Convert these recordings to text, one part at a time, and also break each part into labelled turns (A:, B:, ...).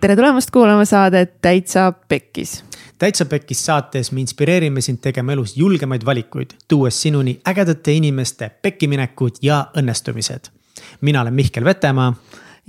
A: tere tulemast kuulama saadet Täitsa Pekkis.
B: täitsa Pekkis saates me inspireerime sind tegema elus julgemaid valikuid, tuues sinuni ägedate inimeste pekkiminekud ja õnnestumised. mina olen Mihkel Vetemaa.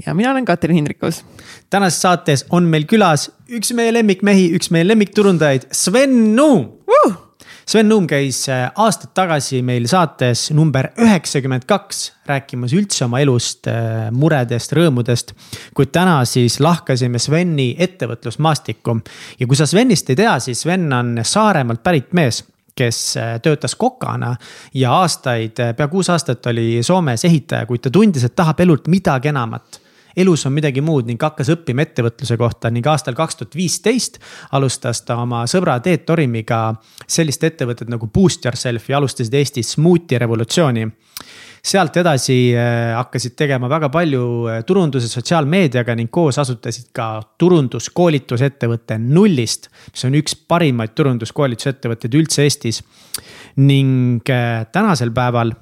A: ja mina olen Katrin Hindrikus.
B: tänases saates on meil külas üks meie lemmikmehi, üks meie lemmikturundajaid, Sven Nuum uh!. Sven Nuum käis äh, aastaid tagasi meil saates number üheksakümmend kaks rääkimas üldse oma elust, äh, muredest, rõõmudest. kuid täna siis lahkasime Sveni ettevõtlusmaastikku ja kui sa Svenist ei tea, siis Sven on Saaremaalt pärit mees kes äh, töötas kokana ja aastaid, pea kuus aastat oli Soomes ehitaja, kuid ta tundis, et tahab elult midagi enamat elus on midagi muud ning hakkas õppima ettevõtluse kohta ning aastal kaks tuhat viisteist alustas ta oma sõbra Teet Torimiga sellist ettevõtet nagu Boost Yourself ja alustasid Eestis smuuti revolutsiooni sealt edasi äh, hakkasid tegema väga palju äh, turunduse sotsiaalmeediaga ning koos asutasid ka turunduskoolitusettevõtte Nullist. mis on üks parimaid turunduskoolitusettevõtteid üldse Eestis. ning äh, tänasel päeval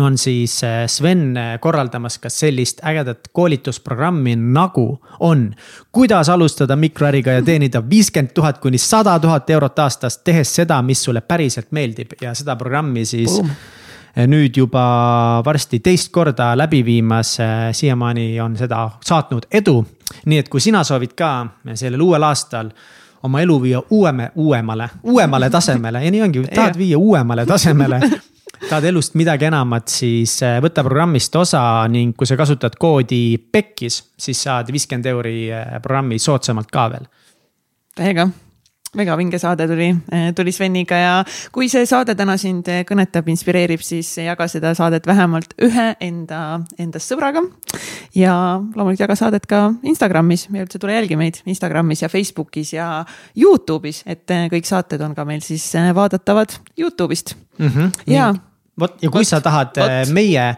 B: on siis äh, Sven äh, korraldamas ka sellist ägedat koolitusprogrammi nagu on. kuidas alustada mikroäriga ja teenida viiskümmend tuhat kuni sada tuhat eurot aastas, tehes seda, mis sulle päriselt meeldib ja seda programmi siis Boom äh, nüüd juba varsti teist korda läbi viimas, siiamaani on seda saatnud edu. nii et kui sina soovid ka sellel uuel aastal oma elu viia uueme, uuemale, uuemale tasemele ja nii ongi, tahad viia uuemale tasemele tahad elust midagi enamat, siis äh, võta programmist osa ning kui sa kasutad koodi PEKKIS, siis saad viiskümmend euri äh, programmi soodsamalt ka veel.
A: täiega väga vinge saade tuli, äh, tuli Sveniga ja kui see saade täna sind kõnetab, inspireerib, siis jaga seda saadet vähemalt ühe enda, endast sõbraga. ja loomulikult jaga saadet ka Instagramis ja üldse tule jälgi meid Instagramis ja Facebookis ja Youtube'is, et kõik saated on ka meil siis vaadatavad Youtube'ist
B: mm. -hmm, ja nii vot ja kui Võt, sa tahad võt. Äh, meie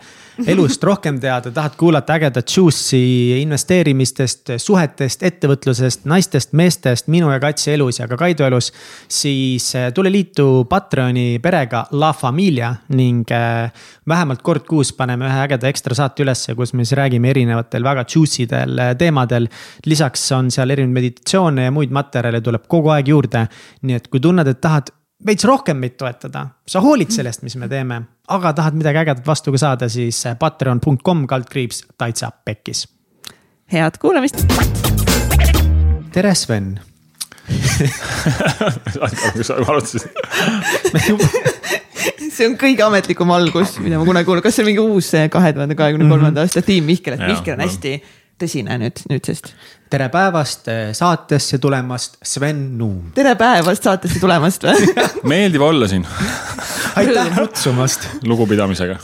B: elust rohkem teada, tahad kuulata ägedat juice'i investeerimistest, suhetest, ettevõtlusest, naistest, meestest, minu ja Katsi elus ja ka Kaido elus. siis äh, tule liitu Patreoni perega La Familia ning äh, vähemalt kord kuus paneme ühe ägeda ekstra saate ülesse, kus me siis räägime erinevatel väga juice idel teemadel. lisaks on seal erinevaid meditatsioone ja muid materjale tuleb kogu aeg juurde. nii et kui tunned, et tahad veits rohkem meid toetada, sa hoolid sellest, mis me teeme, aga tahad midagi ägedat vastu ka saada, siis patreon.com kaldkriips täitsa pekkis.
A: head kuulamist.
B: tere, Sven
C: kus sa alustasid
A: see on kõige ametlikum algus, mida ma kunagi kuulen, kas see on mingi uus kahe tuhande kahekümne kolmanda aasta tiim Mihkel, et Mihkel on hästi tõsine nüüd, nüüdsest.
B: Tere päevast eh, saatesse tulemast, Sven Nuum.
A: tere päevast saatesse tulemast või
C: meeldib olla siin
B: aitäh kutsumast.
C: lugupidamisega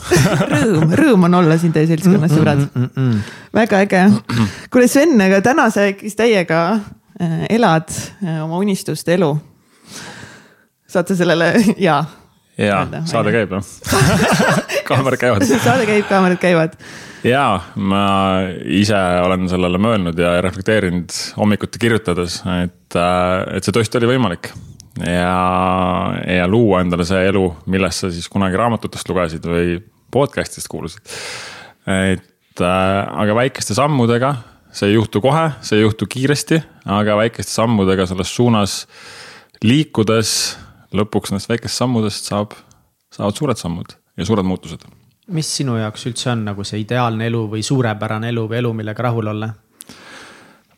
A: rõõm, rõõm on olla siin teie seltskonnas mm, sõbrad mm. -mm -mm. väga äge. kuule, Sven, aga täna sa ikkagist täiega äh, elad äh, oma unistuste elu. saad sa sellele, jaa?
C: jaa, saade käib noh kaamerad käivad
A: saade käib, kaamerad käivad
C: jaa, ma ise olen sellele mõelnud ja reflekteerinud hommikuti kirjutades, et, äh, et see tõesti oli võimalik. ja, ja luua endale see elu, millest sa siis kunagi raamatutest lugesid või podcast'ist kuulsid. et äh, aga väikeste sammudega, see ei juhtu kohe, see ei juhtu kiiresti, aga väikeste sammudega selles suunas liikudes lõpuks nendest väikestest sammudest saab, saavad suured sammud ja suured muutused
B: mis sinu jaoks üldse on nagu see ideaalne elu või suurepärane elu või elu, millega rahul olla?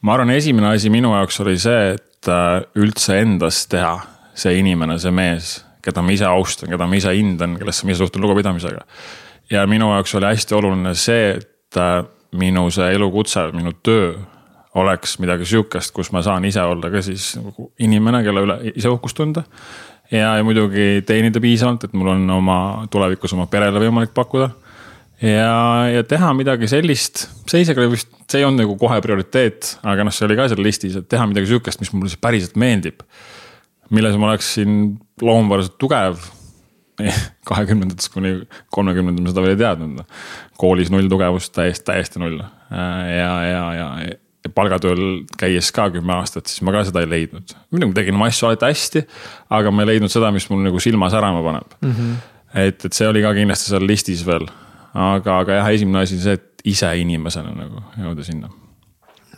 C: ma arvan, esimene asi minu jaoks oli see, et äh, üldse endast teha see inimene, see mees, keda ma ise austan, keda ma ise hindan, kellesse ma ise suhtun lugupidamisega. ja minu jaoks oli hästi oluline see, et äh, minu see elukutse, minu töö oleks midagi sihukest, kus ma saan ise olla ka siis nagu inimene, kelle üle ise uhkust tunda ja, ja muidugi teenida piisavalt, et mul on oma tulevikus oma perele võimalik pakkuda. ja, ja teha midagi sellist, see isegi vist, see ei olnud nagu kohe prioriteet, aga noh, see oli ka seal listis, et teha midagi sihukest, mis mulle päriselt meeldib. milles ma oleksin loomupäraliselt tugev kahekümnendatest kuni kolmekümnendani ma seda veel ei teadnud. koolis null tugevust, täiesti, täiesti null ja, ja, ja palgatööl käies ka kümme aastat, siis ma ka seda ei leidnud. muidugi tegin oma asju alati hästi, aga ma ei leidnud seda, mis mul nagu silma särama paneb mm. -hmm. et, et see oli ka kindlasti seal listis veel. aga, aga jah, esimene asi on see, et ise inimesena nagu jõuda sinna.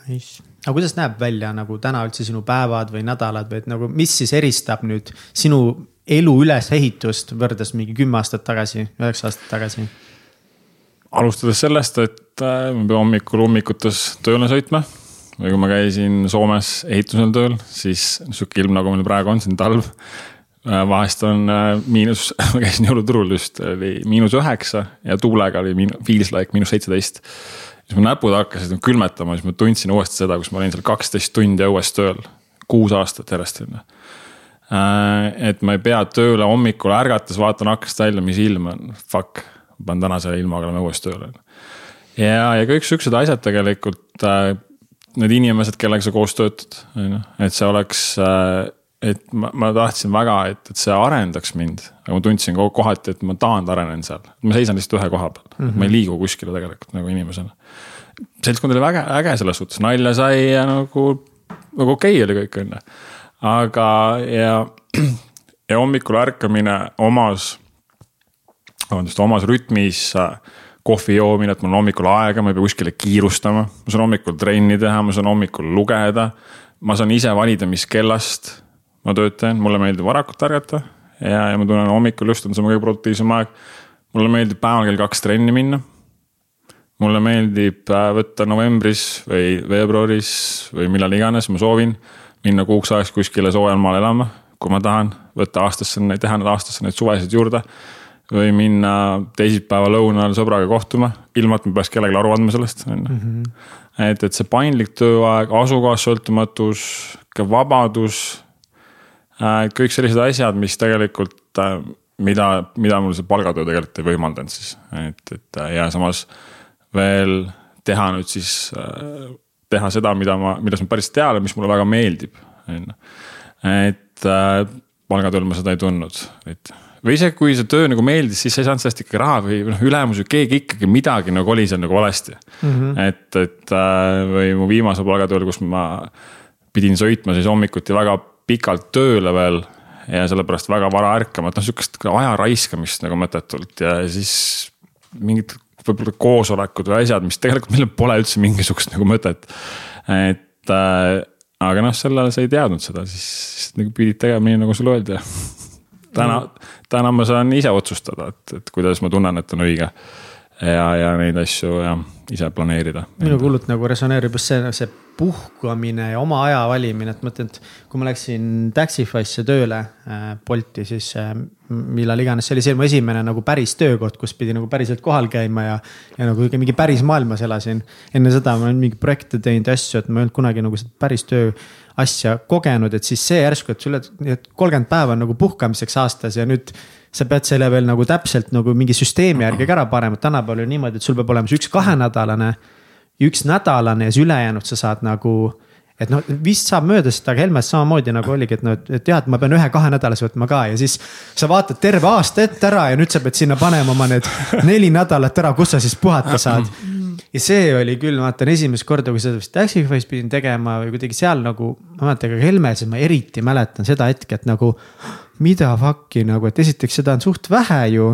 B: Nice, aga kuidas näeb välja nagu täna üldse sinu päevad või nädalad või et nagu, mis siis eristab nüüd sinu elu ülesehitust võrreldes mingi kümme aastat tagasi, üheksa aastat tagasi?
C: alustades sellest, et ma pean hommikul ummikutes tööle sõitma või kui ma käisin Soomes ehitusel tööl, siis sihuke ilm, nagu meil praegu on, siin talv. Äh, vahest on äh, miinus, ma käisin jõuluturul just, oli miinus üheksa ja tuulega oli miin-, feels like miinus seitseteist siis mu näpud hakkasid külmetama, siis ma tundsin uuesti seda, kus ma olin seal kaksteist tundi õues tööl, kuus aastat järjest on ju. Äh, et ma ei pea tööle hommikul ärgates vaatan aknast välja, mis ilm on, fuck, ma pean tänase ilmaga olema õues tööl. Ja, ja kõik siuksed asjad tegelikult, äh, need inimesed, kellega sa koos töötad, on ju, et see oleks äh, et ma, ma tahtsin väga, et, et see arendaks mind, aga ma tundsin kohati, et ma taand arenen seal, ma seisan lihtsalt ühe koha peal mm, -hmm. ma ei liigu kuskile tegelikult nagu inimesena. seltskond oli väga äge selles suhtes, nalja sai ja nagu, nagu okei okay oli kõik, on ju. aga, ja, ja hommikul ärkamine omas, vabandust, omas rütmis kohvi joomine, et mul on hommikul aega, ma ei pea kuskile kiirustama, ma saan hommikul trenni teha, ma saan hommikul lugeda. ma saan ise valida, mis kellast ma töötan, mulle meeldib varakult ärgata ja, ja ma tunnen hommikul just on see mu kõige produktiivsem aeg. mulle meeldib päeval kell kaks trenni minna. mulle meeldib äh, võtta novembris või veebruaris või millal iganes ma soovin minna kuuks ajaks kuskile soojal maal elama, kui ma tahan võtta aastasse, teha need aastasse neid suvesid juurde või minna teisipäeva lõunal sõbraga kohtuma, ilma et ma peaks kellelegi aru andma sellest, on ju. Mhm. et, et see paindlik tööaeg, asukohast sõltumatus, vabadus Äh, kõik sellised asjad, mis tegelikult, äh, mida, mida mul see palgatöö tegelikult ei võimaldanud siis, et, et äh, ja samas veel teha nüüd siis, teha seda, mida ma, millest ma päris tean ja mis mulle väga meeldib, on ju. et palgatööl ma seda ei tundnud, et või isegi kui see töö nagu meeldis, siis sa ei saanud sellest ikkagi raha või noh, ülemus või keegi ikkagi midagi nagu oli seal nagu valesti mm. -hmm. et, et või mu viimase palgatööl, kus ma pidin sõitma siis hommikuti väga pikalt tööle veel ja sellepärast väga vara ärkama, et noh, sihukest aja raiskamist nagu mõttetult ja siis mingid võib-olla koosolekud või asjad, mis tegelikult millel pole üldse mingisugust nagu mõtet. et äh, aga noh, sel ajal sa ei teadnud seda, siis, siis nagu pidid tegema nii, nagu sulle öeldi. Täna mm., täna ma saan ise otsustada, et, et kuidas ma tunnen, et on õige ja, ja neid asju ja ise planeerida.
B: minuga hullult nagu resoneerub just see, see puhkamine ja oma aja valimine, et mõtlen, et kui ma läksin Taxify'sse tööle äh, Bolti, siis äh, millal iganes, see oli see mu esimene nagu päris töökoht, kus pidi nagu päriselt kohal käima ja. ja nagu mingi päris maailmas elasin. enne seda ma olen mingeid projekte teinud ja asju, et ma ei olnud kunagi nagu päris töö asja kogenud, et siis see järsku, et sulle kolmkümmend päeva on nagu puhkamiseks aastas ja nüüd sa pead selle veel nagu täpselt nagu mingi süsteemi järgi ka ära panema, et tänapäeval on niimoodi, et sul peab olema see üks kahenädalane üks nädalane ja siis ülejäänud sa saad nagu et noh, vist saab mööda seda, aga Helmes samamoodi nagu oligi, et noh, et jah, et ma pean ühe kahenädalase võtma ka ja siis. sa vaatad terve aasta ette ära ja nüüd sa pead sinna panema oma need neli nädalat ära, kus sa siis puhata saad. Ja see oli küll, ma vaatan esimest korda, kui seda vist Taxify's pidin tegema või kuidagi seal nagu. ma mäletan ka Helmes, ma eriti mäletan seda hetke, et nagu mida fuck'i nagu, et esiteks seda on suht vähe ju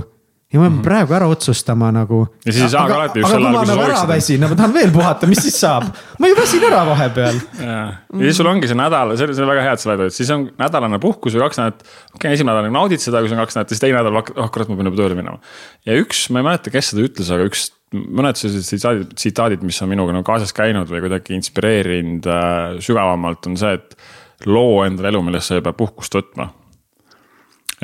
B: ja ma pean mm -hmm. praegu ära otsustama nagu.
C: ja siis ei saa ka alati just
B: sel ajal, kui sa nagu sooviksid. väsin, ma tahan veel puhata, mis siis saab? ma ju väsin ära vahepeal.
C: ja, ja siis sul ongi see nädal, see on väga hea, et sa räägid, siis on nädalane puhkus või kaks nädalat. okei okay,, esimene nädal naudid seda, kui see on kaks nädalat, siis teine nädal, oh kurat, ma pean juba tööle minema. ja üks, ma ei mäleta, kes seda ütles, aga üks mõned sellised tsitaadid, tsitaadid, mis on minuga nagu kaasas käinud või kuidagi inspireerinud äh, sügavamalt, on see, et loo endale elu, millest sa ei pea puhkust võtma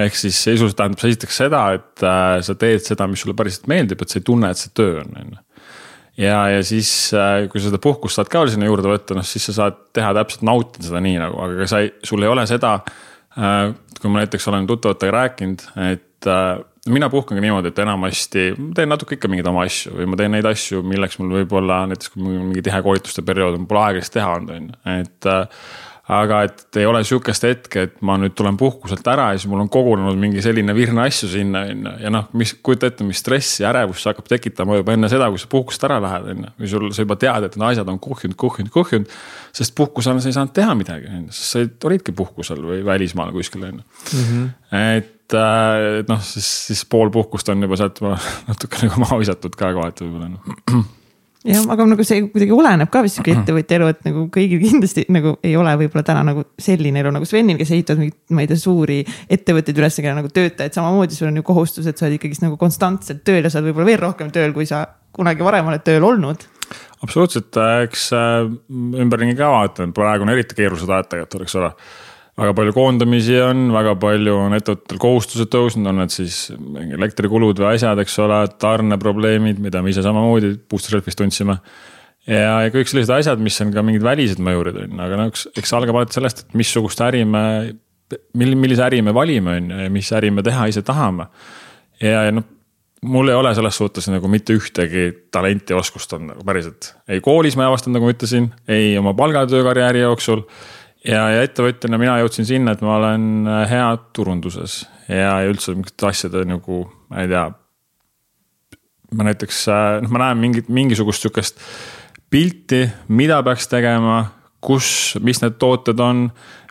C: ehk siis sisuliselt tähendab see esiteks seda, et äh, sa teed seda, mis sulle päriselt meeldib, et sa ei tunne, et see töö on, on ju. ja, ja siis äh,, kui sa seda puhkust saad ka veel sinna juurde võtta, noh siis sa saad teha täpselt nautida seda nii nagu, aga sa ei, sul ei ole seda äh,. kui ma näiteks olen tuttavatega rääkinud, et mina puhkangi niimoodi, et enamasti teen natuke ikka mingeid oma asju või ma teen neid asju, milleks mul võib-olla näiteks kui mul mingi tihe koolituste periood on, pole aega siis teha olnud, on ju, et aga et ei ole sihukest hetke, et ma nüüd tulen puhkuselt ära ja siis mul on kogunenud mingi selline virne asju sinna, on ju. ja noh, mis, kujuta ette, mis stressi ja ärevust see hakkab tekitama juba enne seda, kui sa puhkust ära lähed, on ju. või sul, sa juba tead, et need asjad on kuhjunud, kuhjunud, kuhjunud. sest puhkusel sa ei saanud teha midagi, on ju, sest sa olidki puhkusel või välismaal kuskil, on ju. Mhm. et, äh, et noh, siis, siis pool puhkust on juba sealt natuke nagu maha visatud ka kohati võib-olla noh
A: jah, aga nagu see kuidagi oleneb ka vist sihuke ettevõtja elu, et nagu kõigil kindlasti nagu ei ole võib-olla täna nagu selline elu nagu Svenil, kes ehitavad mingeid, ma ei tea, suuri ettevõtteid üles, kellel nagu töötajaid samamoodi, sul on ju kohustus, et sa oled ikkagist nagu konstantselt tööl ja sa oled võib-olla veel rohkem tööl, kui sa kunagi varem oled tööl olnud.
C: Absoluutselt, eks äh, ümberringi ka vaatan, praegu on eriti keerulised ajad tegelikult, eks ole väga palju koondamisi on, väga palju on ettevõtetel kohustused tõusnud, on need siis elektrikulud või asjad, eks ole, tarneprobleemid, mida me ise samamoodi Booster Selfis tundsime. ja, ja kõik sellised asjad, mis on ka mingid välised mõjurid on ju, aga noh, eks, eks algab alati sellest, et missugust äri me, mil-, millise äri me valime, on ju, ja mis äri me teha ise tahame. ja, ja noh, mul ei ole selles suhtes nagu mitte ühtegi talenti ja oskust on nagu päriselt. ei koolis ma ei avastanud, nagu ma ütlesin, ei oma palgatöö karjääri jooksul ja, ja ettevõtjana mina jõudsin sinna, et ma olen äh, hea turunduses ja, ja üldse mingite asjade nagu, ma ei tea. ma näiteks, äh, noh, ma näen mingit, mingisugust sihukest pilti, mida peaks tegema, kus, mis need tooted on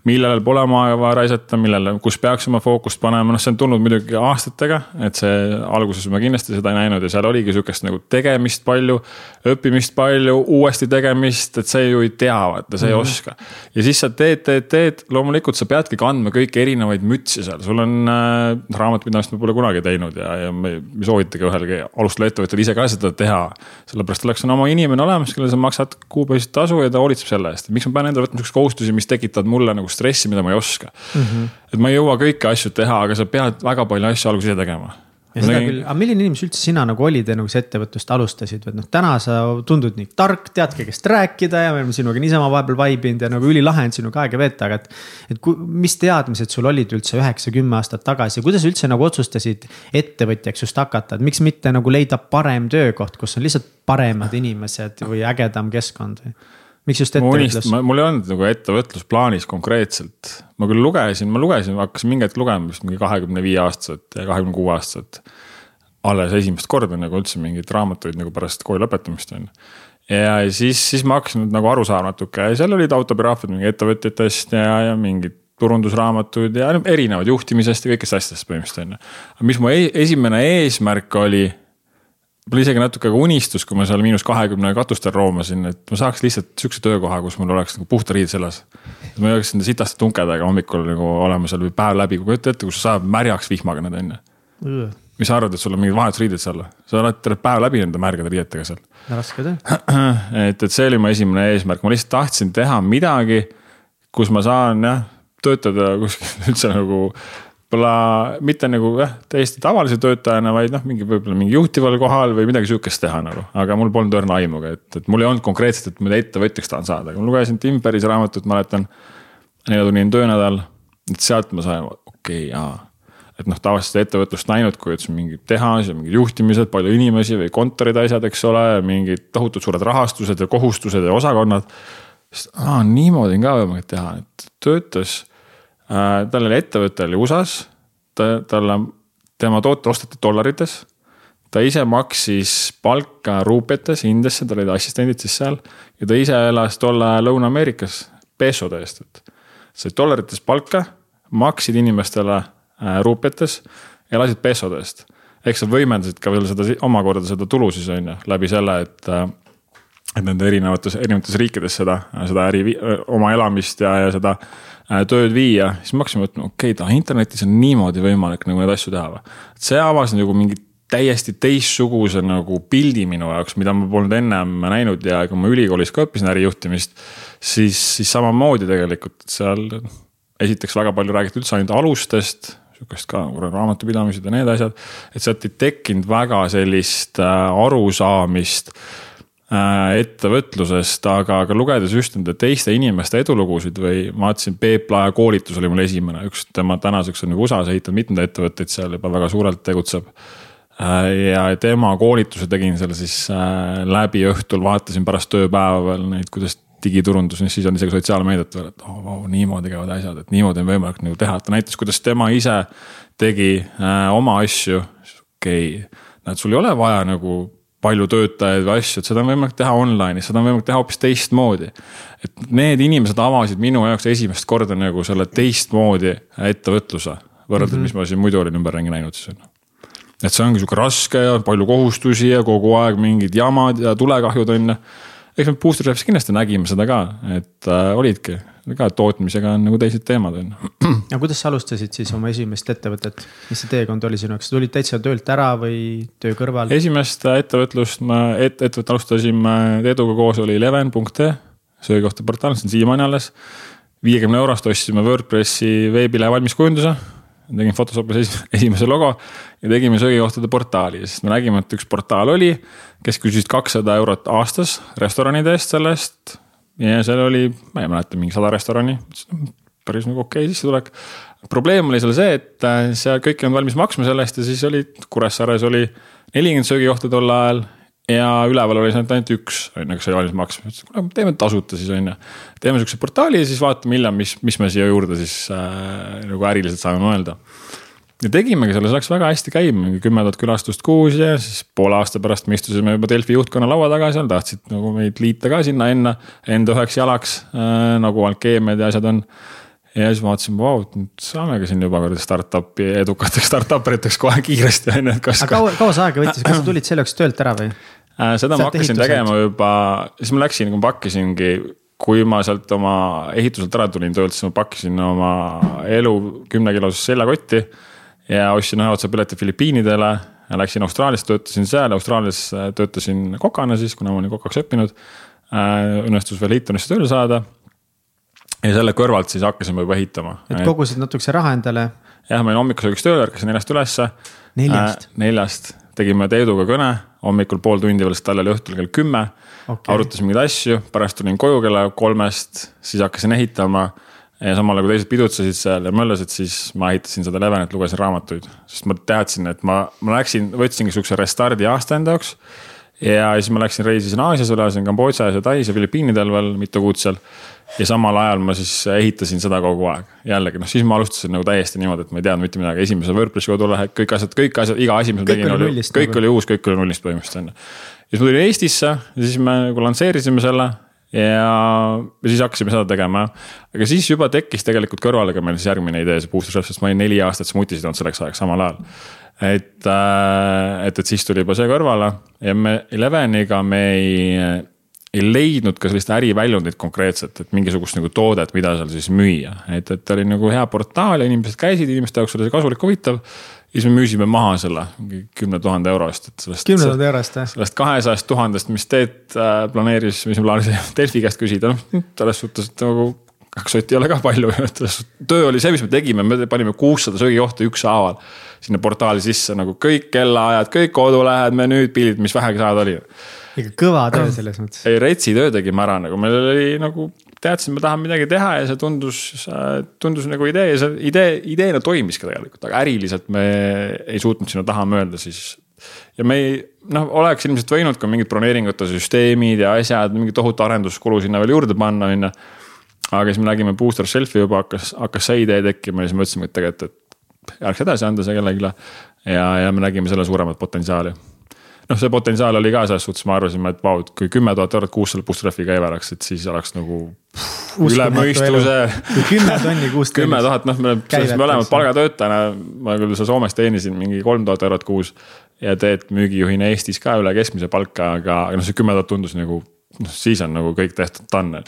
C: millele pole oma aega vaja raisata, millele, kus peaks oma fookust panema, noh, see on tulnud muidugi aastatega, et see alguses ma kindlasti seda ei näinud ja seal oligi sihukest nagu tegemist palju. õppimist palju, uuesti tegemist, et see ju ei tea, vaata, see mm -hmm. ei oska. ja siis sa teed, teed, teed, loomulikult sa peadki kandma kõiki erinevaid mütsi seal, sul on äh,, raamatupidamist ma pole kunagi teinud ja, ja me ei soovitagi ühelgi alustaval ettevõtjal ise ka seda teha. sellepärast oleks on oma inimene olemas, kellele sa maksad kuupõhist tasu ja ta hoolitseb selle eest, miks ma pean endale võtma siukseid kohustusi, mis tekitavad mulle nagu stressi, mida ma ei oska mm. -hmm. et ma ei jõua kõiki asju teha, aga sa pead väga palju asju alguses ise tegema
B: ja seda küll, aga milline inimene üldse sina nagu olid ja nagu sa ettevõtlust alustasid, et noh, täna sa tundud nii tark, tead kõigest rääkida ja me oleme sinuga niisama vahepeal vaibinud ja nagu ülilahe on sinuga aega veeta, aga et. et kui, mis teadmised sul olid üldse üheksa-kümme aastat tagasi, kuidas üldse nagu otsustasid ettevõtjaks just hakata, et miks mitte nagu leida parem töökoht, kus on lihtsalt paremad inimesed või ägedam keskkond või? Miks just ettevõtlus?
C: mul ei olnud nagu ettevõtlus plaanis konkreetselt, ma küll lugesin, ma lugesin, hakkasin mingi hetk lugema vist mingi kahekümne viie aastaselt ja kahekümne kuue aastaselt. alles esimest korda nagu üldse mingeid raamatuid nagu pärast kooli lõpetamist on ju. ja siis, siis ma hakkasin nagu aru saama natuke ja seal olid autobiograafiad mingi ettevõtjatest ja, ja mingid turundusraamatud ja erinevad juhtimisest ja kõikidest asjadest põhimõtteliselt on ju. mis mu e esimene eesmärk oli mul isegi natuke ka unistus, kui ma seal miinus kahekümne katustel roomasin, et ma saaks lihtsalt sihukese töökoha, kus mul oleks nagu puhta riid seljas. ma ei oleks nende sitaste tunkedega hommikul nagu olema seal või päev läbi, kujuta ette, kus sajab märjaks vihmaga need on ju. mis sa arvad, et sul on mingid vahetusriided seal, sa oled terve päev läbi nende märgade riietega seal.
B: raske töö.
C: et, et see oli mu esimene eesmärk, ma lihtsalt tahtsin teha midagi, kus ma saan jah, töötada kuskil üldse nagu võib-olla mitte nagu jah, täiesti tavalise töötajana, vaid noh, mingi võib-olla mingi juhtival kohal või midagi sihukest teha nagu. aga mul polnud õrna aimugi, et, et mul ei olnud konkreetselt, et ma ettevõtjaks tahan saada, aga ma lugesin Tim Ferrise raamatut, mäletan. neljatunnine töönädal, et sealt ma sain, okei okay,, jaa et noh, tavaliselt ettevõtlust näinud, kui üldse mingi tehas ja mingid juhtimised, palju inimesi või kontorid, asjad, eks ole, mingid tohutud suured rahastused ja kohustused ja osakonnad. siis aa, niimoodi on ka võimalik teha, et töötas tal oli ettevõte oli USA-s, ta, talle, tema toote osteti dollarites. ta ise maksis palka ruupiates, Indiasse, tal olid assistendid siis seal ja ta ise elas tol ajal Lõuna-Ameerikas pesode eest, et. said dollarites palka, maksid inimestele äh, ruupiates, elasid pesode eest. ehk sa võimendasid ka veel seda omakorda seda tulu siis on ju, läbi selle, et äh, et nende erinevates, erinevates riikides seda, seda äri, oma elamist ja, ja seda Äh, tööd viia, siis ma hakkasin mõtlema, okei okay,, internetis on niimoodi võimalik nagu neid asju teha või. see avas nagu mingi täiesti teistsuguse nagu pildi minu jaoks, mida ma polnud ennem näinud ja kui ma ülikoolis ka õppisin ärijuhtimist. siis, siis samamoodi tegelikult, seal esiteks väga palju räägiti üldse ainult alustest sihukest ka nagu raamatupidamised ja need asjad. et sealt ei tekkinud väga sellist äh, arusaamist äh, Äh, ettevõtlusest, aga, aga lugedes just nende teiste inimeste edulugusid või ma vaatasin, Peep Lae koolitus oli mul esimene, üks tema tänaseks on juba USA-s ehitanud mitmeid ettevõtteid seal juba väga suurelt tegutseb. Äh, ja tema koolituse tegin seal siis äh, läbi õhtul, vaatasin pärast tööpäeva veel neid, kuidas digiturundus, siis on isegi sotsiaalmeediat veel, et oh, oh, niimoodi käivad asjad, et niimoodi on võimalik nagu teha, et ta näitas, kuidas tema ise tegi äh, oma asju. okei okay., näed, sul ei ole vaja nagu palju töötajaid või asju, et seda on võimalik teha online'is, seda on võimalik teha hoopis teistmoodi. et need inimesed avasid minu jaoks esimest korda nagu selle teistmoodi ettevõtluse võrreldes mm, -hmm. mis ma siin muidu olin ümberringi näinud siis et see ongi sihuke raske ja palju kohustusi ja kogu aeg mingid jamad ja tulekahjud on ju. eks me Booster Chef'is kindlasti nägime seda ka, et äh, olidki ka tootmisega on nagu teised teemad on
B: aga kuidas sa alustasid siis oma esimest ettevõtet, mis see teekond oli sinu jaoks, sa tulid täitsa töölt ära või töö kõrval?
C: esimest ettevõtlust ma, et, ettevõtte alustasime Teeduga koos oli leven.ee, söögikohta portaal, see on siiamaani alles. viiekümne eurost ostsime Wordpressi veebilehe valmiskujunduse tegin Photoshopis esimese logo ja tegime söögikohtade portaali, sest me nägime, et üks portaal oli, kes küsisid kakssada eurot aastas restoranide eest selle eest. Ja seal oli, ma ei mäleta, mingi sada restorani, päris nagu okei okay, sissetulek. probleem oli seal see, et äh, seal kõik ei olnud valmis maksma selle eest ja siis oli Kuressaares oli nelikümmend söögikohta tol ajal ja üleval oli ainult üks, on ju, kes oli valmis maksma, ütles, kuule teeme tasuta siis on ju. teeme sihukese portaali ja siis vaatame hiljem, mis, mis me siia juurde siis äh, nagu äriliselt saame mõelda. Ja tegimegi selle, see läks väga hästi käima, mingi kümme tuhat külastust kuus ja siis poole aasta pärast me istusime juba Delfi juhtkonna laua taga seal, tahtsid nagu meid liita ka sinna enda, enda üheks jalaks äh, nagu alkeemiad ja asjad on ja siis vaatasin, vau, nüüd saamegi siin juba kuradi startup'i edukateks startup eriteks kohe kiiresti on ju, et kas.
B: kaua, kaua see aega võttis, kas sa tulid selle jaoks töölt ära või?
C: Äh, seda ma hakkasin tegema juba, siis ma läksin, kui ma pakkisingi, kui ma sealt oma ehituselt ära tulin töölt, siis ma pakkisin oma elu kümnekilosesse seljakotti. Ja ostsin ühe otsa pileti Filipiinidele, läksin Austraaliasse, töötasin seal, Austraalias töötasin kokana siis, kuna ma olin kokaks õppinud. Äh, õnnestus veel Hiltonisse tööle saada. ja selle kõrvalt siis hakkasime juba ehitama.
B: et kogusid natukese raha endale?
C: jah, ma olin hommikusöögiks tööl, ärkasin neljast ülesse.
B: neljast äh,?
C: neljast, tegime Teeduga kõne hommikul pool tundi veel, sest tal oli õhtul kell kümme okay.. arutasime mingeid asju, pärast tulin koju kella kolmest, siis hakkasin ehitama. Ja samal ajal kui teised pidutsesid seal ja möllasid, siis ma ehitasin seda Levenit, lugesin raamatuid. sest ma teadsin, et ma, ma läksin, võtsingi sihukese restardi aasta enda jaoks. ja siis ma läksin, reisisin Aasias, elasin Kambodžas ja Tais ja Filipiinidel veel mitu kuud seal ja samal ajal ma siis ehitasin seda kogu aeg. jällegi noh, siis ma alustasin nagu täiesti niimoodi, et ma ei teadnud mitte midagi, esimese WordPressi kodulehe, kõik asjad, kõik asjad, iga asi, mis ma tegin, oli, kõik nagu. oli uus, kõik oli nullist põhimõtteliselt on ju. ja siis ma tulin Eestisse ja siis me nagu lansseerisime selle ja, ja siis hakkasime seda tegema. aga siis juba tekkis tegelikult kõrvale ka meil siis järgmine idee, see Booster Chef, sest ma olin neli aastat smuutisid olnud selleks ajaks samal ajal. et, äh, et, et siis tuli juba see kõrvale ja me Eleveniga me ei ei leidnud ka sellist äriväljundit konkreetselt, et mingisugust nagu toodet, mida seal siis müüa. et, et oli nagu hea portaal ja inimesed käisid, inimeste jaoks oli see kasulik, huvitav. Siis me müüsime maha selle mingi kümne tuhande euro eest, et sellest.
B: kümne tuhande eurost jah?
C: sellest kahesajast tuhandest, mis Teet äh, planeeris, mis ma plaanisin Delfi käest küsida, noh selles suhtes, et nagu kaks sotti ei ole ka palju ju, et töö oli see, mis me tegime, me panime kuussada söögikohta ükshaaval sinna portaali sisse nagu kõik kellaajad, kõik kodulehed, menüüd, pildid, mis vähegi saada oli
B: ikka kõva töö selles mõttes.
C: ei, retsi töö tegime ära nagu meil oli nagu, teadsime, tahame midagi teha ja see tundus, tundus nagu idee ja see idee, ideena toimiski tegelikult, aga äriliselt me ei suutnud sinna taha mõelda siis. ja me ei, noh, oleks ilmselt võinud ka mingid broneeringute süsteemid ja asjad, mingi tohutu arenduskulu sinna veel juurde panna, on ju. aga siis me nägime booster shelf'i juba hakkas, hakkas see idee tekkima ja siis mõtlesime, et tegelikult, et järjeks edasi anda see kellelegi. ja, ja me nägime selle suuremat potentsiaali noh, see potentsiaal oli ka selles suhtes, me arvasime, et vau, et kui kümme tuhat eurot kuus selle Bootstrap'i käive oleks, et siis oleks nagu üle mõistuse.
B: kümme tonni kuus.
C: kümme tuhat, noh, me oleme mõlemad palgatöötajana, ma küll seal Soomes teenisin mingi kolm tuhat eurot kuus. ja teed müügijuhina Eestis ka üle keskmise palka, aga, aga noh, see kümme tuhat tundus nagu, noh, siis on nagu kõik tehtud done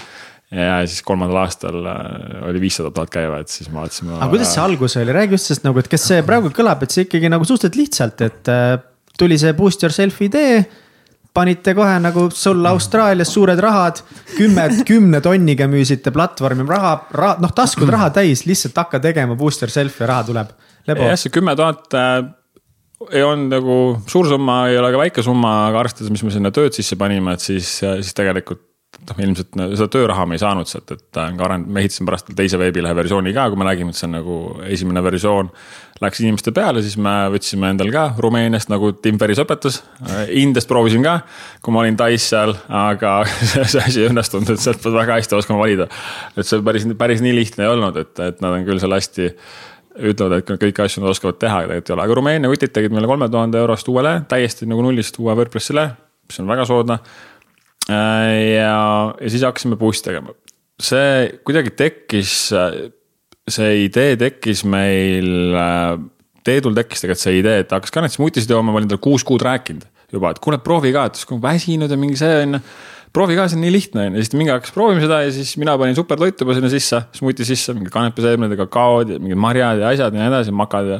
C: ja siis kolmandal aastal äh, oli viissada tuhat käive, et siis ma vaatasin.
B: aga kuidas see algus oli, räägi just sellest nagu, et kas see praegu kõlab, et see ikkagi nagu suhteliselt lihtsalt, et äh, tuli see boost yourself idee panite kohe nagu sul Austraalias suured rahad, kümme, kümne tonniga müüsite platvormi raha, raha, noh taskud raha täis, lihtsalt hakka tegema boost yourself ja raha tuleb.
C: jah, see kümme tuhat äh, ei olnud nagu suur summa, ei ole ka väike summa, aga arvestades, mis me sinna tööd sisse panime, et siis, siis tegelikult noh, ilmselt seda tööraha me ei saanud sealt, et äh, arend-, me ehitasime pärast teise veebilehe versiooni ka, kui me nägime, et see on nagu esimene versioon. Läks inimeste peale, siis me võtsime endal ka Rumeeniast nagu Tim Ferris õpetas. Indiast proovisin ka, kui ma olin Tais seal, aga see, see asi ei õnnestunud, et sealt pead väga hästi oskama valida. et see päris, päris nii lihtne ei olnud, et, et nad on küll seal hästi ütlevad, et kõiki asju nad oskavad teha, aga tegelikult ei ole, aga Rumeenia kutid tegid meile kolme tuhande eurost uue lehe, täiesti nagu nullist uue WordPressi lehe, mis on väga soodne ja, ja siis hakkasime boost'i tegema. see kuidagi tekkis, see idee tekkis meil äh, Teedul tekkis tegelikult see idee, et hakkas ka neid smuutisid jooma, ma olin talle kuus kuud rääkinud juba, et kuule, proovi ka, et kui väsinud ja mingi see on proovi ka, see on nii lihtne on ju, siis mingi hakkas proovima seda ja siis mina panin supertoitu juba sinna sisse, smuuti sisse, mingid kanepiseemned ja kakaod ja mingid marjad ja asjad ja nii edasi, makad ja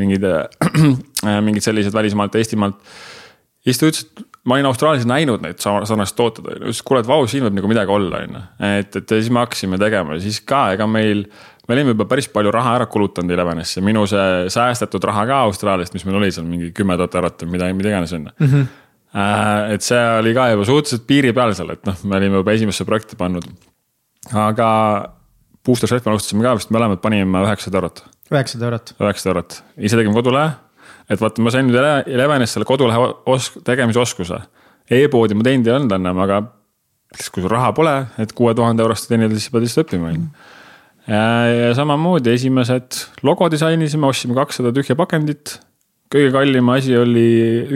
C: mingid äh,, mingid sellised välismaalt, Eestimaalt. siis ta ütles, et ma olin Austraalias näinud neid sarnaseid tooteid, on ju, ütles kuule, et vau, siin võib nagu midagi olla, on ju. et, et ja siis me hakkasime tegema ja siis ka, ega meil me olime juba päris palju raha ära kulutanud Elevenisse, minu see säästetud raha ka Austraaliast, mis meil oli seal mingi kümme tuhat eurot või mida, mida iganes on ju. Mhm. Äh, et see oli ka juba suhteliselt piiri peal seal, et noh, me olime juba esimesse projekti pannud. aga Booster Chef me alustasime ka vist mõlemad panime üheksasada eurot.
B: üheksasada eurot.
C: üheksasada eurot, ise tegime kodulehe. Et vaata, ma sain nüüd Elevenist selle kodulehe osk-, tegemisoskuse e. E-poodi ma teinud ei olnud ennem, aga kui sul raha pole, et kuue tuhande eurost teenida, siis pead lihtsalt õppima, on ju ja samamoodi esimesed logo disainisime, ostsime kakssada tühja pakendit. kõige kallim asi oli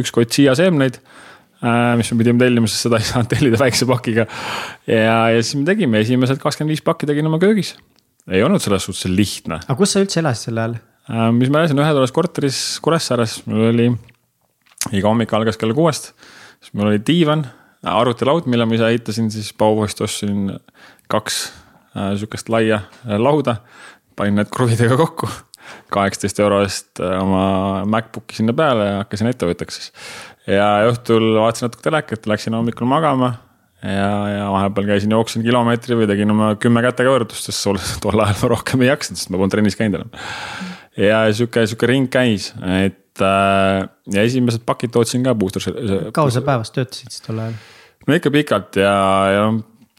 C: üks kott siiaseemneid, äh, mis me pidime tellima, sest seda ei saanud tellida väikse pakiga. ja, ja siis me tegime esimesed kakskümmend viis pakki tegin oma köögis. ei olnud selles suhtes lihtne.
B: aga kus sa üldse elasid sel ajal?
C: Äh, mis ma elasin ühetoales korteris Kuressaares, mul oli iga hommik algas kella kuuest, siis mul oli diivan, arvutilaud, mille ma ise ehitasin, siis Baupost ostsin kaks Äh, sihukest laia äh, lauda. panin need kruvidega kokku, kaheksateist euro eest äh, oma MacBooki sinna peale ja hakkasin ettevõtjaks siis. ja õhtul vaatasin natuke telekat, läksin hommikul magama ja, ja vahepeal käisin, jooksin kilomeetri või tegin oma kümme kätega võrdlust, sest tol ajal ma rohkem ei jaksanud, sest ma polnud trennis käinud enam. Ja sihuke, sihuke ring käis, et ja esimesed pakid tootsin ka booster.
B: kaua sa päevas töötasid siis tol ajal?
C: no ikka pikalt ja, ja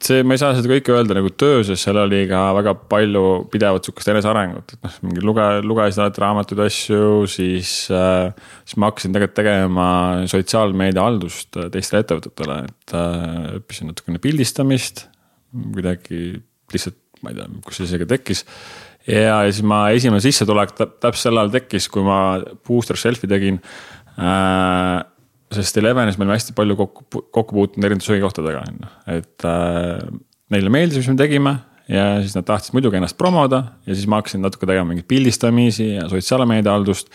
C: see, ma ei saa seda kõike öelda nagu töö, sest seal oli ka väga palju pidevat sihukest enesearengut, et noh, mingi luge-, lugesin alati raamatuid, asju, siis äh,. siis ma hakkasin tegelikult tegema sotsiaalmeedia haldust äh, teistele ettevõtetele, et äh, õppisin natukene pildistamist. kuidagi lihtsalt, ma ei tea, kus see isegi tekkis. Ja, siis ma esimene sissetulek täpselt sel ajal tekkis, kui ma booster shelf'i tegin äh, sest Elevenis me oleme hästi palju kokku, kokku puutunud erinevate söögikohtadega, on ju, et äh, neile meeldis, mis me tegime ja siis nad tahtsid muidugi ennast promoda ja siis ma hakkasin natuke tegema mingeid pildistamisi ja sotsiaalmeedia haldust.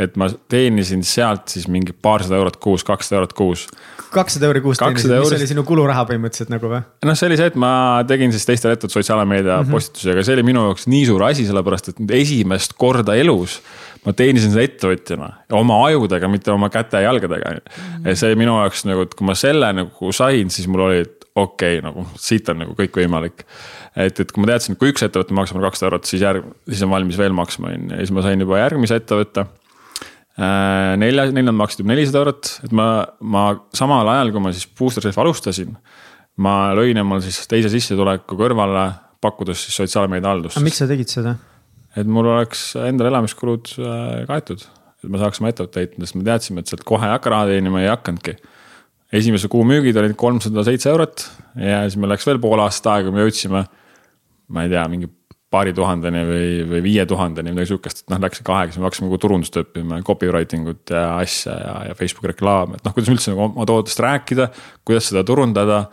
C: et ma teenisin sealt siis mingi paarsada eurot kuus, kakssada eurot kuus.
B: kakssada euri kuus teenisid, mis oli sinu kuluraha põhimõtteliselt nagu või?
C: noh, see oli see, et ma tegin siis teistele ettevõtete sotsiaalmeedia mm -hmm. postitusi, aga see oli minu jaoks nii suur asi, sellepärast et esimest korda elus ma teenisin seda ettevõtjana oma ajudega, mitte oma käte ja jalgadega mm. -hmm. ja see minu jaoks nagu, et kui ma selle nagu sain, siis mul oli, et okei okay,, nagu siit on nagu kõik võimalik. Et, et kui ma teadsin, et kui üks ettevõte maksab mulle kakssada eurot, siis järg, siis on valmis veel maksma, on ju, ja siis ma sain juba järgmise ettevõtte äh, nelja, neljand maksid juba nelisada eurot, et ma, ma samal ajal, kui ma siis Booster Safe alustasin. ma lõin omal siis teise sissetuleku kõrvale, pakkudes siis sotsiaalmeedia haldust.
B: aga miks sa tegid seda?
C: et mul oleks endal elamiskulud äh, kaetud, et me saaksime ettevõtte heita, sest me teadsime, et sealt kohe ei hakka raha teenima, ei hakanudki. esimese kuu müügid olid kolmsada seitse eurot ja siis meil läks veel pool aastat aega, me jõudsime. Ma ei tea, mingi paari tuhandeni või, või viie tuhandeni, midagi sihukest, et noh, läks ikka aega, siis me hakkasime nagu turundust õppima, copywriting ut ja asja ja, ja Facebooki reklaam, et noh, kuidas üldse nagu oma tootest rääkida, kuidas seda turundada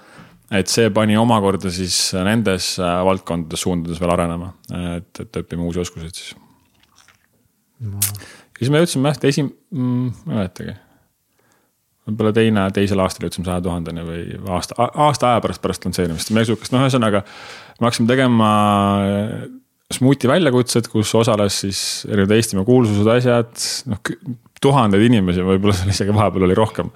C: et see pani omakorda siis nendes äh, valdkondades, suundades veel arenema, et, et õppima uusi oskuseid siis no.. ja siis me jõudsime jah, esi- mm,, ma ei mäletagi. Võib-olla teine, teisel aastal jõudsime saja tuhandeni või aasta, aasta aja pärast, pärast lansseerimist, midagi sihukest, noh, ühesõnaga. me hakkasime tegema äh, smuuti väljakutsed, kus osales siis erinevad Eestimaa kuulsused, asjad, noh tuhandeid inimesi, võib-olla seal isegi vahepeal oli rohkem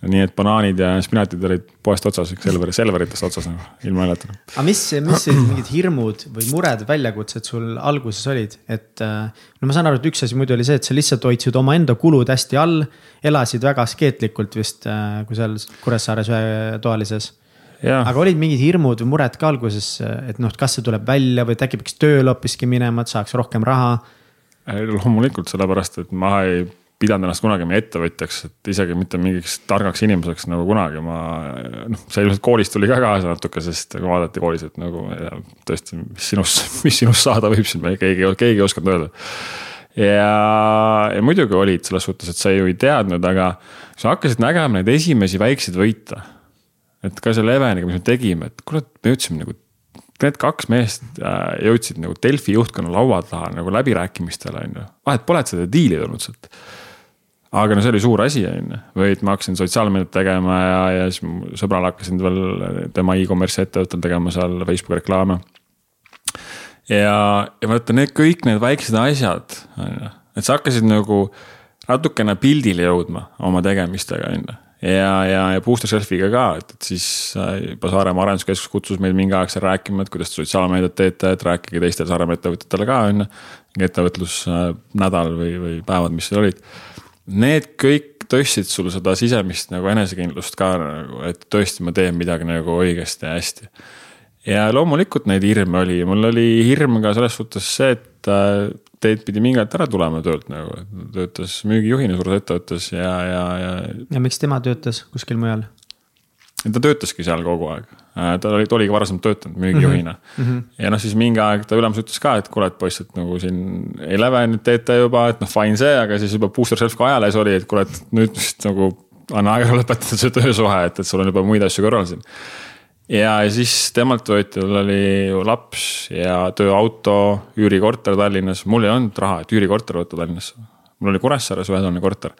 C: nii et banaanid ja spinatid olid poest otsas, Selveri, Selveritest otsas nagu, ilma naljata.
B: aga mis, mis sellised mingid hirmud või mured, väljakutsed sul alguses olid, et. Äh, no ma saan aru, et üks asi muidu oli see, et sa lihtsalt hoidsid omaenda kulud hästi all. elasid väga askeetlikult vist, äh, kui seal Kuressaares ühetoalises. aga olid mingid hirmud või mured ka alguses, et noh, kas see tuleb välja või et äkki peaks tööle hoopiski minema, et saaks rohkem raha?
C: loomulikult, sellepärast et ma ei pidanud ennast kunagi meie ettevõtjaks, et isegi mitte mingiks targaks inimeseks nagu kunagi ma. noh, see ilmselt koolist tuli ka kaasa natuke, sest vaadati koolis, et nagu ja, tõesti, mis sinust, mis sinust saada võib siin, keegi, keegi ei osanud öelda. ja, ja muidugi olid selles suhtes, et sa ju ei teadnud, aga sa hakkasid nägema neid esimesi väikseid võite. et ka selle Eveniga, mis me tegime, et kurat, me jõudsime nagu Need kaks meest äh, jõudsid nagu Delfi juhtkonna laua taha nagu läbirääkimistele on ju, vahet pole, et seda diili tulnud sealt aga no see oli suur asi, on ju, et ma hakkasin sotsiaalmeediat tegema ja, ja siis sõbral hakkasin veel tema e-commerce'i ettevõttel tegema seal Facebooki reklaame. ja, ja vaata need kõik need väiksed asjad, on ju, et sa hakkasid nagu natukene pildile jõudma oma tegemistega, on ju ja, ja, ja Booster Selfie'ga ka, et, et siis juba Saaremaa Arenduskeskus kutsus meid mingi aeg seal rääkima, et kuidas te sotsiaalmeediat teete, et rääkige teistele Saaremaa ettevõtjatele ka, on ju. ettevõtlusnädal või, või päevad, mis seal olid need kõik tõstsid sul seda sisemist nagu enesekindlust ka nagu, et tõesti, ma teen midagi nagu õigesti ja hästi. ja loomulikult neid hirme oli, mul oli hirm ka selles suhtes see, et äh, Teet pidi mingi hetk ära tulema töölt nagu, töötas müügijuhina suures ettevõttes ja, ja, ja.
B: ja miks tema töötas kuskil mujal?
C: Ta töötaski seal kogu aeg, äh, ta oli, ta oligi varasemalt töötanud müügijuhina mm. -hmm. ja noh, siis mingi aeg ta ülemus ütles ka, et kuule, et poiss, et nagu siin Elevenit teete juba, et noh, fine see, aga siis juba Booster Self ka ajalehes oli, et kuule, et nüüd vist nagu anna aega lõpetada see töösuhe, et, et sul on juba muid asju kõrval siin. ja, siis temalt võeti, tal oli ju laps ja tööauto, üürikorter Tallinnas, mul ei olnud raha, et üürikorter võtta Tallinnasse. mul oli Kuressaares ühetoaline korter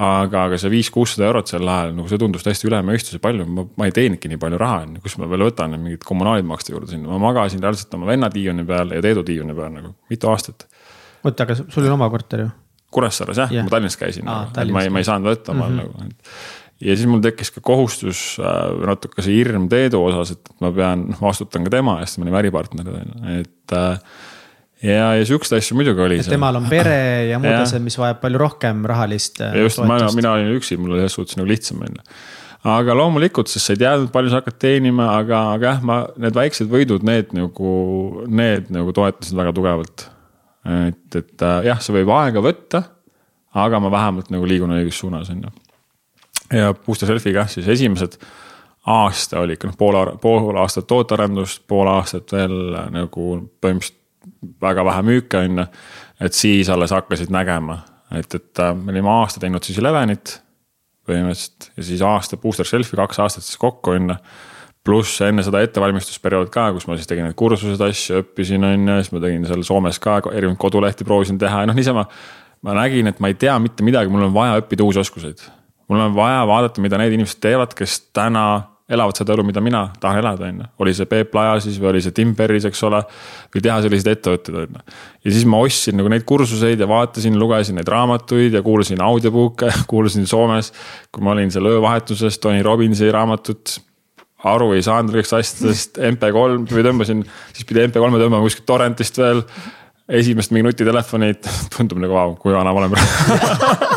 C: aga, aga see viis-kuussada eurot sel ajal, nagu see tundus täiesti üle mõistuse palju, ma, ma ei teeninudki nii palju raha, on ju, kus ma veel võtan mingid kommunaalid maksta juurde sinna, ma magasin reaalselt oma venna diivani peal ja Teedu diivani peal nagu mitu aastat.
B: oota, aga sul oli oma korter ju?
C: Kuressaares jah yeah., ma Tallinnas käisin ah,, ma ei, ma ei saanud võtta omal mm -hmm. nagu. ja siis mul tekkis ka kohustus äh, natuke see hirm Teedu osas, et ma pean, vastutan ka tema eest, me olime äripartnerid on ju, et äh, ja, ja siukseid asju muidugi oli.
B: et temal on pere ja muud asjad, mis vajab palju rohkem rahalist.
C: Äh, just, mina olin üksi, mul oli selles suhtes nagu lihtsam on ju aga loomulikult, sest sa ei teadnud, palju sa hakkad teenima, aga, aga jah, ma need väiksed võidud, need nagu, need nagu toetasid väga tugevalt. et, et äh, jah, see võib aega võtta, aga ma vähemalt nagu liigun õiges suunas, on ju. ja Booster Selfie'ga jah, siis esimesed aasta oli ikka noh, pool, pool aastat tootearendust, pool aastat veel nagu põhimõtteliselt väga vähe müüke, on ju. et siis alles hakkasid nägema, et, et äh, me olime aasta teinud siis Elevenit põhimõtteliselt ja siis aasta Booster Shelfi, kaks aastat siis kokku, on ju pluss enne seda ettevalmistusperiood ka, kus ma siis tegin neid kursused, asju, õppisin, on ju, siis ma tegin seal Soomes ka erinevaid kodulehti proovisin teha ja noh, niisama. ma nägin, et ma ei tea mitte midagi, mul on vaja õppida uusi oskuseid. mul on vaja vaadata, mida need inimesed teevad, kes täna elavad seda elu, mida mina tahan elada, on ju. oli see Peep Laja siis või oli see Tim Ferris, eks ole. või teha selliseid ettevõtteid, on ju. ja siis ma ostsin nagu neid kursuseid ja vaatasin, lugesin neid raamatuid ja kuulasin audiobook'e, kuulasin Soomes. kui ma olin seal öövahetuses, Tony Robbinsi raamatut. aru ei saanud kõigist asjadest, MP3 või tõmbasin, siis pidi MP3-e tõmbama kuskilt torrentist veel. esimest mingi nutitelefoni, tundub nagu vau, kui vana ma olen praegu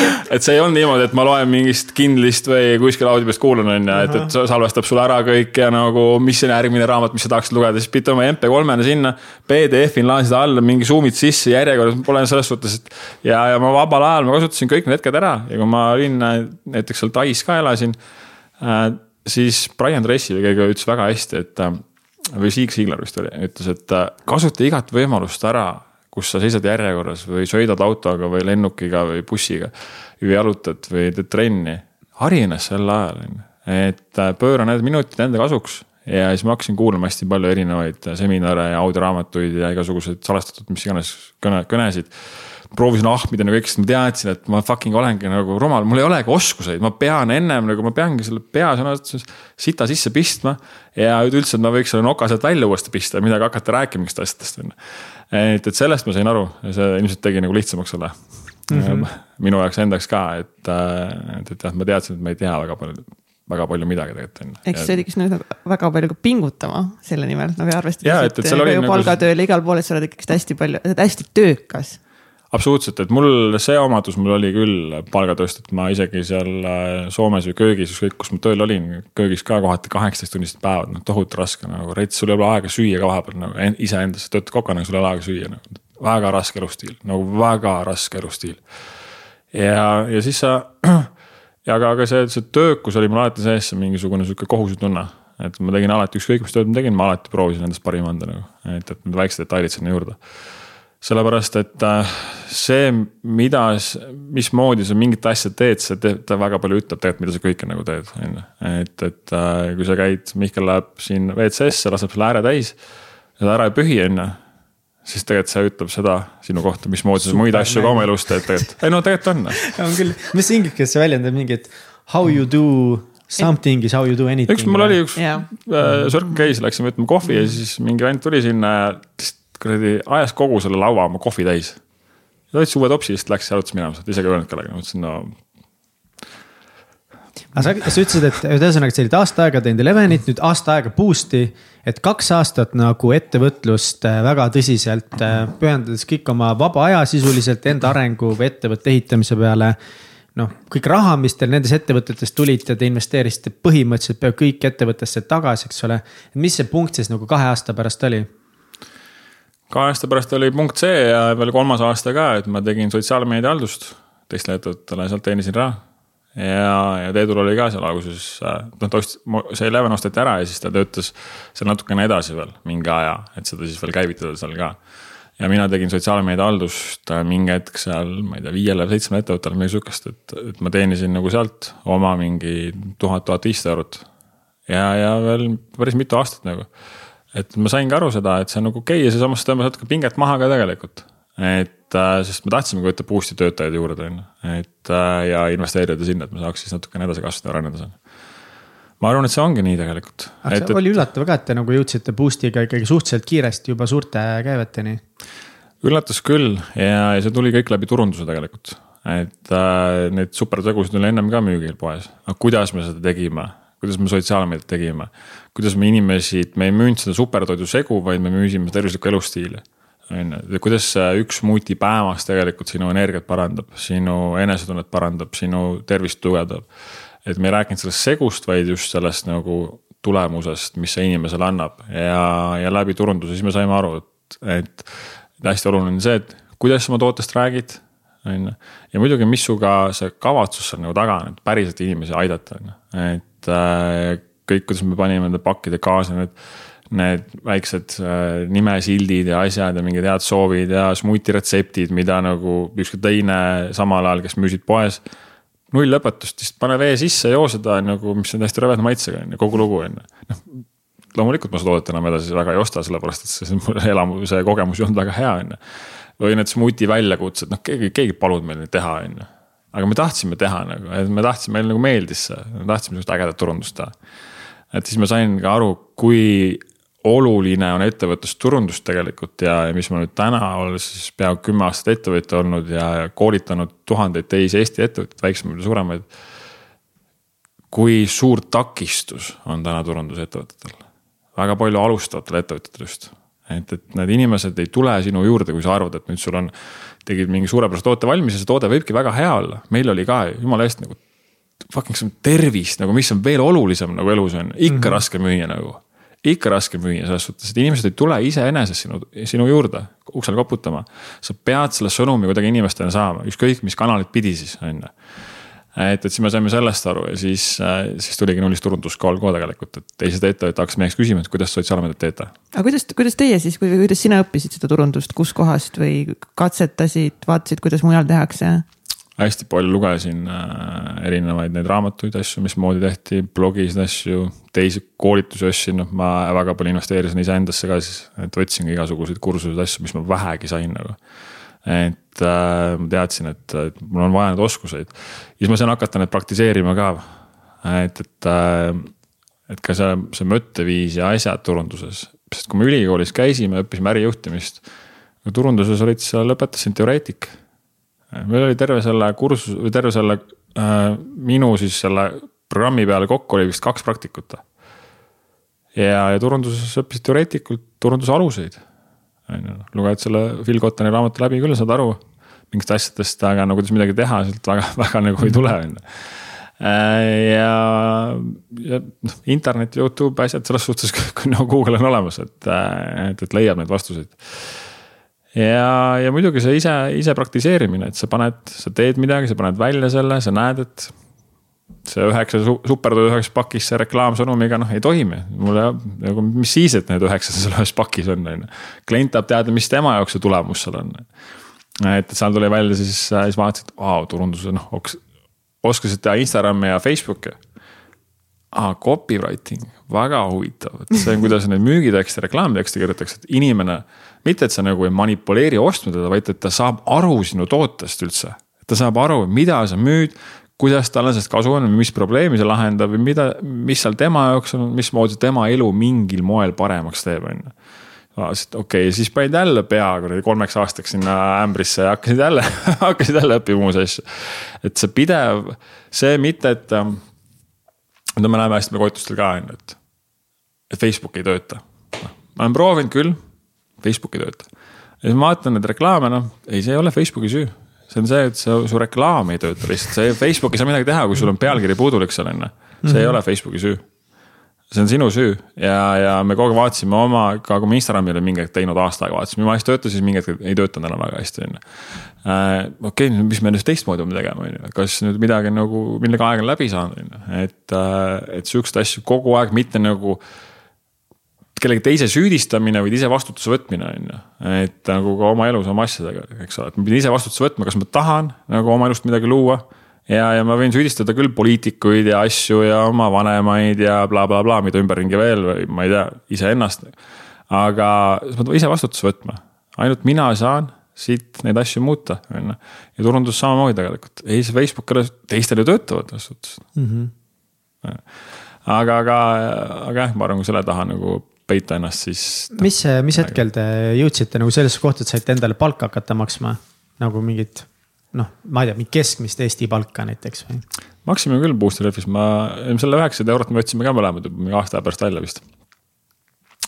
C: et see ei olnud niimoodi, et ma loen mingist Kindlist või kuskil audiopeast kuulan, on ju, et, et salvestab sulle ära kõik ja nagu, mis on järgmine raamat, mis sa tahaksid lugeda, siis pidid oma MP3-na sinna. PDF-i laadid alla, mingi zoom'id sisse järjekorras, pole selles suhtes, et. ja, ja ma vabal ajal ma kasutasin kõik need hetked ära ja kui ma olin näiteks seal Tais ka elasin äh,. siis Brian Tracy või keegi ütles väga hästi, et äh, või Siig Siiglar vist oli, ütles, et äh, kasuta igat võimalust ära kus sa seisad järjekorras või sõidad autoga või lennukiga või bussiga. või jalutad või teed trenni, hari ennast sel ajal, on ju. et äh, pööra need minutid enda kasuks ja siis ma hakkasin kuulama hästi palju erinevaid seminare ja audioraamatuid ja igasuguseid salvestatud, mis iganes kõne, kõnesid proovisin ahmida nagu sest ma teadsin, et ma fucking olengi nagu rumal, mul ei olegi oskuseid, ma pean ennem nagu ma peangi selle pea sõna otseses sita sisse pistma. ja üldse, et ma võiks selle noka sealt välja uuesti pista ja midagi hakata rääkima mingist asjadest on ju. et, et sellest ma sain aru ja see ilmselt tegi nagu lihtsamaks selle mm. -hmm. minu jaoks endaks ka, et, et, et jah, ma teadsin, et ma ei tea väga palju väga palju midagi tegelikult on ju.
A: eks see oligi nagu väga palju pingutama selle nimel nagu arvestades,
C: et, et, et,
A: nagu... palgatööl ja igal pool, et sa oled ikkagi hästi palju, sa hästi töökas
C: absoluutselt, et mul see omadus mul oli küll palgatööst, et ma isegi seal äh, Soomes või köögis, ükskõik kus ma tööl olin, köögis ka kohati kaheksateist tunnised päevad, noh tohutu raske nagu, rets, sul ei ole aega süüa ka vahepeal nagu iseendasse, töötad kokana, sul ei ole aega süüa nagu. väga raske elustiil, nagu väga raske elustiil. ja, ja siis sa, ja aga, aga see, see töökus oli mul alati sees, see mingisugune sihuke kohusetunne et ma tegin alati, ükskõik mis tööd ma tegin, ma alati proovisin endast parima anda nagu, et, et need väiksed detailid sinna juurde sellepärast, et äh, see, mida, mismoodi sa mingit asja teed, see teeb, ta väga palju ütleb tegelikult, mida sa kõike nagu teed, on ju. et, et äh, kui sa käid, Mihkel läheb siin WC-sse, laseb selle ääre täis. ja ta ära ei pühi, on ju. siis tegelikult see ütleb seda sinu kohta, mismoodi sa muid asju ka oma elus teed tegelikult. ei no tegelikult on.
B: on küll, mis inglise keeles see väljendab mingi, et how you do Something is how you do anything.
C: üks mul oli üks yeah. äh, Circle K-s läksime võtma kohvi ja siis mingi vend tuli sinna ja kuradi ajas kogu selle laua oma kohvi täis. ta võttis uue topsi, siis läks jalutas minema, isegi ei öelnud kellelegi, ma ütlesin no.
B: aga sa, sa ütlesid, et ühesõnaga sa olid aasta aega teinud Elevenit, nüüd aasta aega Boost'i. et kaks aastat nagu ettevõtlust äh, väga tõsiselt äh, pühendades kõik oma vaba aja sisuliselt enda arengu või ettevõtte ehitamise peale noh, kõik raha, mis teil nendes ettevõtetes tulid ja te investeerisite põhimõtteliselt peaaegu kõik ettevõttesse tagasi, eks ole. mis see punkt siis nagu kahe aasta pärast oli?
C: Kahe aasta pärast oli punkt C ja veel kolmas aasta ka, et ma tegin sotsiaalmeedia haldust teistele ettevõtetele, sealt teenisin raha. ja, ja Teedul oli ka seal alguses, noh ta ostis, see Eleven osteti ära ja siis ta töötas seal natukene edasi veel mingi aja, et seda siis veel käivitada seal ka ja mina tegin sotsiaalmeedia haldust äh, mingi hetk seal, ma ei tea, viiele või seitsmele ettevõttele, midagi sihukest, et, et ma teenisin nagu sealt oma mingi tuhat, tuhat viissada eurot. ja, ja veel päris mitu aastat nagu. Et ma saingi aru seda, et see on nagu okei okay ja see samas tõmbas natuke pinget maha ka tegelikult. et äh, sest me tahtsimegi võtta boost'i töötajaid juurde, on ju, et äh, ja investeerida sinna, et me saaks siis natukene edasi kasvada ja areneda seal ma arvan, et see ongi nii tegelikult.
B: aga see et, oli üllatav ka, et te nagu jõudsite boost'iga ikkagi suhteliselt kiiresti juba suurte käiveteni.
C: üllatas küll ja, ja see tuli kõik läbi turunduse tegelikult. et äh, neid supertegusid oli ennem ka müügil poes, aga kuidas me seda tegime, kuidas me sotsiaalmeediat tegime. Kuidas me inimesi, me ei müünud seda supertoidu segu, vaid me müüsime tervislikku elustiili. On ju, kuidas üks smuuti päevas tegelikult sinu energiat parandab, sinu enesetunnet parandab, sinu tervist tugevdab. Et me ei rääkinud sellest segust, vaid just sellest nagu tulemusest, mis see inimesele annab. Ja, ja läbi turunduse siis me saime aru, et, et hästi oluline on see, et kuidas sa oma tootest räägid, on ju. ja muidugi, mis su ka see kavatsus seal nagu taga on, et päriselt inimesi aidata, on ju, et äh, kõik, kuidas me panime nende pakkide kaasa need need väiksed äh, nimesildid ja asjad ja mingid head soovid ja smuuti retseptid, mida nagu ükski teine samal ajal, kes müüsid poes null õpetust, lihtsalt pane vee sisse, joo seda nagu, mis on hästi rõveda maitsega on ju, kogu lugu on ju. noh, loomulikult ma seda toodet enam edasi väga ei osta, sellepärast et see, see elamus, see kogemus ei olnud väga hea, on ju. või need smuuti väljakutsed, noh keegi, keegi palunud meil neid teha, on ju. aga me tahtsime teha nagu, et me tahtsime, meile nagu meeldis see, me tahtsime sihukest ägedat turundust teha. Et siis ma sain ka aru, kui oluline on ettevõtlusturundus tegelikult ja, ja mis ma nüüd täna, olles siis peaaegu kümme aastat ettevõtja olnud ja koolitanud tuhandeid teisi Eesti ettevõtteid, väiksemaid ja suuremaid. kui suur takistus on täna turundusettevõtetel, väga palju alustavatel ettevõtjatel just. et, et need inimesed ei tule sinu juurde, kui sa arvad, et nüüd sul on, tegid mingi suurepärase toote valmis ja see toode võibki väga hea olla, meil oli ka jumala eest nagu fucking tervist nagu, mis on veel olulisem nagu elus on, ikka mm -hmm. raske müüa nagu ikka raske müüa selles suhtes, et inimesed ei tule iseenesest sinu, sinu juurde uksele koputama. sa pead selle sõnumi kuidagi inimestele saama, ükskõik mis kanalit pidi siis, on ju et, et siis me saime sellest aru ja siis, siis tuligi nullist turunduskool ka tegelikult, et teised ettevõtted hakkasid meie käest küsima, et kuidas sotsiaalmeediat teete.
A: aga kuidas, kuidas teie siis, kuidas sina õppisid seda turundust, kuskohast või katsetasid, vaatasid, kuidas mujal tehakse?
C: Hästi palju lugesin äh, erinevaid neid raamatuid, asju, mismoodi tehti, blogisid asju, teisi koolitusi ostsin, noh, ma väga palju investeerisin iseendasse ka siis, et võtsin igasuguseid kursuseid, asju, mis ma vähegi sain nagu. et äh, ma teadsin, et, et mul on vaja neid oskuseid. ja siis ma sain hakata neid praktiseerima ka. et, et äh,, et ka see, see mõtteviis ja asjad turunduses, sest kui me ülikoolis käisime, õppisime ärijuhtimist. turunduses olid sa, lõpetasin teoreetik meil oli terve selle kursus või terve selle äh, minu siis selle programmi peale kokku oli vist kaks praktikut. ja, ja turunduses õppisid teoreetilikult turunduse aluseid. on ju, luged selle Phil Cottoni raamatu läbi küll, saad aru mingitest asjadest, aga no kuidas midagi teha, sealt väga, väga nagu ei tule, on ju äh, ja, ja noh, internet, Youtube, asjad selles suhtes, kui no Google on olemas, et, et, et leiab neid vastuseid ja, ja muidugi see ise, ise praktiseerimine, et sa paned, sa teed midagi, sa paned välja selle, sa näed, et see üheksa superdud üheks pakis see reklaamsõnumiga noh ei toimi. mulle nagu, mis siis, et need üheksa seal ühes pakis on, on ju. klient tahab teada, mis tema jaoks see tulemus seal on. et seal tuli välja siis, siis vaatasin, et vau, turunduse noh, oskasid teha Instagrami ja Facebooki aa, copywriting, väga huvitav, et see on, kuidas neid müügitekste, reklaamtekste kirjutatakse, et inimene. Mitte, et sa nagu ei manipuleeri ostma teda, vaid et ta saab aru sinu tootest üldse. ta saab aru, mida sa müüd, kuidas talle sellest kasu on, mis probleemi see lahendab või mida, mis seal tema jaoks on, mismoodi tema elu mingil moel paremaks teeb, on ju okei okay,, siis panid jälle pea kuradi kolmeks aastaks sinna ämbrisse ja hakkasid jälle hakkasid jälle õppima uusi asju. et see pidev, see mitte, et no me näeme hästi koolitustel ka on ju, et, et Facebook ei tööta. ma olen proovinud küll, Facebook ei tööta. ja siis ma vaatan neid reklaame, noh, ei, see ei ole Facebooki süü. see on see, et see, su reklaam ei tööta lihtsalt, see Facebook ei saa midagi teha, kui sul on pealkiri puudulik seal on ju. see mm -hmm. ei ole Facebooki süü see on sinu süü ja, ja me kogu aeg vaatasime oma, ka kui me Instagrami olime mingi hetk teinud aasta aega, vaatasime, mis töötas, siis mingi hetk ei töötanud enam väga hästi, on ju. Äh, okei, mis me nüüd teistmoodi peame tegema, on ju, kas nüüd midagi nagu, millega aeg on läbi saanud, on ju, et, äh, et siukseid asju kogu aeg, mitte nagu kellegi teise süüdistamine või ise vastutuse võtmine, on ju. et nagu ka oma elus oma asjadega, eks ole, et ma pidin ise vastutuse võtma, kas ma tahan nagu oma elust midagi luua ja, ja ma võin süüdistada küll poliitikuid ja asju ja oma vanemaid ja blablabla bla, bla, mida ümberringi veel või ma ei tea, iseennast. aga ma pean ise vastutuse võtma, ainult mina saan siit neid asju muuta, on ju. ja turundus samamoodi tegelikult, ei see Facebook, teistel ju töötavad selles suhtes mm. -hmm. aga, aga, aga jah, ma arvan, kui selle taha nagu peita ennast, siis.
B: mis, mis hetkel te jõudsite nagu sellesse kohta, et saite endale palka hakata maksma nagu mingit noh, ma ei tea, mingit keskmist Eesti palka näiteks või?
C: maksime küll Booster Refis, ma, selle üheksasada eurot me võtsime ka mõlemad mingi aasta pärast välja vist.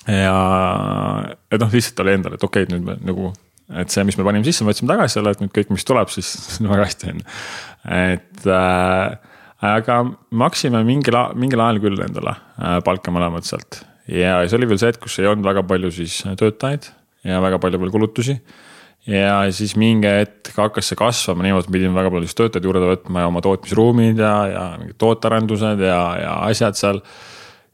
C: ja, et noh, lihtsalt oli endal, et okei okay,, nüüd me nagu, et see, mis me panime sisse, me võtsime tagasi selle, et nüüd kõik, mis tuleb, siis väga hästi on. et äh, aga maksime mingil, mingil ajal küll endale äh, palka mõlemad sealt ja see oli veel see hetk, kus ei olnud väga palju siis töötajaid ja väga palju veel kulutusi ja siis mingi hetk hakkas see kasvama niimoodi, et pidime väga palju siis töötajaid juurde võtma ja oma tootmisruumid ja, ja mingid tootearendused ja, ja asjad seal.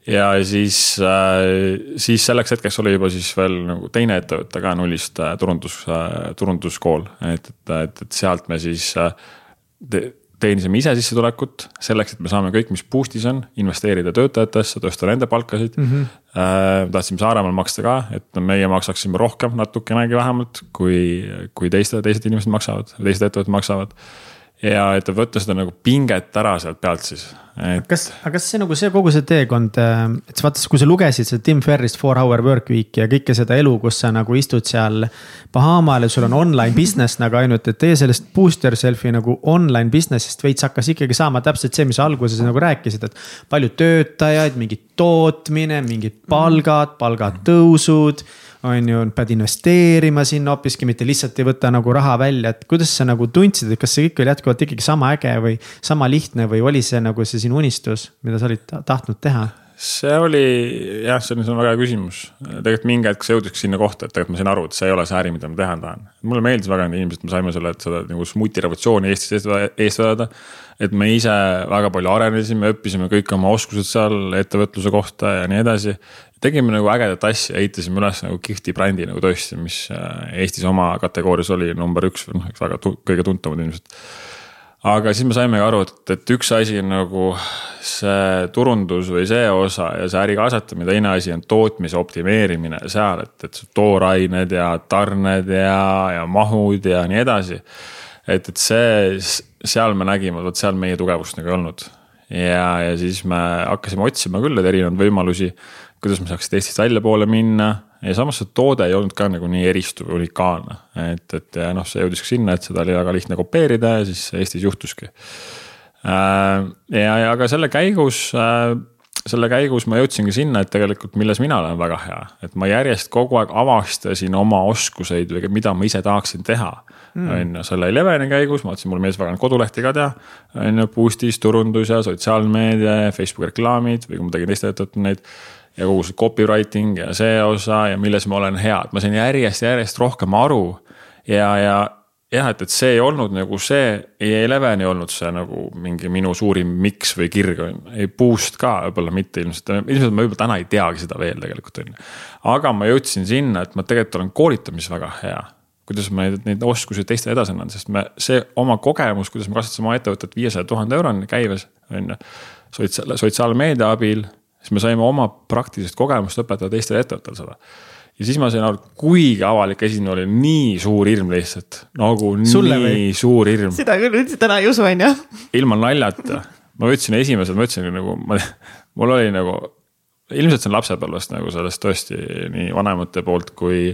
C: ja siis äh,, siis selleks hetkeks oli juba siis veel nagu teine ettevõte ka nullist äh, turundus äh,, turunduskool, et, et, et, et sealt me siis äh, teenisime ise sissetulekut selleks, et me saame kõik, mis boost'is on, investeerida töötajatesse, tõsta nende palkasid mm. -hmm. Äh, tahtsime Saaremaal maksta ka, et meie maksaksime rohkem natukenegi vähemalt, kui, kui teiste, teised inimesed maksavad, teised ettevõtted maksavad ja et võtta seda nagu pinget ära sealt pealt siis
B: et.... kas, aga kas see nagu see kogu see teekond, äh, et sa vaata, kui sa lugesid seda Tim Ferrist Four Hour Work Weeki ja kõike seda elu, kus sa nagu istud seal. Bahamaal ja sul on online business nagu ainult, et teie sellest boost yourself'i nagu online business'ist veits hakkas ikkagi saama täpselt see, mis alguses nagu rääkisid, et. palju töötajaid, mingi tootmine, mingid palgad, palgatõusud on ju, pead investeerima sinna hoopiski, mitte lihtsalt ei võta nagu raha välja, et kuidas sa nagu tundsid, et kas see kõik oli jätkuvalt ikkagi sama äge või sama lihtne või oli see nagu see sinu unistus, mida sa olid tahtnud teha?
C: see oli jah, see on, see on väga hea küsimus. tegelikult mingi hetk sa jõudsidki sinna kohta, et tegelikult ma sain aru, et see ei ole see äri, mida ma teha tahan. mulle meeldis väga need inimesed, me saime selle, et seda nagu smuutirevolutsiooni Eestis eest vedada. et me ise väga palju arenesime, õppisime kõik oma oskused seal ettevõtluse kohta ja nii edasi tegime nagu ägedat asja, ehitasime üles nagu kihvti brändi nagu tõesti, mis äh, Eestis oma kategoorias oli number üks või noh, eks väga tu kõige tuntumad ilmselt. aga siis me saimegi aru, et, et üks asi on nagu see turundus või see osa ja see äri kasvatamine, teine asi on tootmise optimeerimine seal, et, et toorained ja tarned ja, ja mahud ja nii edasi. et, et see, seal me nägime, vot seal meie tugevust nagu ei olnud ja, ja siis me hakkasime otsima küll neid erinevaid võimalusi kuidas me saaks Eestist väljapoole minna ja samas see toode ei olnud ka nagu nii eristuv unikaalne. et, et ja noh, see jõudis ka sinna, et seda oli väga lihtne kopeerida ja siis Eestis juhtuski. Äh, ja, ja ka selle käigus, äh, selle käigus ma jõudsingi sinna, et tegelikult milles mina olen väga hea, et ma järjest kogu aeg avastasin oma oskuseid või mida ma ise tahaksin teha mm.. on ju, selle Eleveni käigus ma vaatasin, mulle meeldis väga kodulehti ka teha. on ju, Boostis turundus ja sotsiaalmeedia ja Facebooki reklaamid või kui ma tegin teiste ettevõtete neid ja kogu see copywriting ja see osa ja milles ma olen hea, et ma sain järjest, järjest rohkem aru. ja, ja, jah, et, et see ei olnud nagu see, ei Eleven ei olnud see nagu mingi minu suurim miks või kirg on ju. ei boost ka võib-olla mitte ilmselt, ilmselt ma võib-olla täna ei teagi seda veel tegelikult on ju. aga ma jõudsin sinna, et ma tegelikult olen koolitamises väga hea kuidas ma neid, neid oskusi teistele edasi annan, sest me, see oma kogemus, kuidas me kasvatasime oma ettevõtet viiesaja tuhande euroni käives, on ju. sotsiaal, sotsiaalmeedia abil, siis me saime oma praktilist kogemust õpetada teistele ettevõtetele seda ja siis ma sain aru, kuigi avalik esinemine oli nii suur hirm lihtsalt, nagu Sulle nii või? suur hirm.
A: seda küll üldse täna ei usu, on ju.
C: ilma naljata, ma võtsin esimesed, ma ütlesin nagu, ma, mul oli nagu, ilmselt see on lapsepõlvest nagu sellest tõesti nii vanemate poolt kui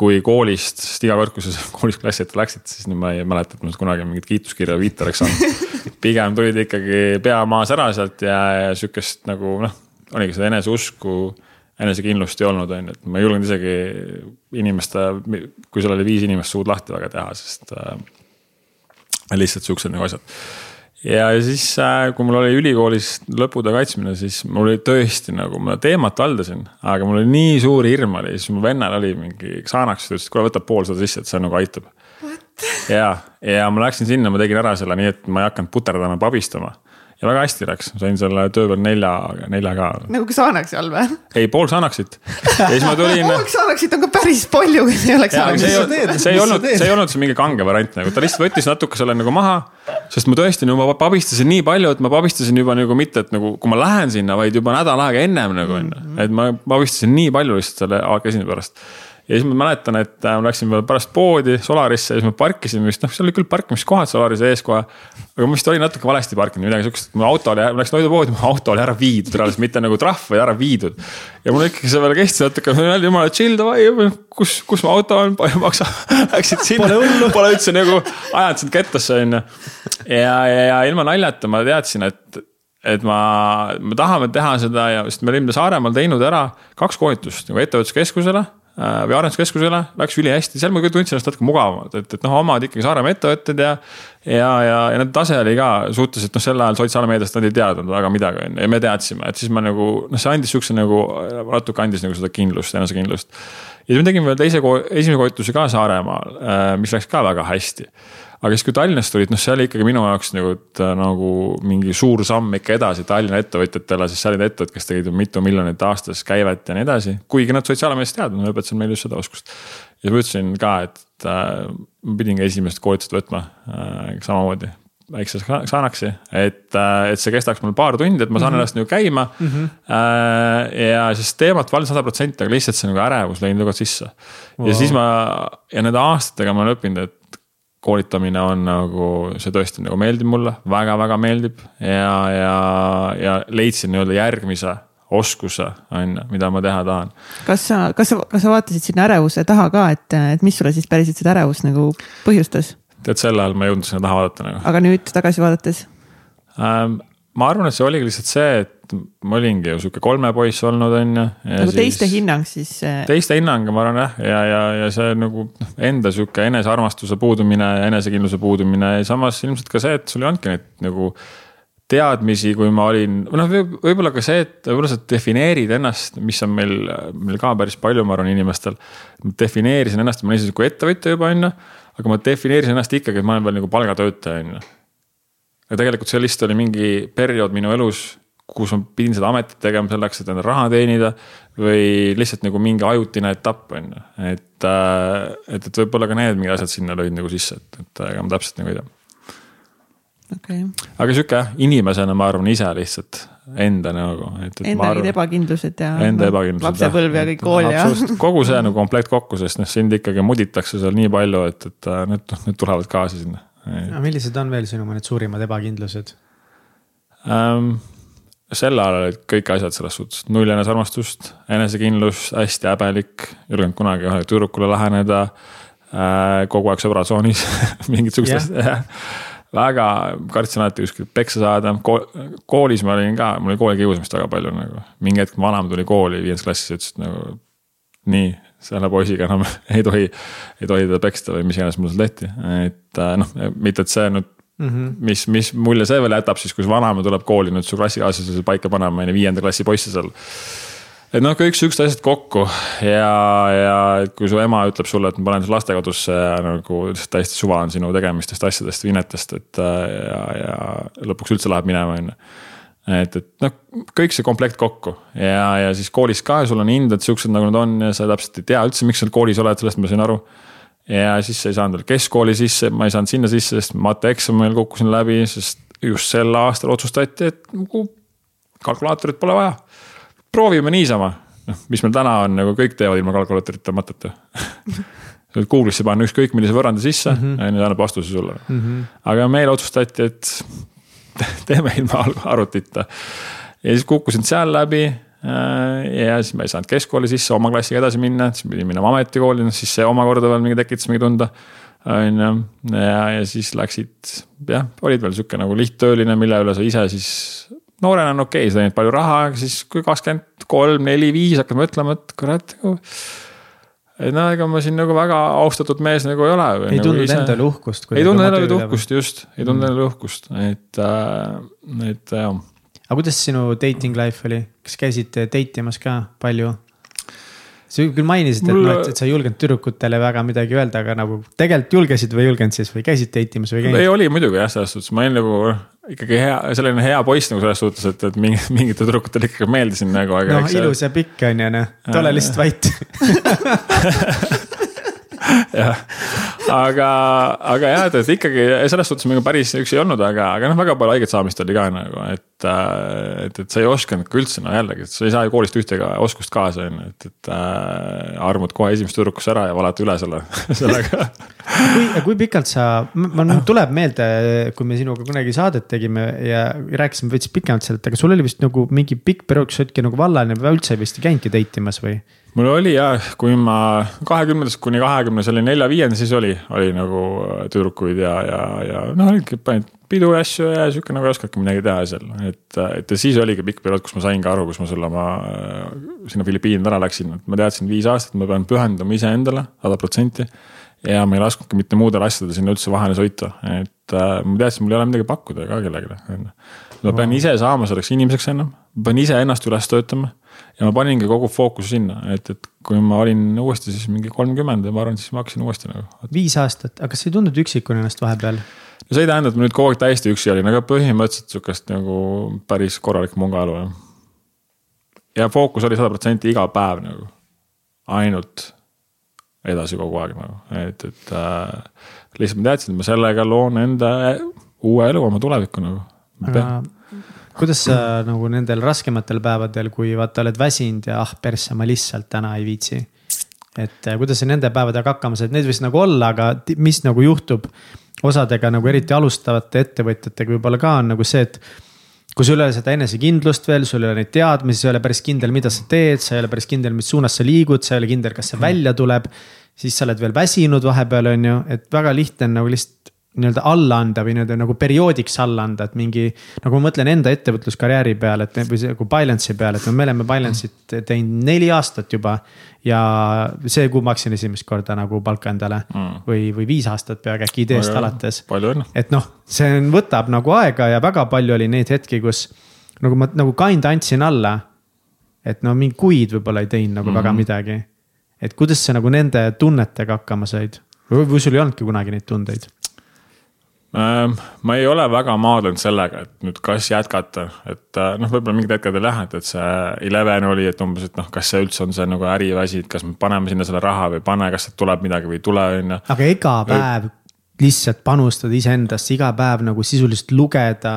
C: kui koolist, sest iga kord, kui sa koolist klassi ette läksid, siis no ma ei mäleta, et mul kunagi mingit kiituskirja või viite oleks saanud. pigem tulid ikkagi pea maas ära sealt ja, ja sihukest nagu noh, oligi seda eneseusku enesekindlust ei olnud, on ju, et ma ei julgenud isegi inimeste, kui seal oli viis inimest suud lahti väga teha, sest äh, lihtsalt siuksed nagu asjad. ja, siis äh,, kui mul oli ülikoolis lõputöö kaitsmine, siis mul oli tõesti nagu, ma teemat valdasin, aga mul oli nii suur hirm oli, siis mu vennal oli mingi Xanax, ta ütles, et kuule, võta pool seda sisse, et see nagu aitab. ja, ja ma läksin sinna, ma tegin ära selle nii, et ma ei hakanud puterdama, pabistama ja väga hästi läks, sain selle töö peal nelja, nelja ka.
A: nagu Xanaxi all või?
C: ei, pool Xanaxit. ja siis ma tulin
A: pool Xanaxit on ka päris palju, kui see ei oleks.
C: see ei olnud, see ei olnud see mingi kange variant nagu, ta lihtsalt võttis natuke selle nagu maha. sest ma tõesti nagu ma pabistasin nii palju, et ma pabistasin juba nagu mitte, et nagu, kui ma lähen sinna, vaid juba nädal aega ennem nagu on ju. et ma pabistasin nii palju lihtsalt selle AK-esine pärast ja siis ma mäletan, et äh, ma läksin veel pärast poodi Solarisse ja siis ma parkisin vist, noh, seal oli küll parkimiskohad Solarise ees kohe. aga ma vist olin natuke valesti parkinud, midagi siukest, mu auto oli, ma läksin toidupoodi, mu auto oli ära viidud reaalselt, mitte nagu trahv, vaid ära viidud. ja mul ikkagi see veel kestis natuke, ma olin jumala chill davai, kus, kus mu auto on, palju maksab. Läksid sinna, pole üldse nagu ajanud sind kettasse on ju. ja, ja, ja ilma naljata ma teadsin, et et ma, me tahame teha seda ja, sest me olime Saaremaal teinud ära kaks koolitust nagu ettevõtluskeskusele või arenduskeskusele, läks ülihästi, seal ma tundsin ennast natuke mugavamalt, et, et noh, omad ikkagi Saaremaa ettevõtted ja. ja, ja, ja nende tase oli ka suhteliselt noh, sel ajal sotsiaalmeediast nad ei teadnud väga midagi, on ju, ja me teadsime, et siis ma nagu noh, see andis sihukese nagu natuke andis nagu seda kindlust, enesekindlust. ja siis me tegime veel teise, esimese koolituse ka Saaremaal, äh, mis läks ka väga hästi aga siis, kui Tallinnast tulid, noh, see oli ikkagi minu jaoks nagu, nagu mingi suur samm ikka edasi Tallinna ettevõtjatele, sest seal olid ettevõtted, kes tegid mitu miljonit aastas käivet ja nii edasi. kuigi nad sotsiaalmeediast teadnud, ma õpetasin meile just seda oskust. ja ma ütlesin ka, et äh, ma pidin ka esimest koolitust võtma äh, samamoodi väikse Xanaxi, et, äh, et see kestaks mul paar tundi, et ma saan mm -hmm. ennast nagu käima mm. -hmm. ja siis teemat valdan sada protsenti, aga lihtsalt see nagu ärevus lõi nagu sisse wow.. ja siis ma ja nende aastatega ma olen õppinud, et koolitamine on nagu, see tõesti nagu meeldib mulle väga,, väga-väga meeldib ja, ja, ja leidsin nii-öelda järgmise oskuse, on ju, mida ma teha tahan.
A: kas sa, kas sa, kas sa vaatasid sinna ärevuse taha ka, et, et mis sulle siis päriselt seda ärevust nagu põhjustas?
C: tead, sel ajal ma ei jõudnud sinna taha vaadata nagu.
A: aga nüüd tagasi vaadates
C: ähm,? ma arvan, et see oligi lihtsalt see, et ma olingi ju sihuke kolme poiss olnud, on ju.
A: nagu teiste hinnang siis.
C: Äh, teiste hinnang, ma arvan jah, ja, ja, ja see nagu noh, enda sihuke enesearmastuse puudumine ja enesekindluse puudumine ja samas ilmselt ka see, et sul ei olnudki neid nagu teadmisi, kui ma olin, noh, võib-olla ka see, et võib-olla sa defineerid ennast, mis on meil, meil ka päris palju, ma arvan, inimestel. defineerisin ennast, ma olin siis nagu ettevõtja juba, on ju, aga ma defineerisin ennast ikkagi, et ma olen veel nagu palgatöötaja, on ju ja tegelikult see lihtsalt oli mingi periood minu elus, kus ma pidin seda ametit tegema selleks, et endale raha teenida. või lihtsalt nagu mingi ajutine etapp on ju, et, äh, et, et võib-olla ka need mingid asjad sinna lõid nagu sisse, et, et ega ma täpselt nagu ei tea
A: okay..
C: aga sihuke jah, inimesena ma arvan ise lihtsalt enda nagu.
A: Enda need ebakindlused ja.
C: Enda ebakindlused.
A: lapsepõlv ja kõik kool ja.
C: kogu see nagu komplekt kokku, sest noh, sind ikkagi muditakse seal nii palju, et, et äh, need, need tulevad kaasa sinna
B: no millised on veel sinu mõned suurimad ebakindlused
C: ähm,? Sel ajal olid kõik asjad selles suhtes, null enesearmastust, enesekindlus, hästi häbelik, ei julgenud kunagi ühele tüdrukule läheneda äh,. kogu aeg sõbratsoonis mingit sihukest yeah. väga kartsin alati kuskilt peksa saada Ko, koolis ma olin ka, mul oli koolikiusamist väga palju nagu, mingi hetk vanem tuli kooli viiendas klassis ja ütles, et nagu nii selle poisiga enam ei tohi, ei tohi teda peksta või mis iganes mul seal tehti, et äh, noh, mitte et see nüüd mm. -hmm. mis, mis mulje see veel jätab siis, kui su vanaema tuleb kooli nüüd su klassikaaslase paika panema, on ju, viienda klassi poisse seal. et noh, kõik siuksed asjad kokku ja, ja kui su ema ütleb sulle, et ma panen su lastekodusse ja nagu täiesti suva on sinu tegemistest, asjadest, vinetest, et ja, ja lõpuks üldse läheb minema, on ju et, et noh, kõik see komplekt kokku ja, ja siis koolis ka sul on hinded siuksed, nagu nad on ja sa täpselt ei tea üldse, miks sa koolis oled, sellest ma sain aru. Ja siis ei saanud veel keskkooli sisse, ma ei saanud sinna sisse, sest mateeksamil kukkusin läbi, sest just sel aastal otsustati, et nagu kalkulaatorit pole vaja. proovime niisama, noh, mis meil täna on, nagu kõik teevad ilma kalkulaatorita matet ju Google'isse panna ükskõik millise võrrandi sisse mm, -hmm. on ju, annab vastuse sulle mm. -hmm. aga meil otsustati, et teeme ilma arvutita. ja siis kukkusin seal läbi ja siis ma ei saanud keskkooli sisse oma klassiga edasi minna, siis pidin minema ametikooli, noh siis see omakorda veel mingi tekitas mingi tunde. on ju, ja, ja siis läksid jah, olid veel sihuke nagu lihttööline, mille üle sa ise siis noorena on okei okay,, sa teenid palju raha, aga siis kui kakskümmend kolm, neli, viis hakkad mõtlema, et kurat nagu et no ega ma siin nagu väga austatud mees nagu ei ole.
B: ei nagu tundnud ise... endale uhkust.
C: ei tundnud endale uhkust, just, ei tundnud mm. endale uhkust, et äh,, et jah.
B: Aga kuidas sinu dating life oli, kas käisid date imas ka palju? sa küll mainisid, et Mul... noh, et sa ei julgenud tüdrukutele väga midagi öelda, aga nagu tegelikult julgesid või ei julgenud siis või käisid date imas või ei käinud?
C: ei, oli muidugi jah, selles suhtes, ma olin nagu ikkagi hea, selline hea poiss nagu selles suhtes, et, et mingi, mingitele tüdrukutele ikkagi meeldisin nagu.
B: noh, ilus ja pikk on ju noh, tule lihtsalt vait
C: jah, aga, aga jah, et, et ikkagi selles suhtes me päris üksi ei olnud, aga, aga noh, väga palju haiget saamist oli ka nagu, et, äh, et, et sa ei osanud ka üldse, no jällegi, sa ei saa ju koolist ühtegi oskust kaasa, on ju, et, et äh, armud kohe esimest tüdrukusse ära ja valad üle selle, sellega
B: kui, kui pikalt sa, mul tuleb meelde, kui me sinuga kunagi saadet tegime ja rääkisime veits pikemalt sellest, aga sul oli vist nagu mingi pikk periood, kus sa olidki nagu vallaline või üldse vist ei käinudki date imas või?
C: Mul oli jah, kui ma kahekümnendast kuni kahekümnes olin nelja-viienda, siis oli, oli nagu tüdrukuid ja, ja, ja noh, olidki panid pidu ja asju ja sihuke nagu ei oskagi midagi teha seal, et, et ja siis oligi pikk periood, kus ma sain ka aru, kus ma selle oma sinna Filipiinidele ära läksin, et ma teadsin viis aastat, ma pean pühenduma iseendale sada protsenti. ja ma ei lasknudki mitte muudele asjadele sinna üldse vahele sõita, et äh, ma teadsin, mul ei ole midagi pakkuda ka kellelegi, ju. ma pean ise saama selleks inimeseks ennem, ma pean ise ennast üles töötama ja ma paningi kogu fookuse sinna, et, et kui ma olin uuesti siis mingi kolmkümmend ja ma arvan, siis ma hakkasin uuesti nagu.
B: viis aastat, aga kas ei tundnud üksikuna ennast vahepeal?
C: no see ei tähenda, et ma nüüd kogu aeg täiesti üksi olin, aga põhimõtteliselt sihukest nagu päris korralik mungaelu jah. ja fookus oli sada protsenti iga päev nagu, ainult edasi kogu aeg nagu, et, et äh, lihtsalt ma teadsin, et ma sellega loon enda uue elu, oma tulevikku nagu.
B: aga kuidas sa nagu nendel raskematel päevadel, kui vaata oled väsinud ja ah persse, ma lihtsalt täna ei viitsi. et äh, kuidas sa nende päevadega hakkama saad, need võis nagu olla, aga mis nagu juhtub osadega nagu eriti alustavate ettevõtjatega võib-olla ka on nagu see, et kui sul ei ole seda enesekindlust veel, sul ei ole neid teadmisi, sa ei ole päris kindel, mida sa teed, sa ei ole päris kindel, mis suunas sa liigud, sa ei ole kindel, kas see välja tuleb. siis sa oled veel väsinud vahepeal, on ju, et väga lihtne on nagu lihtsalt nii-öelda alla anda või nii-öelda nagu perioodiks alla anda, et mingi. nagu ma mõtlen enda ettevõtluskarjääri peale, et või nagu Binance'i peale, et no me oleme Binance'it teinud neli aastat juba. ja see kuu maksin esimest korda nagu palka endale mm. või, või viis aastat peaaegu äkki ideest alates. et noh, see on, võtab nagu aega ja väga palju oli neid hetki, kus nagu ma nagu kind andsin alla. et no mingi kuid võib-olla ei teinud nagu mm väga midagi. et kuidas sa nagu nende tunnetega hakkama said või sul ei olnudki kunagi neid tundeid?
C: Ehm, ma ei ole väga maadlenud sellega, et nüüd kas jätkata, et äh, noh, võib-olla mingid hetked veel jah, et, et see Eleven oli, et umbes, et noh, kas see üldse on see nagu äriasi, et kas me paneme sinna selle raha või ei pane, kas sealt tuleb midagi või ei tule, on ju.
B: aga iga päev lihtsalt panustada iseendasse, iga päev nagu sisuliselt lugeda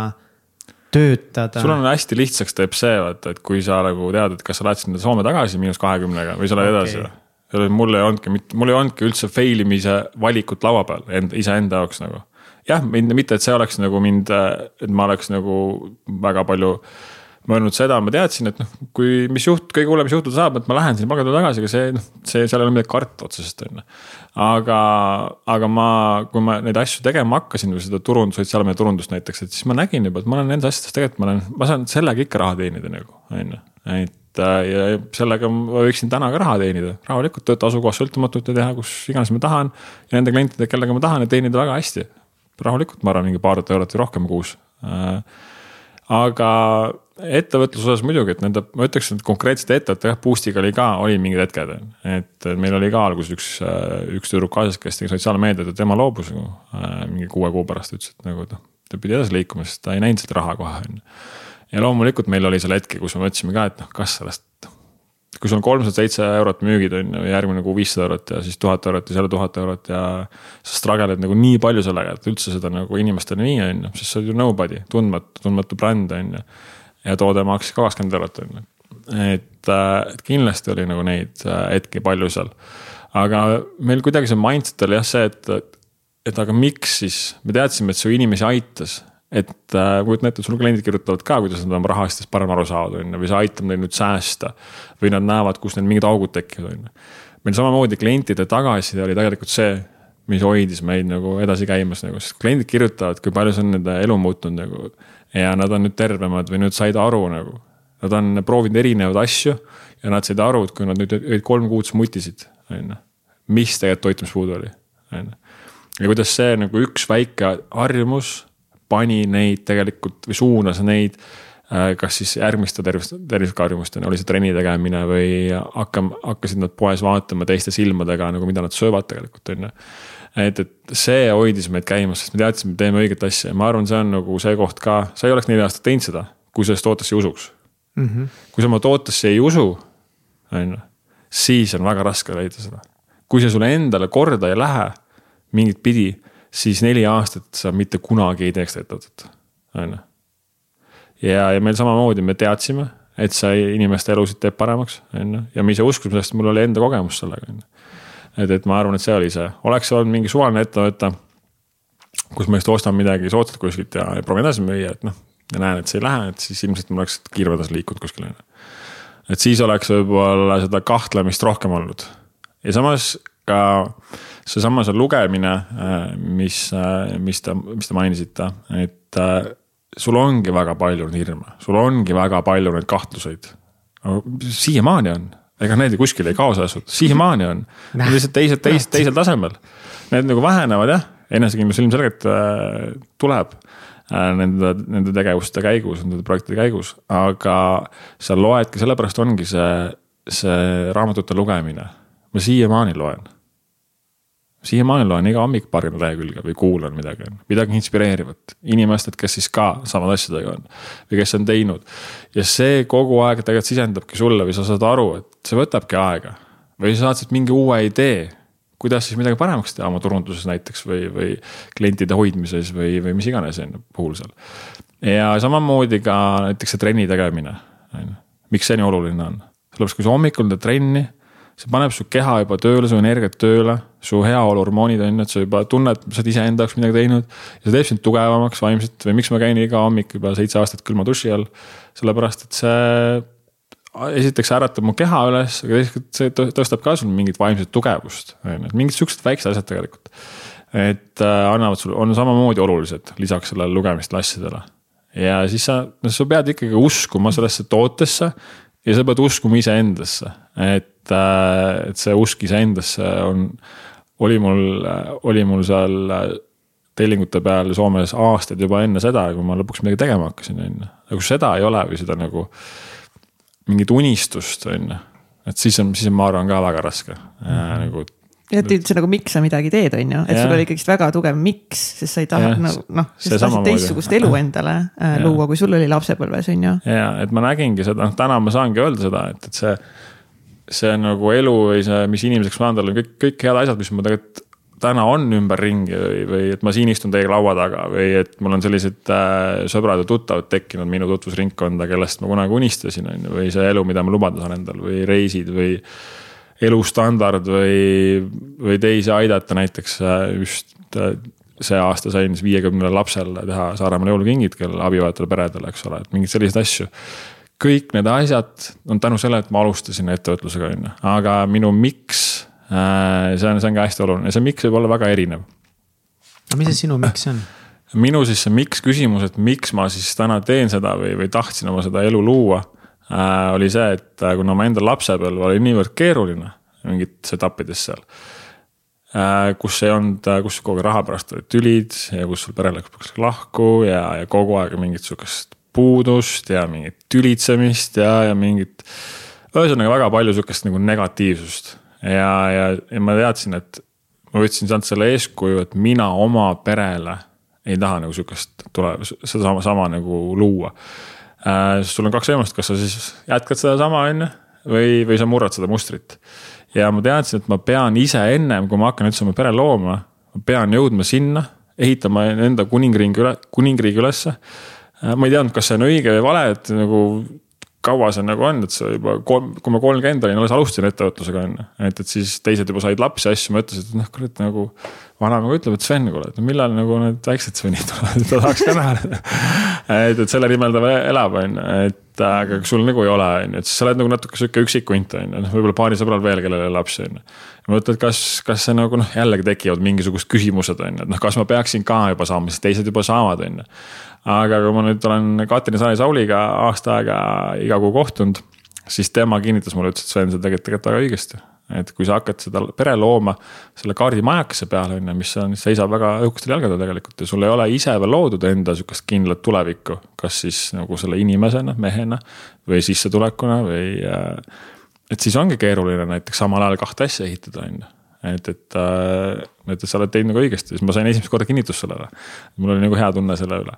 B: töötada.
C: sul on hästi lihtsaks teeb see, vaata, et kui sa nagu tead, et kas sa lähed sinna Soome tagasi miinus kahekümnega või sa lähed okay. edasi. mul ei olnudki, mul ei olnudki üldse fail imise valikut laua peal enda, iseenda jaoks nagu jah, mind mitte, et see oleks nagu mind, et ma oleks nagu väga palju mõelnud seda, ma teadsin, et noh, kui, mis juht-, kõige hullem, mis juhtuda saab, et ma lähen sinna palgatule tagasi, aga see, noh, see, seal ei ole midagi karta otseselt, on ju. aga, aga ma, kui ma neid asju tegema hakkasin või seda turundus, sotsiaalmeedia turundust näiteks, et siis ma nägin juba, et ma olen nendes asjades tegelikult, ma olen, ma saan sellega ikka raha teenida nagu, on ju. et äh, ja sellega ma võiksin täna ka raha teenida, rahulikult tööta asukohast sõltumatult ja teha, kus iganes ma tahan. ja nende klientidega, kellega ma tahan ja teenida väga hästi rahulikult, ma arvan, mingi paar eurot või rohkem kuus. Äh, aga, ettevõtluse osas muidugi, et nende, ma ütleks, et konkreetsete ettevõtete jah, Boost'iga oli ka, oli mingid hetked. et meil oli ka alguses üks, üks tüdruk kaasas, kes tegi sotsiaalmeediat ja tema loobus nagu mingi kuue kuu pärast, ütles, et nagu noh, ta pidi edasi liikuma, sest ta ei näinud seda raha kohe on ju. ja loomulikult meil oli seal hetki, kus me mõtlesime ka, et noh, kas sellest kui sul on kolmsada seitse eurot müügid on ju, järgmine kuu viissada eurot ja siis tuhat eurot ja seal tuhat eurot ja. sa struggle'id nagu nii palju sellega, et üldse seda nagu inimestele nii on ju, sest sa oled ju nobody, tundmatu, tundmatu bränd on ju. ja toode maksis ka kakskümmend eurot on ju, et, äh, et kindlasti oli nagu neid äh, hetki palju seal. aga meil kuidagi see mindset oli jah see, et, et aga miks siis, me teadsime, et see inimesi aitas et äh, kujuta ette, sul kliendid kirjutavad ka, kuidas nad oma rahastusest parem aru saavad, on ju, või see aitab neil nüüd säästa. või nad näevad, kus neil mingid augud tekivad, on ju. meil samamoodi klientide tagasiside oli tegelikult see, mis hoidis meid nagu edasi käimas nagu, sest kliendid kirjutavad, kui palju see on nende elu muutnud nagu. ja nad on nüüd tervemad või nüüd said aru nagu. Nad on proovinud erinevaid asju ja nad said aru, et kui nad nüüd olid kolm kuud smutisid, on ju. mis tegelikult toitumispuudu oli, on ju. ja kuidas see nagu üks väike harjumus pani neid tegelikult või suunas neid äh, kas siis järgmiste tervis, tervisekarjumusteni, oli see trenni tegemine või hakkam-, hakkasid nad poes vaatama teiste silmadega nagu, mida nad söövad tegelikult, on ju. et, et see hoidis meid käimas, sest me teadsime, et teeme õiget asja ja ma arvan, see on nagu see koht ka, sa ei oleks neli aastat teinud seda, kui sa sellest tootesse ei usuks mm. -hmm. kui sa oma tootesse ei usu, on ju, siis on väga raske leida seda. kui see sulle endale korda ei lähe mingit pidi siis neli aastat sa mitte kunagi ei teeks ettevõtet, on ju. ja, ja meil samamoodi me teadsime, et see inimeste elusid teeb paremaks, on ju, ja me ise uskusime, sest mul oli enda kogemus sellega, on ju. et, et ma arvan, et see oli see, oleks olnud mingi suvaline ettevõte, kus ma just ostan midagi soodsalt kuskilt ja proovin edasi müüa, et noh, ja näen, et see ei lähe, et siis ilmselt mul oleks kiirem edasi liikunud kuskile, on ju. et siis oleks võib-olla seda kahtlemist rohkem olnud ja samas ka seesama see lugemine, äh, mis, äh, mis te, mis te mainisite, et äh, sul ongi väga palju neid hirme, sul ongi väga palju neid kahtluseid. Siiamaani on, ega need kuskile ei kao selles suhtes, siiamaani on, lihtsalt teised, teised, teisel tasemel. Need nagu vähenevad jah, enesekindlus ilmselgelt tuleb nende, nende tegevuste käigus, nende projektide käigus, aga sa loedki, sellepärast ongi see, see raamatute lugemine. ma siiamaani loen siiamaani loen iga hommik paarkümmend lehekülge või kuulan midagi, midagi inspireerivat. inimestelt, kes siis ka samade asjadega on või kes on teinud. ja see kogu aeg tegelikult sisendabki sulle või sa saad aru, et see võtabki aega. või sa saad siit mingi uue idee, kuidas siis midagi paremaks teha oma turunduses näiteks või, või klientide hoidmises või, või mis iganes puhul seal. ja samamoodi ka näiteks see trenni tegemine, on ju. miks see nii oluline on? sellepärast, kui sa hommikul teed trenni see paneb su keha juba tööle, su energiat tööle, su heaoluhormoonid on ju, et sa juba tunned, sa oled iseenda jaoks midagi teinud. ja see teeb sind tugevamaks vaimselt või miks ma käin iga hommik juba seitse aastat külma duši all. sellepärast, et see esiteks äratab mu keha üles, aga teiseks see tõstab ka sul mingit vaimset tugevust, on ju, et mingid siuksed väiksed asjad tegelikult. et äh, annavad sulle, on samamoodi olulised lisaks sellele lugemistele asjadele. ja siis sa, noh, sa pead ikkagi uskuma sellesse tootesse ja sa pead uskuma iseendasse, et, äh, et see usk iseendasse on, oli mul, oli mul seal tellingute peal Soomes aastaid juba enne seda, kui ma lõpuks midagi tegema hakkasin, on ju. aga kui seda ei ole või seda nagu mingit unistust, on ju, et siis on, siis on, ma arvan, ka väga raske mm -hmm. nagu
A: et üldse nagu, miks sa midagi teed, on ju, et ja. sul oli ikkagist väga tugev miks, sest sa ei taha nagu noh, sa tahtsid teistsugust elu endale äh, luua, kui sul oli lapsepõlves, on ju.
C: ja, et ma nägingi seda, noh täna ma saangi öelda seda, et, et see, see nagu elu või see, mis inimeseks ma olen, tal on kõik, kõik head asjad, mis ma tegelikult täna on ümberringi või, või et ma siin istun teiega laua taga või et mul on sellised äh, sõbrad ja tuttavad tekkinud minu tutvusringkonda, kellest ma kunagi unistasin, on ju, või see elu, mida ma lubada saan endale või reisid või elustandard või, või teisi aidata, näiteks äh, just äh, see aasta sain siis viiekümnele lapsele teha Saaremaal jõulukingid, kellele abivajavatele peredele, eks ole, et mingeid selliseid asju. Kõik need asjad on tänu sellele, et ma alustasin ettevõtlusega, on ju, aga minu miks, äh, see on, see on ka hästi oluline, see miks võib olla väga erinev.
B: aga mis see sinu miks on?
C: minu siis see miks küsimus, et miks ma siis täna teen seda või, või tahtsin oma seda elu luua äh, oli see, et äh, kuna ma enda lapsepõlv oli niivõrd keeruline mingites etappides seal kus ei olnud, kus kogu aeg raha pärast olid tülid ja kus sul pere läks lahku ja, ja kogu aeg mingit sihukest puudust ja mingit tülitsemist ja, ja mingit. ühesõnaga väga palju sihukest nagu negatiivsust ja, ja, ja ma teadsin, et ma võtsin sealt selle eeskuju, et mina oma perele ei taha nagu sihukest tule, sedasama sama nagu luua äh,. sul on kaks võimalust, kas sa siis jätkad sedasama, on ju, või, või sa murrad seda mustrit. ja ma teadsin, et ma pean ise ennem, kui ma hakkan üldse oma pere looma, ma pean jõudma sinna, ehitama enda kuningriigi üle, kuningriigi ülesse. Ma ei teadnud, kas see on õige või vale, et nagu kaua see nagu on, et sa juba kolm, kui ma kolmkümmend olin, alles alustasin ettevõtlusega on ju. et, et siis teised juba said lapsi, asju, ma ütlesin, et noh, kurat nagu. vanaema ütleb, et Sven, kuule, et millal nagu need väiksed Svenid tulevad, ta tahaks ka näha et, et selle nimel ta elab, on ju, et aga kui sul nagu ei ole, on ju, et siis sa oled nagu natuke sihuke üksik hunt on ju, noh võib-olla paari sõbral veel, kellel ei ole lapsi on ju. ma mõtlen, et kas, kas see nagu noh, jällegi tekivad mingisugused küsimused on ju, et noh, kas ma peaksin ka juba saama, sest teised juba saavad, on ju aga kui ma nüüd olen Katrin Saari-Sauliga aasta aega iga kuu kohtunud, siis tema kinnitas mulle, ütles, et Sven, sa tegid tegelikult väga õigesti. et kui sa hakkad seda pere looma selle kaardimajakese peale, on ju, mis on, seisab väga õhukestel jalgadel tegelikult ja sul ei ole ise veel loodud enda sihukest kindlat tulevikku. kas siis nagu selle inimesena, mehena või sissetulekuna või. Äh, et siis ongi keeruline näiteks samal ajal kahte asja ehitada, on ju et, et, äh, et sa oled teinud nagu õigesti, siis ma sain esimest korda kinnitust sellele. mul oli nagu hea tunne selle üle.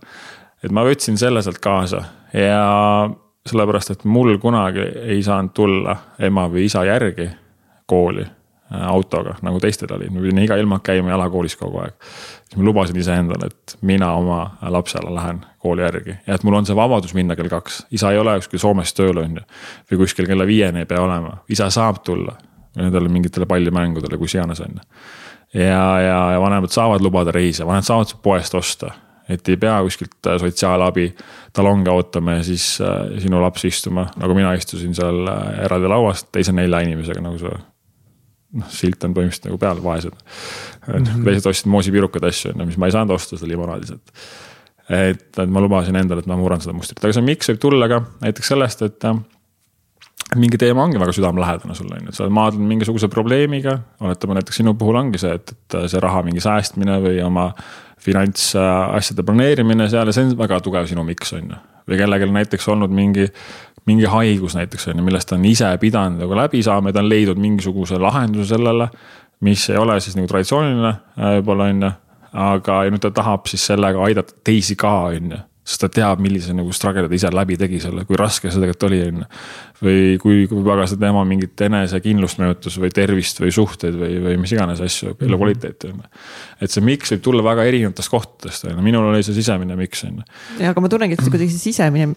C: et ma võtsin selle sealt kaasa ja sellepärast, et mul kunagi ei saanud tulla ema või isa järgi kooli äh, autoga, nagu teistel oli, ma pidin iga ilma käima jalakoolis kogu aeg. siis ma lubasin iseendale, et mina oma lapsele lähen kooli järgi ja et mul on see vabadus minna kell kaks, isa ei ole kuskil Soomes tööl on ju. või kuskil kella viieni ei pea olema, isa saab tulla nendele mingitele pallimängudele, kus iganes on ju. ja, ja, ja vanemad saavad lubada reise, vanemad saavad poest osta et ei pea kuskilt äh, sotsiaalabi talonge ootama ja siis äh, sinu laps istuma, nagu mina istusin seal äh, eraldi lauas teise nelja inimesega, nagu see. noh, silt on põhimõtteliselt nagu peal, vaesed. -hmm. teised ostsid moosipirukaid asju, on ju, mis ma ei saanud osta seda limonaadis, et. et, et ma lubasin endale, et ma murran seda mustrit, aga see miks võib tulla ka näiteks sellest, et mingi teema ongi väga südamelähedane sulle, on ju, et sa oled maadlenud mingisuguse probleemiga. oletame näiteks sinu puhul ongi see, et, et see raha mingi säästmine või oma finantsasjade planeerimine seal ja see on väga tugev sinu miks, on ju. või kellelgi näiteks olnud mingi, mingi haigus näiteks on ju, millest ta on ise pidanud nagu läbi saama ja ta on leidnud mingisuguse lahenduse sellele. mis ei ole siis nagu traditsiooniline äh, võib-olla on ju, aga nüüd ta tahab siis sellega aidata teisi ka, on ju sest ta teab, millise nagu struggle ta ise läbi tegi selle, kui raske see tegelikult oli, on ju. või kui, kui väga see tema mingit enesekindlust mõjutas või tervist või suhteid või, või mis iganes asju, elukvaliteeti on ju. et see miks võib tulla väga erinevatest kohtadest, on ju, minul oli see sisemine miks on ju.
A: ja aga ma tunnengi, et kuidagi see sisemine,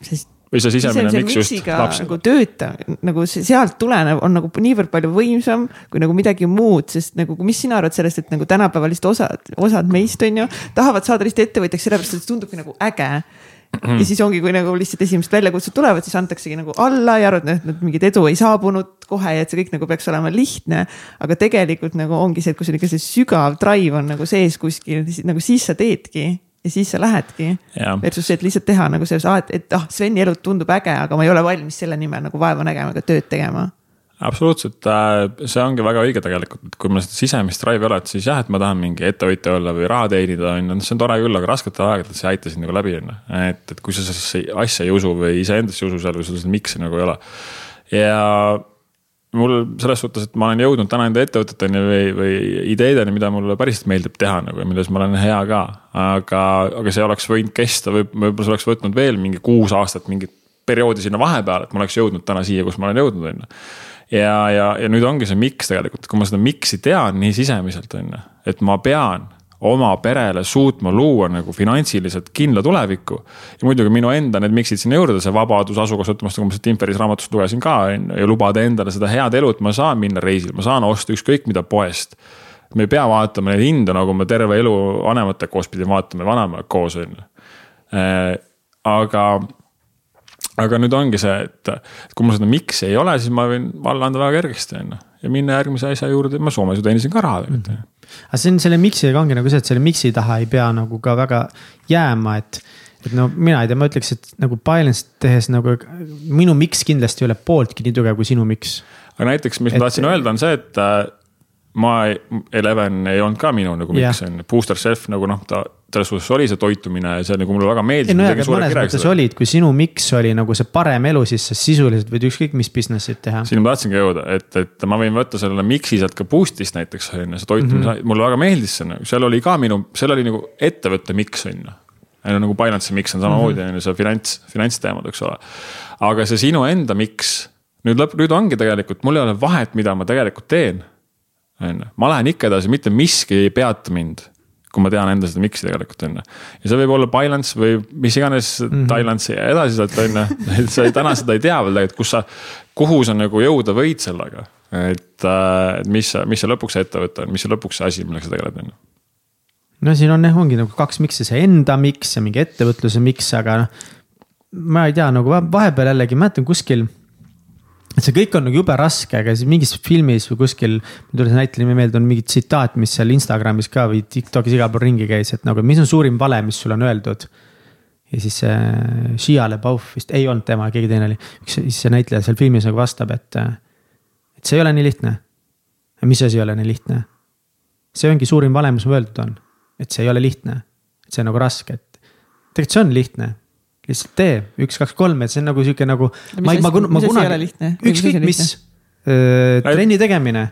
A: sest
C: või see sisemine miks just
A: lapsega. nagu tööta, nagu see sealt tulenev on nagu niivõrd palju võimsam kui nagu midagi muud, sest nagu, mis sina arvad sellest, et nagu tänapäeval lihtsalt osad, osad meist on ju, tahavad saada lihtsalt ettevõtjaks sellepärast, et see tundubki nagu äge mm.. ja siis ongi, kui nagu lihtsalt esimesed väljakutsed tulevad, siis antaksegi nagu alla ja arvad, et mingit edu ei saabunud kohe ja et see kõik nagu peaks olema lihtne. aga tegelikult nagu ongi see, et kui sul ikka see sügav drive on nagu sees kuskil, nagu siis sa teedki ja siis sa lähedki. Versus see, et lihtsalt teha nagu selles, et, et ah, Sveni elu tundub äge, aga ma ei ole valmis selle nimel nagu vaeva nägema ega tööd tegema
C: absoluutselt, äh, see ongi väga õige tegelikult, et kui mul seda sisemist drive'i ei ole, et siis jah, et ma tahan mingi ettevõtja olla või raha teenida, on ju, noh, see on tore küll, aga rasketel aegadel see ei aita sind nagu läbi, on ju. et, et kui sa sellesse asja ei usu või iseendasse ei usu seal, kui sul seda miks'i nagu ei ole. ja mul selles suhtes, et ma olen jõudnud täna enda ettevõteteni või, või ideedeni, mida mulle päriselt meeldib teha nagu ja milles ma olen hea ka. aga, aga see oleks võinud kesta või võib-olla see oleks võtnud veel mingi kuus aastat, mingit perioodi sinna vahepeale, et ma oleks jõudnud täna siia, kus ma olen jõudnud, on ju. ja, ja, ja nüüd ongi see miks tegelikult, kui ma seda miks'i tean nii sisemiselt, on ju, et ma pean oma perele suutma luua nagu finantsiliselt kindla tuleviku. ja muidugi minu enda need miksid sinna juurde, see vabadus asukohasõltumust, nagu ma siit Inferis raamatust lugesin ka on ju, ja lubada endale seda head elu, et ma saan minna reisile, ma saan osta ükskõik mida poest. me ei pea vaatama neid hindu, nagu me terve elu vanematega koos pidime vaatama, vanemaga koos on ju. Äh, aga aga nüüd ongi see, et kui mul seda miks'i ei ole, siis ma võin alla anda väga kergesti, on ju. Ja minna järgmise asja juurde, ma Soomes ju teenisin ka raha tegelikult mm. -hmm
B: aga see on selle miksiga ongi nagu see, et selle miksi taha ei pea nagu ka väga jääma, et. et no mina ei tea, ma ütleks, et nagu Balanced tehes nagu minu miks kindlasti ei ole pooltki nii tugev kui sinu miks.
C: aga näiteks, mis et, ma tahtsin öelda, on see, et äh, ma, Eleven ei olnud ka minu nagu miks on yeah., Booster Chef nagu noh, ta selles suhtes oli see toitumine ja see nagu mulle väga meeldis.
B: ei no jaa, aga mõnes mõttes olid, kui sinu miks oli nagu see parem elu, siis sa sisuliselt võid ükskõik mis business'it teha.
C: sinna ma tahtsingi jõuda, et, et ma võin võtta selle mix'i sealt ka boost'ist näiteks on ju, see toitumine mm, -hmm. mulle väga meeldis see, nagu, seal oli ka minu, seal oli nagu ettevõtte miks on ju. nagu Binance'i miks on samamoodi mhm. on ju see finants, finantsteemad, eks ole. aga see sinu enda miks, nüüd lõpp, nüüd ongi tegelikult, mul ei ole vahet, mida ma tegelikult teen. on ju, ma lähen ikka edasi, mitte miski ei peata mind kui ma tean enda seda miks'i tegelikult on ju. ja see võib olla Binance või mis iganes mm -hmm. Thailand'i ja edasi sealt on ju, et sa ei, täna seda ei tea veel tegelikult, kus sa, kuhu sa nagu jõuda võid sellega. et, äh, et mis, mis see lõpuks see ettevõte on, mis see lõpuks see asi, millega sa tegeled, on ju
B: no siin on jah, ongi nagu kaks miks'i, see enda miks ja mingi ettevõtluse miks, aga noh. ma ei tea, nagu vahepeal jällegi mäletan kuskil et see kõik on nagu jube raske, aga siis mingis filmis või kuskil, mul tuli see näitleja meelde, on mingi tsitaat, mis seal Instagramis ka või Tiktokis igal pool ringi käis, et nagu, mis on suurim vale, mis sulle on öeldud. ja siis see Shia LaBeouf vist, ei olnud tema, keegi teine oli, üks siis see näitleja seal filmis nagu vastab, et, et see ei ole nii lihtne. mis asi ei ole nii lihtne? see ongi suurim vale, mis mulle öeldud on, et see ei ole lihtne, et see on nagu raske, et tegelikult see on lihtne lihtsalt tee üks, kaks, kolm, et see on nagu sihuke nagu. ma, ma, ma, kunagi, ükskõik mis äh, trenni tegemine.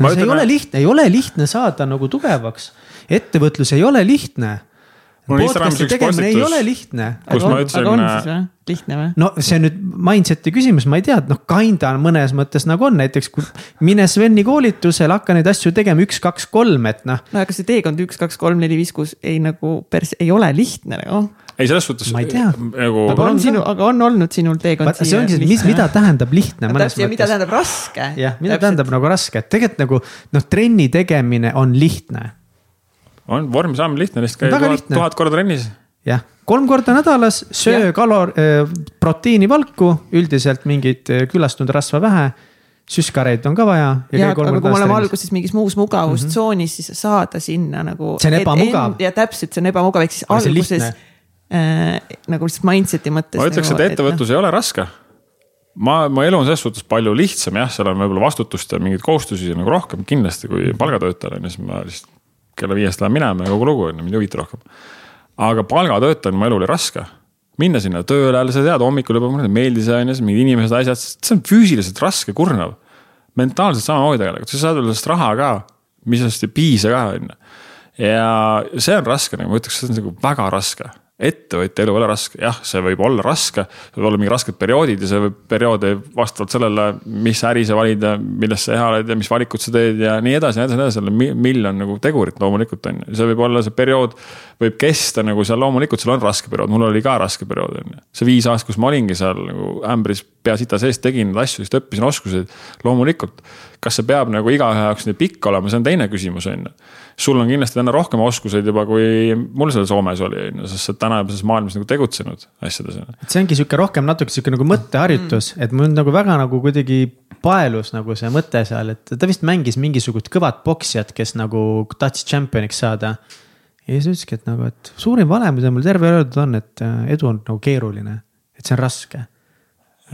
B: see ei ole lihtne, ei ole lihtne saada nagu tugevaks. ettevõtlus ei ole lihtne. podcast'i tegemine ei ole lihtne.
C: kus ma ütlesin. aga
A: on siis või? lihtne või?
B: no see on nüüd mindset'i küsimus, ma ei tea, noh, kinda mõnes mõttes nagu on, näiteks kui mine Sveni koolitusele, hakka neid asju tegema üks, kaks, kolm, et noh.
A: no aga see teekond üks, kaks, kolm, neli, viis, kuus ei nagu päris ei ole lihtne nagu
C: ei, selles suhtes.
B: ma ei tea
C: nagu....
A: aga on sinu, aga on olnud sinul teekond
B: siia. see ongi see, mis, mida tähendab lihtne
A: mõttes. mida tähendab raske.
B: jah, mida Täpselt. tähendab nagu raske, et tegelikult nagu noh, trenni tegemine on lihtne.
C: on, vormi saamine lihtne, lihtsalt käi tuhat, tuhat korda trennis.
B: jah, kolm korda nädalas, söö kalor- äh,, proteiinivalku, üldiselt mingit äh, külastunud rasva vähe süskareid on ka vaja.
A: ja, aga kui me oleme alguses mingis muus mugavustsoonis mm, -hmm. siis saada sinna nagu.
B: see on ebamugav.
A: ja täpselt, see on ebamugav, ehk siis alguses äh, nagu lihtsalt mindset'i mõttes.
C: ma ütleks nagu,, et ettevõtlus et, no. ei ole raske. ma, mu elu on selles suhtes palju lihtsam, jah, seal on võib-olla vastutust ja mingeid kohustusi nagu rohkem kindlasti kui palgatöötajal on ju, siis ma lihtsalt kella viiest lähen minema ja kogu lugu on ju, mind ei huvita rohkem. aga palgatöötajana mu elu oli raske minna sinna tööle, sa tead, hommikul juba mulle ei meeldi see on ju, mingid inimesed, asjad, see on füüsiliselt raske, kurnav. mentaalselt samamoodi tegelikult, sa saad veel sellest raha ka, mis sellest ei piisa ka on ju. ja see on raske, nagu ma ütleks, see on nagu väga raske ettevõtja elu ei ole raske, jah, see võib olla raske, võib olla mingid rasked perioodid ja see võib perioode vastavalt sellele, mis äri sa valid ja millest sa hea oled ja mis valikud sa teed ja nii edasi, nii edasi, nii edasi, miljon nagu tegurit loomulikult on ju, see võib olla see periood. võib kesta nagu seal loomulikult, sul on raske periood, mul oli ka raske periood on ju, see viis aastat, kus ma olingi seal nagu ämbris pea sita sees, tegin neid asju, lihtsalt õppisin oskusi, loomulikult. Kas see peab nagu igaühe jaoks nii pikk olema, see on teine küsimus on ju sul on kindlasti täna rohkem oskuseid juba, kui mul seal Soomes oli, on ju, sest sa oled täna juba selles maailmas nagu tegutsenud asjades.
B: et see ongi sihuke rohkem natuke sihuke nagu mõtteharjutus mm., et mul nagu väga nagu kuidagi paelus nagu see mõte seal, et ta vist mängis mingisugust kõvat poksijat, kes nagu tahtis tšempioniks saada. ja siis ütleski, et nagu, et suurim vale, mida mul terve elu öeldud on, et äh, edu on nagu keeruline, et see on raske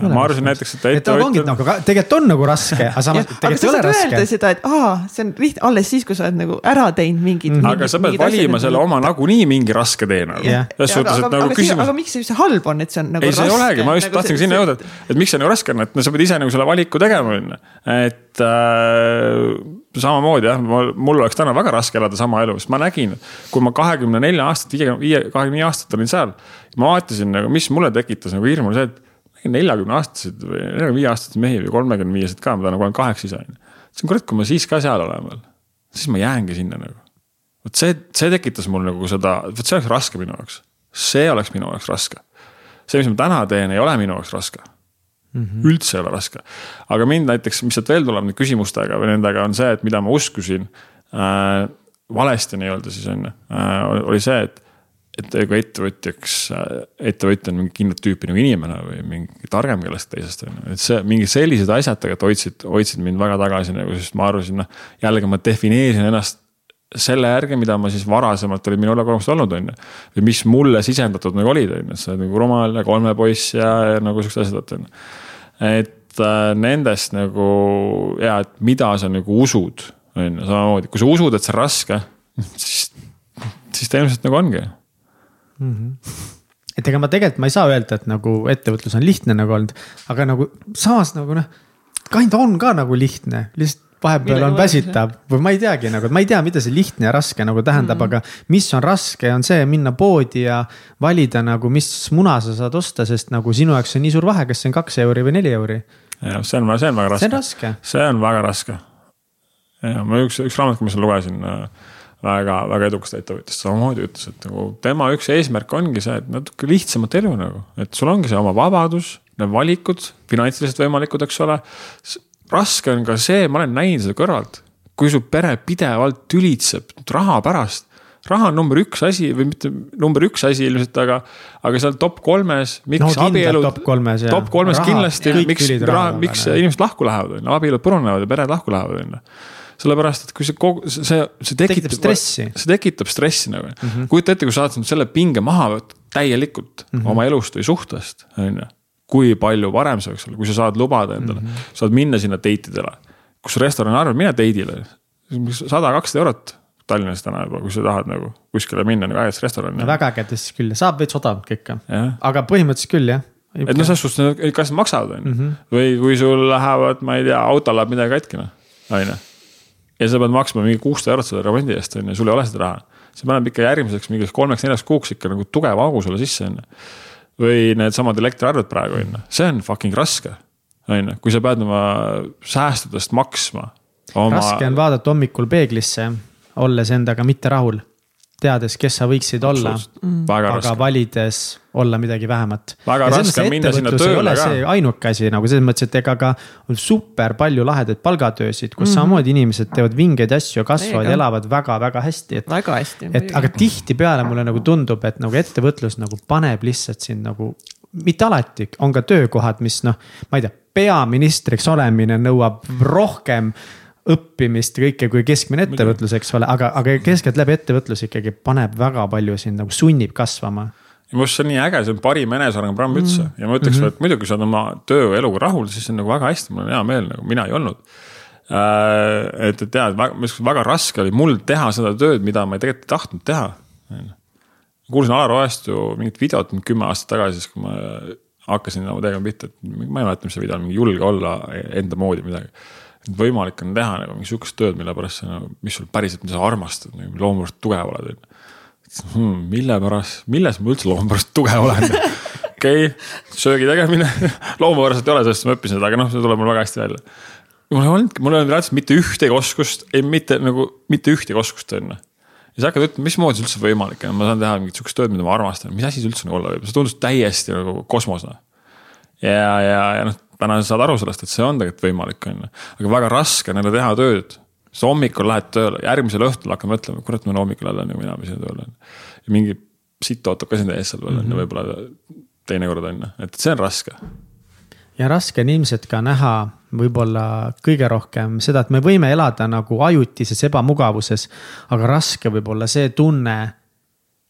C: ma arvasin näiteks, et
B: ettevõtjad. nagu tegelikult on nagu raske, aga samas tegelikult ei ole raske. öelda
A: seda, et aa, see on lihtne alles siis, kui sa oled nagu ära teinud mingid mm. -hmm.
C: aga sa pead valima selle oma nagunii mingi raske tee nagu
A: yeah.. selles suhtes, et nagu küsimus. aga miks see halb on, et see on nagu
C: ei, raske? ei, see ei olegi, ma just nagu tahtsingi sinna jõuda, et, et miks see nagu raske on, et no sa pead ise nagu selle valiku tegema, on ju. et äh, samamoodi jah, mul oleks täna väga raske elada sama elu, sest ma nägin, kui ma kahekümne nelja aastat, viie, kahekümne viie aastat olin seal. ma vaatasin nagu, mis mulle tekitas nagu hirmu, see, et neljakümne aastased või neljakümne viie aastaseid mehi või kolmekümne viiesed ka, ma täna kolmkümmend kaheksa ise on. siis kurat, kui ma siis ka seal olen veel, siis ma jäängi sinna nagu. vot see, see tekitas mul nagu seda, vot see oleks raske minu jaoks. see oleks minu jaoks raske. see, mis ma täna teen, ei ole minu jaoks raske mm. -hmm. üldse ei ole raske. aga mind näiteks, mis sealt veel tuleb nüüd küsimustega või nendega on see, et mida ma uskusin äh, valesti nii-öelda siis on ju äh,, oli see, et et ega ettevõtjaks, ettevõtja on mingi kindlat tüüpi nagu inimene või mingi targem kellest teisest on ju, et see mingid sellised asjad tegelikult hoidsid, hoidsid mind väga tagasi nagu, sest ma arvasin, noh. jällegi ma defineerisin ennast selle järgi, mida ma siis varasemalt olid minu ülekogemused olnud, on ju. või mis mulle sisendatud nagu olid, on ju, et sa oled nagu rumal ja kolmepoiss ja, ja nagu siuksed asjad, on ju. et äh, nendest nagu ja, et mida sa nagu usud, on ju, samamoodi, kui sa usud, et see on raske, siis siis ta ilmselt nagu ongi
B: et ega ma tegelikult, ma ei saa öelda, et nagu ettevõtlus on lihtne nagu olnud, aga nagu samas nagu noh, kind on ka nagu lihtne, lihtsalt vahepeal
A: Millega
B: on väsitav või ma ei teagi nagu, ma ei tea, mida see lihtne ja raske nagu tähendab mm, -hmm. aga mis on raske, on see minna poodi ja valida nagu, mis muna sa saad osta, sest nagu sinu jaoks on nii suur vahe, kas see on kaks euri või neli euri.
C: jah, see on, see on väga raske.
B: see on
C: väga raske. ja ma üks, üks raamat, mis ma lugesin äh, väga, väga edukast ettevõtjast samamoodi ütles, et nagu tema üks eesmärk ongi see, et natuke lihtsamat elu nagu, et sul ongi see oma vabadus, need valikud, finantsiliselt võimalikud, eks ole. Raske on ka see, ma olen näinud seda kõrvalt, kui su pere pidevalt tülitseb raha pärast. raha on number üks asi või mitte number üks asi ilmselt, aga, aga seal top kolmes, miks
B: no,
C: abielud.
B: top kolmes,
C: top kolmes raha, kindlasti, miks, miks inimesed lahku lähevad, on ju, abielud purunevad ja pered lahku lähevad, on ju sellepärast, et kui see kogu, see, see tekitab,
B: tekitab stressi,
C: see tekitab stressi nagu mm -hmm.. kujuta ette, kui sa saad selle pinge maha võtta täielikult mm -hmm. oma elust või suhtest, on ju kui palju parem see võiks olla, kui sa saad lubada endale mm, -hmm. saad minna sinna date idele. kus restoran arvab, mine date'ile, sada, kakssada eurot Tallinnas täna juba, kui sa tahad nagu kuskile minna nagu ägedast restorani.
B: no väga ägedast küll, saab veits odavamalt ka ikka, aga põhimõtteliselt küll jah.
C: et noh, selles suhtes, kas maksavad, on ju, mhm. või kui sul lähevad, ma ei tea, autol läheb midagi katki, noh, on ju. Ja sa pead maksma mingi kuussada eurot selle remondi eest, on ju, sul ei ole seda raha. see paneb ikka järgmiseks mingiks kolmeks-neljaks kuuks ikka nagu tugeva augu sulle sisse, on ju või needsamad elektriarved praegu on ju, see on fucking raske. on ju, kui sa pead oma säästudest maksma oma....
B: raske on vaadata hommikul peeglisse, olles endaga mitte rahul teades, kes sa võiksid olla, aga raske. valides olla midagi vähemat.
C: väga raske on minna sinna tööle
B: ka. ainuke asi nagu selles mõttes, et ega ka on super palju lahedaid palgatöösid, kus mm -hmm. samamoodi inimesed teevad vingeid asju, kasvavad ja elavad väga-väga hästi, et.
A: väga hästi.
B: et aga tihtipeale mulle nagu tundub, et nagu ettevõtlus nagu paneb lihtsalt sind nagu mitte alati, on ka töökohad, mis noh, ma ei tea, peaministriks olemine nõuab rohkem õppimist kõike kui keskmine ettevõtlus, eks ole, aga, aga keskeltläbi ettevõtlus ikkagi paneb väga palju sind nagu sunnib kasvama
C: ja minu arust see on nii äge, see on parim enesearengu programm üldse mm. ja ma ütleks mm, -hmm. et muidugi, kui sa oled oma töö ja eluga rahul, siis on nagu väga hästi, mul on hea meel, nagu mina ei olnud äh,. et, et tead, väga, väga raske oli mul teha seda tööd, mida ma tegelikult ei tahtnud teha. kuulsin Alar Oestu mingit videot kümme aastat tagasi, siis kui ma hakkasin nagu tegema pihta, et ma ei mäleta, mis see video on, mingi julge olla enda moodi midagi võimalik on teha nagu mingi sihukest tööd, mille pärast sa nagu, mis sul päriselt, mida sa armastad, nagu loomust tugev oled, on ju. Hmm, mille pärast, milles ma üldse looma pärast tugev olen? okei okay,, söögi tegemine looma pärast ei ole, sellest ma õppisin seda, aga noh, see tuleb mul väga hästi välja. mul ei olnud, mul ei olnud reaalselt mitte ühtegi oskust, ei mitte nagu, mitte ühtegi oskust on ju ja sa hakkad ütlema, mismoodi see üldse võimalik on, ma saan teha mingit sihukest tööd, mida ma armastan, mis asi see üldse nagu olla võib, see tundus täiesti nagu kosmosena. Ja, ja, ja noh, täna saad aru sellest, et see on tegelikult võimalik, on ju. aga väga raske on jälle teha tööd. sa hommikul lähed tööle, järgmisel õhtul hakkad mõtlema, kurat, ma hommikul jälle nagu mina pesin tööle. ja mingi sitt ootab ka sind ees seal veel on ju, mhm. võib-olla teinekord on ju, et see on raske.
B: ja raske on ilmselt ka näha võib-olla kõige rohkem seda, et me võime elada nagu ajutises ebamugavuses. aga raske võib olla see tunne,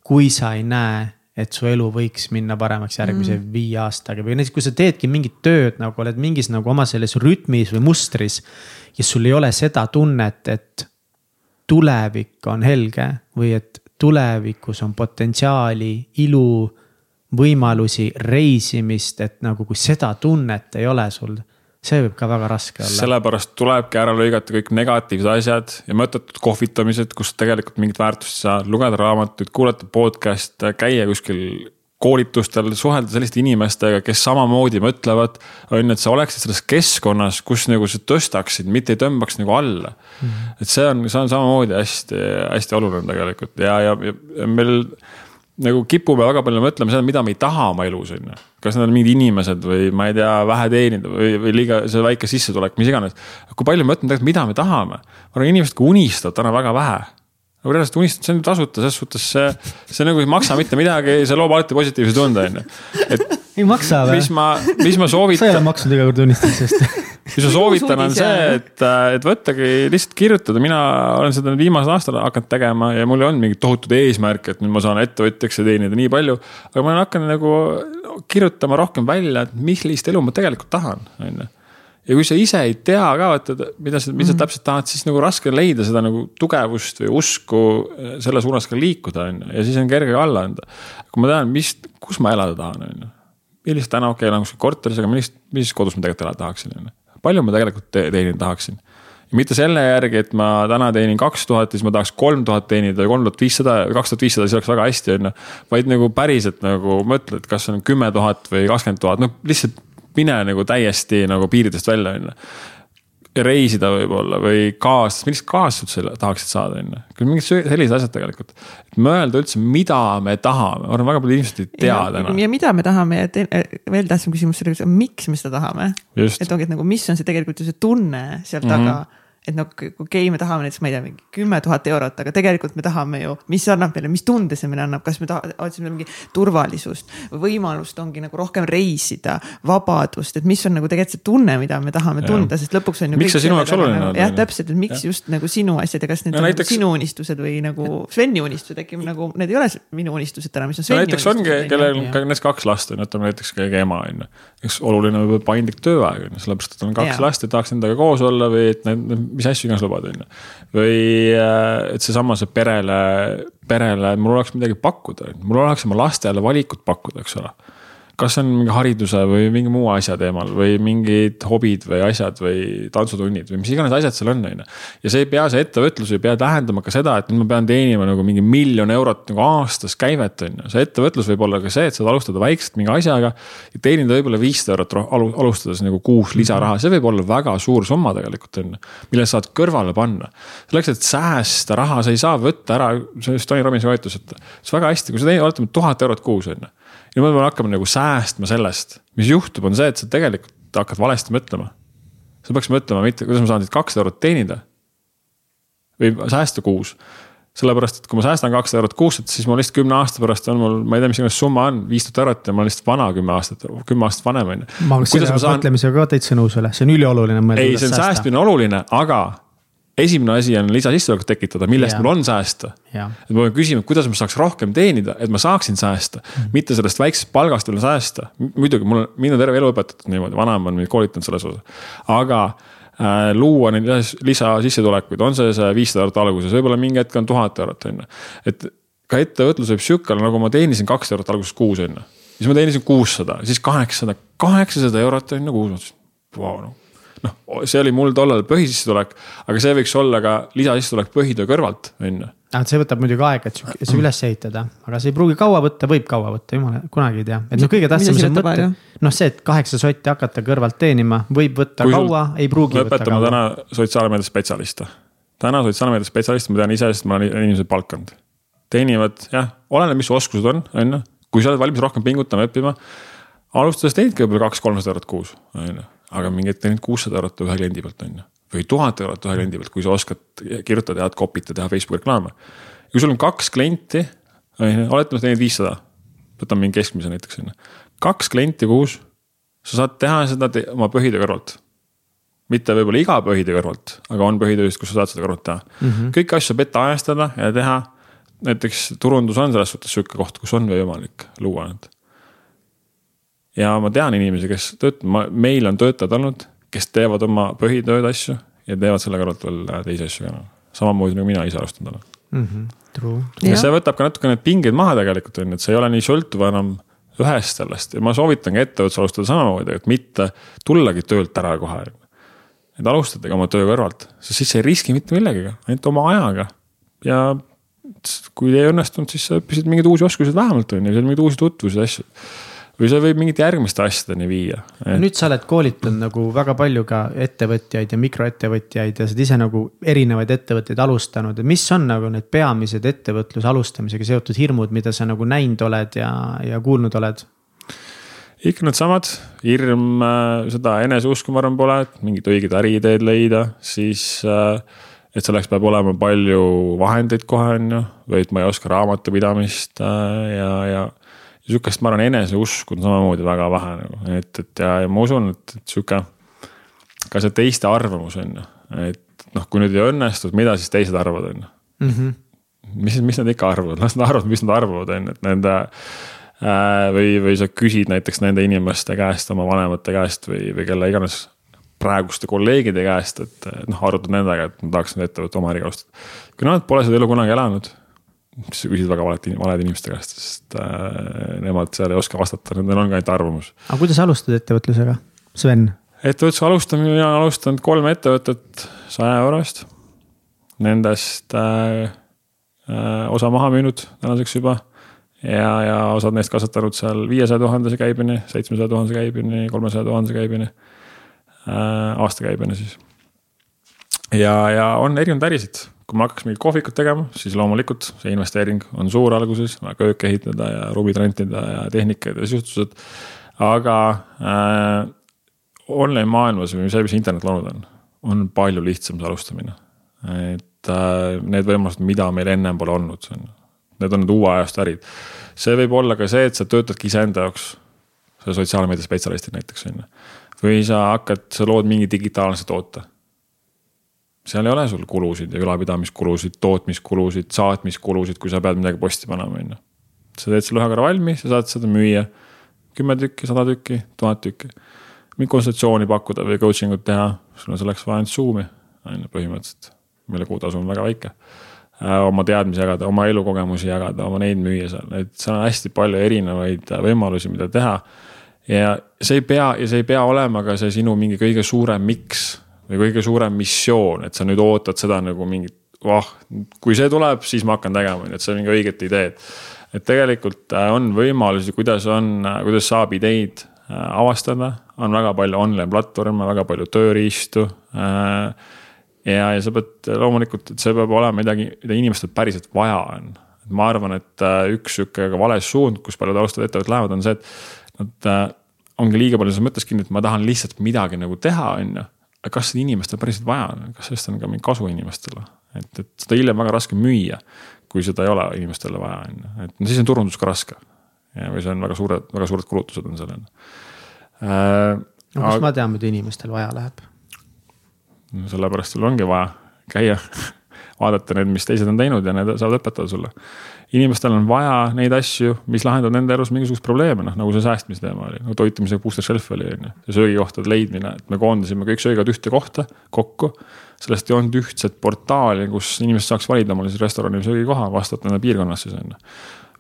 B: kui sa ei näe et su elu võiks minna paremaks järgmise mm. viie aastaga või näiteks, kui sa teedki mingit tööd nagu oled mingis nagu oma selles rütmis või mustris. ja sul ei ole seda tunnet, et tulevik on helge või et tulevikus on potentsiaali, ilu, võimalusi, reisimist, et nagu kui seda tunnet ei ole sul see võib ka väga raske olla.
C: sellepärast tulebki ära lõigata kõik negatiivsed asjad ja mõttetud kohvitamised, kus tegelikult mingit väärtust ei saa, lugeda raamatuid, kuulata podcast'e, käia kuskil koolitustel, suhelda selliste inimestega, kes samamoodi mõtlevad. on ju, et sa oleksid selles keskkonnas, kus nagu sa tõstaksid, mitte ei tõmbaks nagu alla mm. -hmm. et see on, see on samamoodi hästi, hästi oluline tegelikult ja, ja, ja meil nagu kipume väga palju mõtlema seda, mida me ei taha oma elus, on ju. kas need on mingid inimesed või ma ei tea, vähe teenida või, või liiga see väike sissetulek, mis iganes. kui palju me mõtleme tegelikult, mida me tahame. ma arvan, inimesed ka unistavad täna väga vähe. Nagu reaalselt unistad, see on tasuta, selles suhtes see, see nagu ei maksa mitte midagi, see loob alati positiivse tunde, on ju. et.
B: ei maksa või?
C: mis ma, mis ma soovitan.
B: sa ei ole maksnud iga kord unistamisest
C: mis ma soovitan, on see, et, et võttagi lihtsalt kirjutada, mina olen seda nüüd viimasel aastal hakanud tegema ja mul ei olnud mingit tohutut eesmärki, et nüüd ma saan ettevõtjaks ja teenida nii palju. aga ma olen hakanud nagu kirjutama rohkem välja, et millist elu ma tegelikult tahan, on ju. Ja kui sa ise ei tea ka vaata, mida sa, mida sa täpselt tahad, siis nagu raske on leida seda nagu tugevust või usku äh, selle suunas ka liikuda, on ju, ja siis on kerge alla anda. kui ma tean, mis, kus ma elada tahan, on ju. millist täna, okei okay,, elan kuskil korteris, aga millist, millises kodus ma tegelikult elada tahaksin, on ju. palju ma tegelikult te teenida tahaksin ja mitte selle järgi, et ma täna teenin kaks tuhat ja siis ma tahaks kolm tuhat teenida või kolm tuhat viissada, kaks tuhat viissada, siis oleks väga hästi, on ju. vaid nagu päriselt nagu mõtle, et kas on kümme tuhat või kakskümmend tuhat, noh lihtsalt mine nagu täiesti nagu piiridest välja, on ju reisida võib-olla või kaas, millist kaasust sa tahaksid saada, on ju. küll mingid sellised asjad tegelikult. et mõelda üldse, mida me tahame, ma arvan, väga paljud inimesed ei tea täna.
A: ja mida me tahame ja veel tähtsam küsimus selle, miks me seda tahame. et ongi, et nagu, mis on see tegelikult ju see tunne seal taga mm. -hmm et noh, okei okay,, me tahame näiteks, ma ei tea, mingi kümme tuhat eurot, aga tegelikult me tahame ju, mis annab meile, mis tunde see meile annab, kas me otsime mingi turvalisust, võimalust ongi nagu rohkem reisida, vabadust, et mis on nagu tegelikult see tunne, mida me tahame ja. tunda, sest lõpuks on ju.
C: miks see sinu jaoks oluline
A: nagu, on? jah, täpselt, et miks ja. just nagu sinu asjad ja kas need ja on näiteks... nagu sinu unistused või nagu Sveni unistused äkki nagu, need ei ole minu unistused täna, mis on Sveni
C: unistused. näiteks ongi, kellel on ka näiteks kaks last on ju, ütleme näiteks keegi ema on ju. eks oluline võib olla paindlik tööaeg on ju, sellepärast et on kaks ja. last ja tahaks nendega koos olla või et need, mis asju iganes lubada on ju. või äh, et seesama see perele, perele, mul oleks midagi pakkuda, mul oleks oma lastele valikut pakkuda, eks ole kas on mingi hariduse või mingi muu asja teemal või mingid hobid või asjad või tantsutunnid või mis iganes asjad seal on, on ju. ja see ei pea, see ettevõtlus ei pea tähendama ka seda, et nüüd ma pean teenima nagu mingi miljon eurot nagu aastas käivet, on ju. see ettevõtlus võib olla ka see, et saad alustada väikselt mingi asjaga ja teenida võib-olla viissada eurot alustades nagu kuus lisaraha, see võib olla väga suur summa tegelikult on ju. mille saad kõrvale panna. selleks, et säästa raha, sa ei saa võtta ära, see just Tony Robbinsi hoiatus, et see on väga hästi, kui sa teenid, oletame tuhat eurot kuus on ju ja me peame hakkama nagu säästma sellest, mis juhtub, on see, et sa tegelikult hakkad valesti mõtlema. sa peaks mõtlema mitte, kuidas ma saan siit kakssada eurot teenida. või säästa kuus. sellepärast, et kui ma säästan kakssada eurot kuus, et siis mul lihtsalt kümne aasta pärast on mul, ma ei tea, mis iganes summa on, viis tuhat eurot ja ma olen lihtsalt vana kümme aastat, kümme aastat vanem on ju.
B: ma olen selle saan... mõtlemisega ka täitsa nõus üle, see on ülioluline.
C: ei, see on säästmine oluline, aga esimene asi on lisasissetulekut tekitada, millest yeah. mul on säästa. Et ma pean küsima, kuidas ma saaks rohkem teenida, et ma saaksin säästa mm, -hmm. mitte sellest väiksest palgast veel säästa. muidugi mul on, mind on terve elu õpetatud niimoodi, vanaema on mind koolitanud selles osas. aga äh, luua neid lisasissetulekuid, on see see viissada eurot alguses, võib-olla mingi hetk on tuhat eurot, on ju. et ka ettevõtlus võib sihuke olla, nagu ma teenisin kaks eurot alguses kuus, on ju. siis ma teenisin kuussada, siis kaheksasada, kaheksasada eurot on ju kuus, ma ütlesin, vau noh noh, see oli mul tollal põhisissetulek, aga see võiks olla ka lisasissetulek põhitöö kõrvalt, on ju.
B: see võtab muidugi aega, et see üles ehitada, aga see ei pruugi kaua võtta, võib kaua võtta, jumala, kunagi ei tea. et noh, kõige tähtsam see mõte, noh, see, et kaheksa sotti hakata kõrvalt teenima, võib võtta Kui kaua, ei pruugi võtta kaua.
C: täna sotsiaalmeedia spetsialiste. täna sotsiaalmeedia spetsialiste ma tean ise, sest ma olen inimesed palkanud. teenivad jah, oleneb, mis su oskused on, on ju. kui sa oled valmis rohkem pingutama, õppima. alustades teenidki võib-olla kaks-kolmsada eurot kuus, on ju aga mingi hetk teenid kuussada eurot ühe kliendi pealt, on ju. või tuhat eurot ühe kliendi pealt, kui sa oskad kirjutada, head copy't ja teha Facebooki reklaame. kui sul on kaks klienti, oletame, sa teenid viissada. võtame mingi keskmise näiteks, on ju. kaks klienti kuus, sa saad teha seda te oma põhitöö kõrvalt mitte võib-olla iga põhitöö kõrvalt, aga on põhitööst, kus sa saad seda kõrvalt teha mm. -hmm. kõiki asju ette ajastada ja teha. näiteks turundus on selles suhtes sihuke koht, kus on võimalik luua need ja ma tean inimesi, kes töötavad, meil on töötajad olnud, kes teevad oma põhitööd asju ja teevad selle kõrvalt veel äh, teisi asju ka. samamoodi nagu mina ise alustanud olen mm.
B: -hmm, true.
C: ja see võtab ka natuke need pingeid maha tegelikult on ju, et see ei ole nii sõltuv enam ühest sellest ja ma soovitangi ettevõttes alustada samamoodi, et mitte tullagi töölt ära kohe. et alustadagi oma töö kõrvalt, sest siis sa ei riski mitte millegagi, ainult oma ajaga ja kui ei õnnestunud, siis sa õppisid mingeid uusi oskusi vähemalt on ju, mingeid uusi tutvusi ja asju või see võib mingite järgmiste asjadeni viia
B: et.... nüüd sa oled koolitanud nagu väga palju ka ettevõtjaid ja mikroettevõtjaid ja sa oled ise nagu erinevaid ettevõtteid alustanud, et mis on nagu need peamised ettevõtluse alustamisega seotud hirmud, mida sa nagu näinud oled ja, ja kuulnud oled?
C: ikka needsamad, hirm, äh, seda eneseusku ma arvan pole, et mingid õiged äriideed leida, siis äh, et selleks peab olema palju vahendeid kohe, on ju, või et ma ei oska raamatupidamist äh, ja, ja sihukest, ma arvan, eneseusku on samamoodi väga vähe nagu, et, et ja, ja ma usun, et, et sihuke. ka see teiste arvamus on ju, et noh, kui nüüd ei õnnestu, mida siis teised arvavad, on ju. Mhm. mis, mis nad ikka arvavad, las nad arvavad, mis nad arvavad, on ju, et nende äh,. või, või sa küsid näiteks nende inimeste käest, oma vanemate käest või, või kelle iganes praeguste kolleegide käest, et noh, arutad nendega, et ma tahaks nüüd ettevõtte oma äriga alustada. kui nad pole seda elu kunagi elanud, sa küsid väga valed, valede inimeste käest, sest äh, nemad seal ei oska vastata, nendel on ka ainult arvamus.
B: aga kuidas alustad ettevõtlusega, Sven?
C: ettevõtluse alustamine, mina olen alustanud kolm ettevõtet saja euro eest. Nendest äh, äh, osa maha müünud tänaseks juba ja, ja osad neist kasvatanud seal viiesaja tuhandese käibeni, seitsmesaja tuhandese käibeni, kolmesaja tuhandese käibeni äh,. aastakäibeni siis. ja, ja on erinevaid ärisid, kui ma hakkaks mingit kohvikut tegema, siis loomulikult see investeering on suur alguses, kööke ehitada ja ruumid rentida ja tehnikad ja sisustused. aga äh, online maailmas või see, mis internet loonud on, on palju lihtsam see alustamine. et äh, need võimalused, mida meil ennem pole olnud, need on need uue ajastu ärid. see võib olla ka see, et sa töötadki iseenda jaoks, sa sotsiaalmeedia spetsialistid näiteks on ju. või sa hakkad, sa lood mingi digitaalse toote. Seal ei ole sul kulusid ja ülalpidamiskulusid, tootmiskulusid, saatmiskulusid, kui sa pead midagi posti panema, on ju. sa teed selle ühe korra valmis, sa saad seda müüa kümme tükki, sada tükki, tuhat tükki mingit konsultatsiooni pakkuda või coaching ut teha, sul on selleks vaja ainult Zoom'i, on ju põhimõtteliselt, mille kuutasu on väga väike. Äh, oma teadmisi jagada, oma elukogemusi jagada, oma neid müüa seal, et seal on hästi palju erinevaid äh, võimalusi, mida teha. ja see ei pea, ja see ei pea olema ka see sinu mingi kõige suurem miks või kõige suurem missioon, et sa nüüd ootad seda nagu mingit, vah, kui see tuleb, siis ma hakkan tegema, ju, et see on mingi õiget ideed. et tegelikult äh, on võimalusi, kuidas on, kuidas saab ideid avastada on väga palju online platvorme, väga palju tööriistu. Äh, ja, ja sa pead loomulikult, et see peab olema midagi, mida inimestel päriselt vaja on. ma arvan, et äh, üks sihuke vale suund, kus paljud alustavad ettevõtted lähevad, on see, et nad äh, ongi liiga palju selles mõttes kinni, et ma tahan lihtsalt midagi nagu teha, on ju. Aga kas seda inimestel päriselt vaja on, kas sellest on ka mingi kasu inimestele, et, et seda hiljem väga raske müüa, kui seda ei ole inimestele vaja, on ju, et no siis on turundus ka raske. ja, või see on väga suured, väga suured kulutused on sellel
B: äh,. no kust aga... ma tean, mida inimestel vaja läheb?
C: sellepärast sul ongi vaja käia vaadata need, mis teised on teinud ja need saavad õpetada sulle. inimestel on vaja neid asju, mis lahendavad nende elus mingisuguseid probleeme, noh nagu see säästmise teema oli, nagu toitumise booster shelf oli on ju. ja söögikohtade leidmine, et me koondasime kõik söögid ühte kohta kokku. sellest ei olnud ühtset portaali, kus inimesed saaks valida omale siis restorani või söögikoha vastavalt nende piirkonnas siis on ju.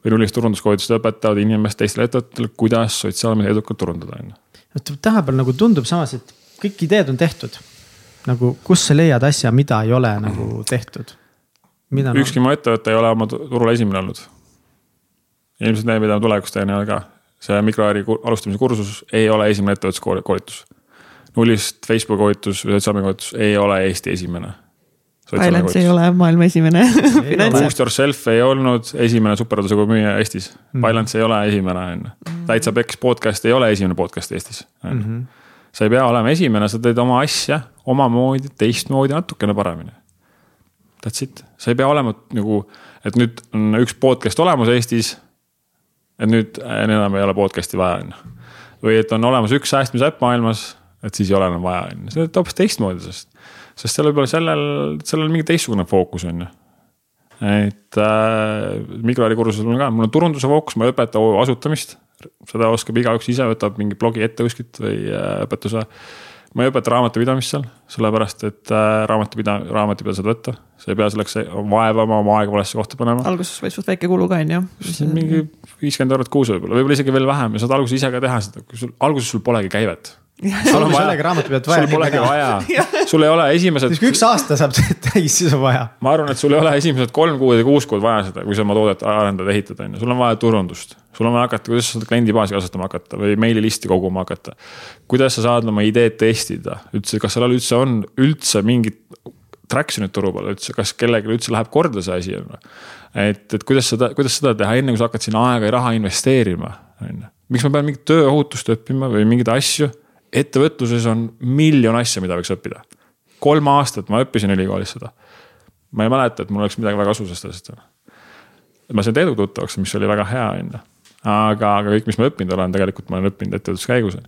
C: või nullist turunduskoolitused õpetavad inimest teistele ettevõtetele, kuidas sotsiaalmeedia edukalt turundada on ju
B: vot tänapäeval nagu tundub samas, et kõik ideed on tehtud. Nagu, kus sa leiad asja, mida ei ole nagu tehtud?
C: ükski mu ettevõte ei ole oma turul esimene olnud. ilmselt need, mida ma tulevikus teen, ei ole ka. see mikroäri alustamise kursus ei ole esimene ettevõtluskoolitus. nullist Facebooki koolitus või sotsiaalmeedia koolitus ei ole Eesti esimene
A: Finance ei ole maailma esimene
C: Boost Yourself ei olnud esimene supertasuvõi müüja Eestis mm.. Finance ei ole esimene, on ju. Mm. täitsa Peks podcast ei ole esimene podcast Eestis, on ju. Sa ei pea olema esimene, sa teed oma asja omamoodi, teistmoodi, natukene paremini. That's it, sa ei pea olema nagu, et nüüd on üks podcast olemas Eestis. et nüüd enam ei ole podcast'i vaja, on ju. või et on olemas üks säästmisäpp maailmas, et siis ei ole enam vaja, on ju, see on hoopis teistmoodi, sest sest seal võib-olla sellel, sellel mingi teistsugune fookus on ju. Et äh, mikroäri kursusel on ka, mul on turunduse fookus, ma ei õpeta OÜ asutamist. seda oskab igaüks ise, võtab mingi blogi ette kuskilt või äh, õpetuse. ma ei õpeta raamatupidamist seal, sellepärast et äh, raamatupida-, raamatupida saad võtta. sa ei pea selleks vaevama oma aega valesse kohta panema.
A: alguses võib suht väike kulu ka on ju.
C: mingi viiskümmend eurot kuus võib-olla, võib-olla isegi veel vähem ja saad alguses ise ka teha seda, kui sul, alguses sul polegi käivet
B: sul on vaja.
C: sul polegi vaja, sul ei ole esimesed.
B: kui üks aasta saab täis, siis on vaja.
C: ma arvan, et sul ei ole esimesed kolm kuud või kuus kuud vaja seda, kui sa oma toodet arendada, ehitada, on ju, sul on vaja turundust. sul on vaja hakata, kuidas sa seda kliendibaasi kasvatama hakata või meililisti koguma hakata. kuidas sa saad oma ideed testida, üldse, kas seal üldse on üldse mingit traction'it turu peal üldse, kas kellelgi üldse läheb korda see asi on ju. et, et kuidas seda, kuidas seda teha, enne kui sa hakkad sinna aega ja raha investeerima, on ju. miks ma pean mingit tööohutust õppima või mingeid asju ettevõtluses on miljon asja, mida võiks õppida. kolm aastat ma õppisin ülikoolis seda. ma ei mäleta, et mul oleks midagi väga kasu sellest asjast. ma sain Teeduga tuttavaks, mis oli väga hea, on ju. aga, aga kõik, mis ma õppinud olen, tegelikult ma olen õppinud ettevõtluse käigus.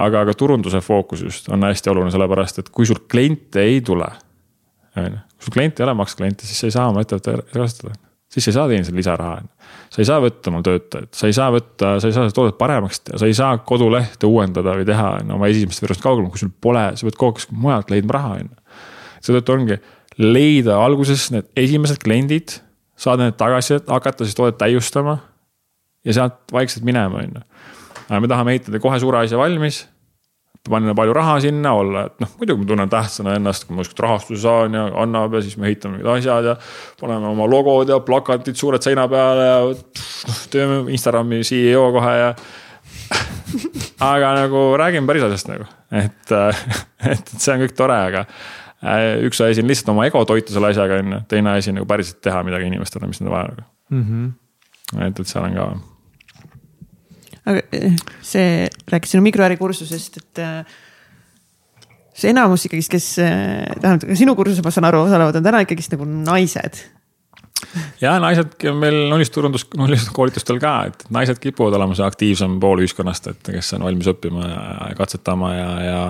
C: Aga, aga turunduse fookus just on hästi oluline, sellepärast et kui sul kliente ei tule, on ju. kui sul kliente ei ole, maksa kliente, siis sa ei saa oma ettevõtte kasutada siis sa ei saa teenida lisaraha, on ju. sa ei saa võtta omal töötajaid, sa ei saa võtta, sa ei saa seda toodet paremaks teha, sa ei saa kodulehte uuendada või teha ju oma esimesest versioonist kaugemal, kui sul pole, sa pead kogu aeg mujalt leidma raha, on ju. seetõttu ongi leida alguses need esimesed kliendid, saada need tagasisidet, hakata siis toodet täiustama. ja sealt vaikselt minema, on ju. Aga me tahame ehitada kohe suure asja valmis panna palju raha sinna, olla, et noh, muidugi ma tunnen tähtsana ennast, kui ma kuskilt rahastuse saan ja annab ja siis me ehitame mingid asjad ja. paneme oma logod ja plakatid suured seina peale ja noh, teeme Instagrami CEO kohe ja. aga nagu räägime päris asjast nagu, et, et, see on kõik tore, aga äh, üks asi on lihtsalt oma ego toita selle asjaga on ju, teine asi on nagu päriselt teha midagi inimestele, mis neil vaja nagu mm. -hmm. et, et seal on ka
A: see, rääkis sinu mikroärikursusest, et eh, see enamus ikkagist, kes, eh, tähendab ka sinu kursusel, ma saan aru, osalevad, on täna ikkagist nagu naised.
C: ja naised meil nullistturundus, nullistkoolitustel ka, et naised kipuvad olema see aktiivsem pool ühiskonnast, et kes on valmis õppima ja katsetama ja, ja.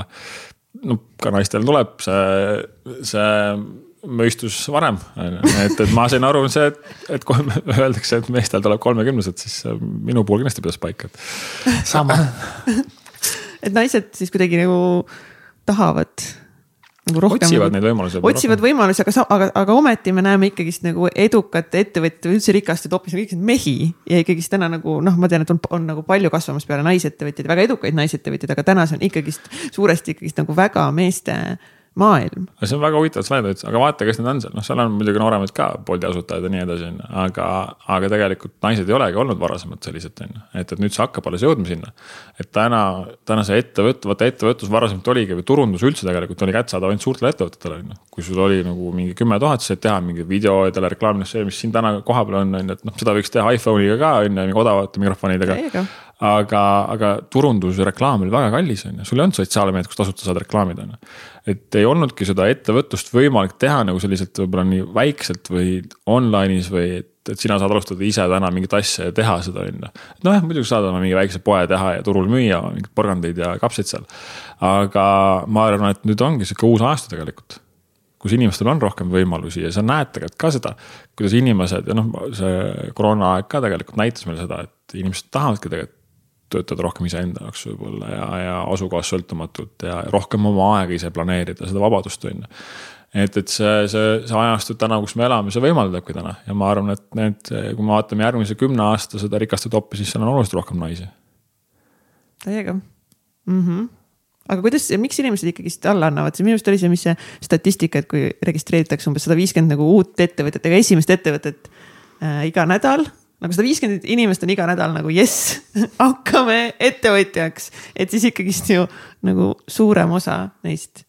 C: no ka naistel tuleb see, see mõistus varem, et, et ma sain aru, see, et, et kui öeldakse, et meestel tuleb kolmekümnesed, siis minu puhul kindlasti pidas paika,
B: et. sama
A: et naised siis kuidagi nagu tahavad nagu rohkem.
C: otsivad nagu, neid võimalusi.
A: otsivad võimalusi, aga, aga, aga ometi me näeme ikkagist nagu edukate ettevõtjate või üldse rikaste hoopis nagu ikkagi mehi. ja ikkagist täna nagu noh, ma tean, et on, on nagu palju kasvamas peale naisettevõtjaid, väga edukaid naisettevõtjaid, aga täna see on ikkagist suuresti ikkagist nagu väga meeste maailm.
C: see on väga huvitav, sa näitad, aga vaata, kes need on seal, noh, seal on muidugi nooremaid ka, Bolti asutajad ja nii edasi, on ju, aga, aga tegelikult naised ei olegi olnud varasemalt sellised, on ju. et, et nüüd see hakkab alles jõudma sinna. et täna, täna see ettevõte, vaata ettevõtlus varasemalt oligi või turundus üldse tegelikult oli kättesaadav ainult suurtele ettevõtetele, on ju. kui sul oli nagu mingi kümme tuhat, siis said teha mingi video ja telereklaami, noh see, mis siin täna kohapeal on, on ju, et noh, seda võiks teha iPhone'iga ka, on ju, odavate mikrofonidega aga, aga turundus ja reklaam oli väga kallis, on ju, sul ei olnud sotsiaalmeediat, kus tasuta saad reklaamida, on ju. et ei olnudki seda ettevõtlust võimalik teha nagu selliselt võib-olla nii väikselt või online'is või et, et sina saad alustada ise täna mingit asja ja teha seda, on ju. nojah, muidugi saad oma mingi väikse poe teha ja turul müüa mingeid porgandeid ja kapsaid seal. aga ma arvan, et nüüd ongi sihuke uus aasta tegelikult kus inimestel on rohkem võimalusi ja sa näed tegelikult ka seda, kuidas inimesed ja noh, see koroonaaeg ka tegelikult näitas meile seda, et inimesed tahavadki tegelikult töötada rohkem iseenda jaoks võib-olla ja, ja asukohast sõltumatult ja rohkem oma aega ise planeerida, seda vabadust on ju. et, et see, see, see ajastu täna, kus me elame, see võimaldabki täna ja ma arvan, et need, kui me vaatame järgmise kümne aasta seda rikaste toppi, siis seal on oluliselt rohkem naisi.
A: täiega mm. -hmm aga kuidas, miks inimesed ikkagist alla annavad, see minu arust oli see, mis see statistika, et kui registreeritakse umbes sada viiskümmend nagu uut ettevõtet, ega esimest ettevõtet äh, iga nädal nagu sada viiskümmend inimest on iga nädal nagu jess, hakkame ettevõtjaks, et siis ikkagist ju nagu suurem osa neist.